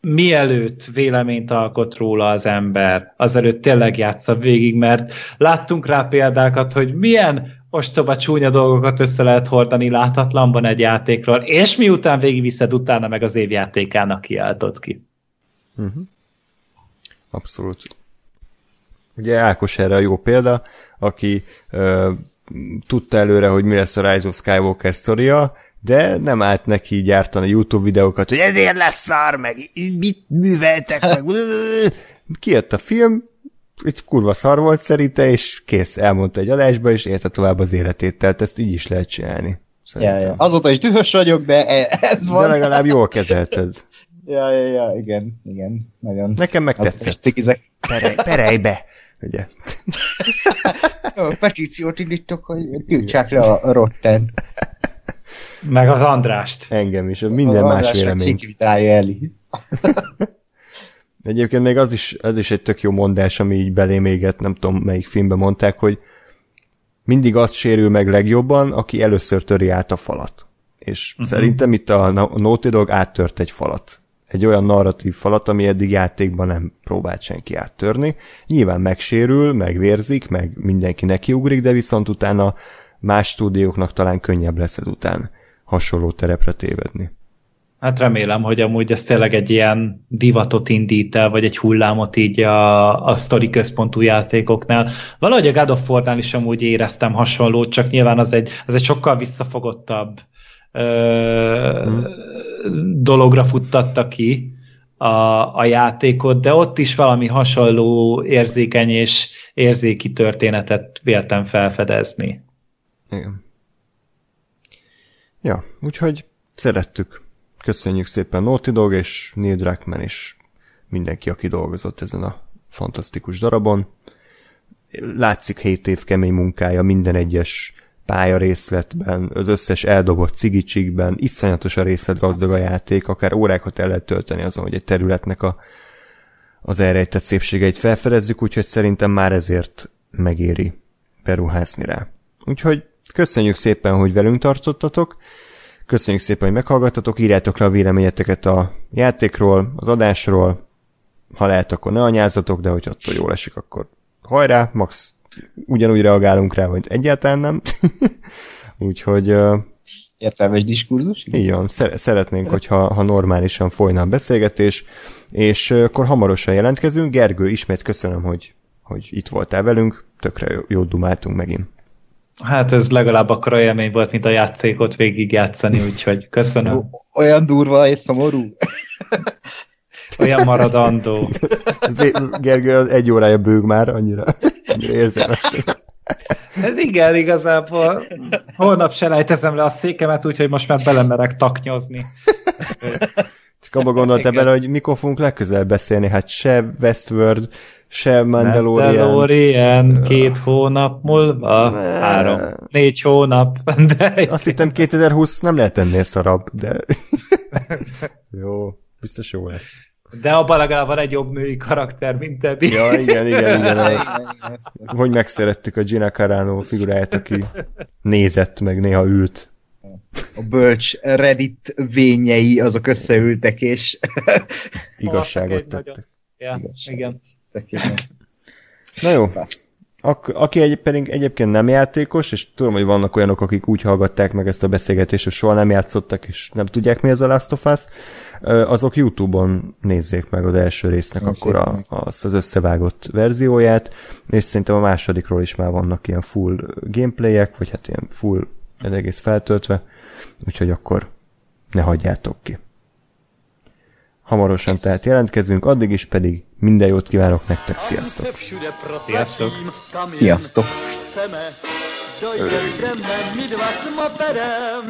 mielőtt véleményt alkot róla az ember, azelőtt tényleg játsza végig, mert láttunk rá példákat, hogy milyen ostoba csúnya dolgokat össze lehet hordani látatlanban egy játékról, és miután végigviszed, utána meg az évjátékának kiáltott ki. Uh-huh. Abszolút. Ugye Ákos erre a jó példa, aki ö, tudta előre, hogy mi lesz a Rise of Skywalker sztoria, de nem állt neki gyártani YouTube videókat, hogy ezért lesz szar, meg mit műveltek, meg kijött a film, egy kurva szar volt szerinte, és kész, elmondta egy adásba, és érte tovább az életét, tehát ezt így is lehet csinálni. Ja, ja. Azóta is dühös vagyok, de e- ez van. De legalább jól kezelted. ja, ja, ja, igen, igen, nagyon. Nekem meg tetszett. Perej, perej be! Ugye? Petíciót indítok, hogy tiltsák le a rotten. Meg az Andrást. Engem is, minden más vélemény. Eli. Egyébként még az is, az is egy tök jó mondás, ami így belém éget, nem tudom melyik filmben mondták, hogy mindig azt sérül meg legjobban, aki először töri át a falat. És uh-huh. szerintem itt a Naughty Dog áttört egy falat egy olyan narratív falat, ami eddig játékban nem próbált senki áttörni. Nyilván megsérül, megvérzik, meg mindenki nekiugrik, de viszont utána más stúdióknak talán könnyebb lesz után hasonló terepre tévedni. Hát remélem, hogy amúgy ez tényleg egy ilyen divatot indít el, vagy egy hullámot így a, a sztori központú játékoknál. Valahogy a God of War-nál is amúgy éreztem hasonlót, csak nyilván az egy, az egy sokkal visszafogottabb hmm. dologra futtatta ki a, a játékot, de ott is valami hasonló érzékeny és érzéki történetet véltem felfedezni. Igen. Ja, úgyhogy szerettük. Köszönjük szépen Naughty Dog és Neil Druckmann és mindenki, aki dolgozott ezen a fantasztikus darabon. Látszik 7 év kemény munkája minden egyes pálya részletben, az összes eldobott cigicsikben, iszonyatos a részletgazdag a játék, akár órákat el lehet tölteni azon, hogy egy területnek a, az elrejtett szépségeit felfedezzük, úgyhogy szerintem már ezért megéri beruházni rá. Úgyhogy köszönjük szépen, hogy velünk tartottatok, köszönjük szépen, hogy meghallgattatok, írjátok le a véleményeteket a játékról, az adásról, ha lehet, akkor ne anyázzatok, de hogy attól jól esik, akkor hajrá, max ugyanúgy reagálunk rá, hogy egyáltalán nem. Úgyhogy... Értelmes diskurzus? Így van, szeretnénk, hogyha ha normálisan folyna a beszélgetés, és akkor hamarosan jelentkezünk. Gergő, ismét köszönöm, hogy, hogy itt voltál velünk, tökre jó dumáltunk megint. Hát ez legalább akkor élmény volt, mint a játékot végigjátszani, úgyhogy köszönöm. Olyan durva és szomorú. Olyan maradandó. Gergő egy órája bőg már, annyira érzelmes. Ez igen, igazából holnap se lejtezem le a székemet, úgyhogy most már belemerek taknyozni. Csak abba gondolta bele, hogy mikor fogunk legközelebb beszélni, hát se Westworld, se Mandalorian. Mandalorian két hónap múlva, ne. három, négy hónap. De... Azt hittem 2020 nem lehet ennél szarabb, de jó, biztos jó lesz. De abban legalább van egy jobb női karakter, mint Ebi. Ja, igen, igen, igen. Hogy megszerettük a Gina Carano figuráját, aki nézett, meg néha ült. A bölcs Reddit vényei azok összeültek, és igazságot tettek. Ja, igen. Na jó. Ak- aki egy, pedig egyébként nem játékos, és tudom, hogy vannak olyanok, akik úgy hallgatták meg ezt a beszélgetést, hogy soha nem játszottak, és nem tudják, mi az a Last of Us, azok YouTube-on nézzék meg az első résznek Nézzék akkor a, az, az összevágott verzióját, és szerintem a másodikról is már vannak ilyen full gameplayek, vagy hát ilyen full ez egész feltöltve, úgyhogy akkor ne hagyjátok ki. Hamarosan tehát jelentkezünk, addig is pedig minden jót kívánok nektek, sziasztok! Sziasztok! Sziasztok! Jdeme, my dva s moperem.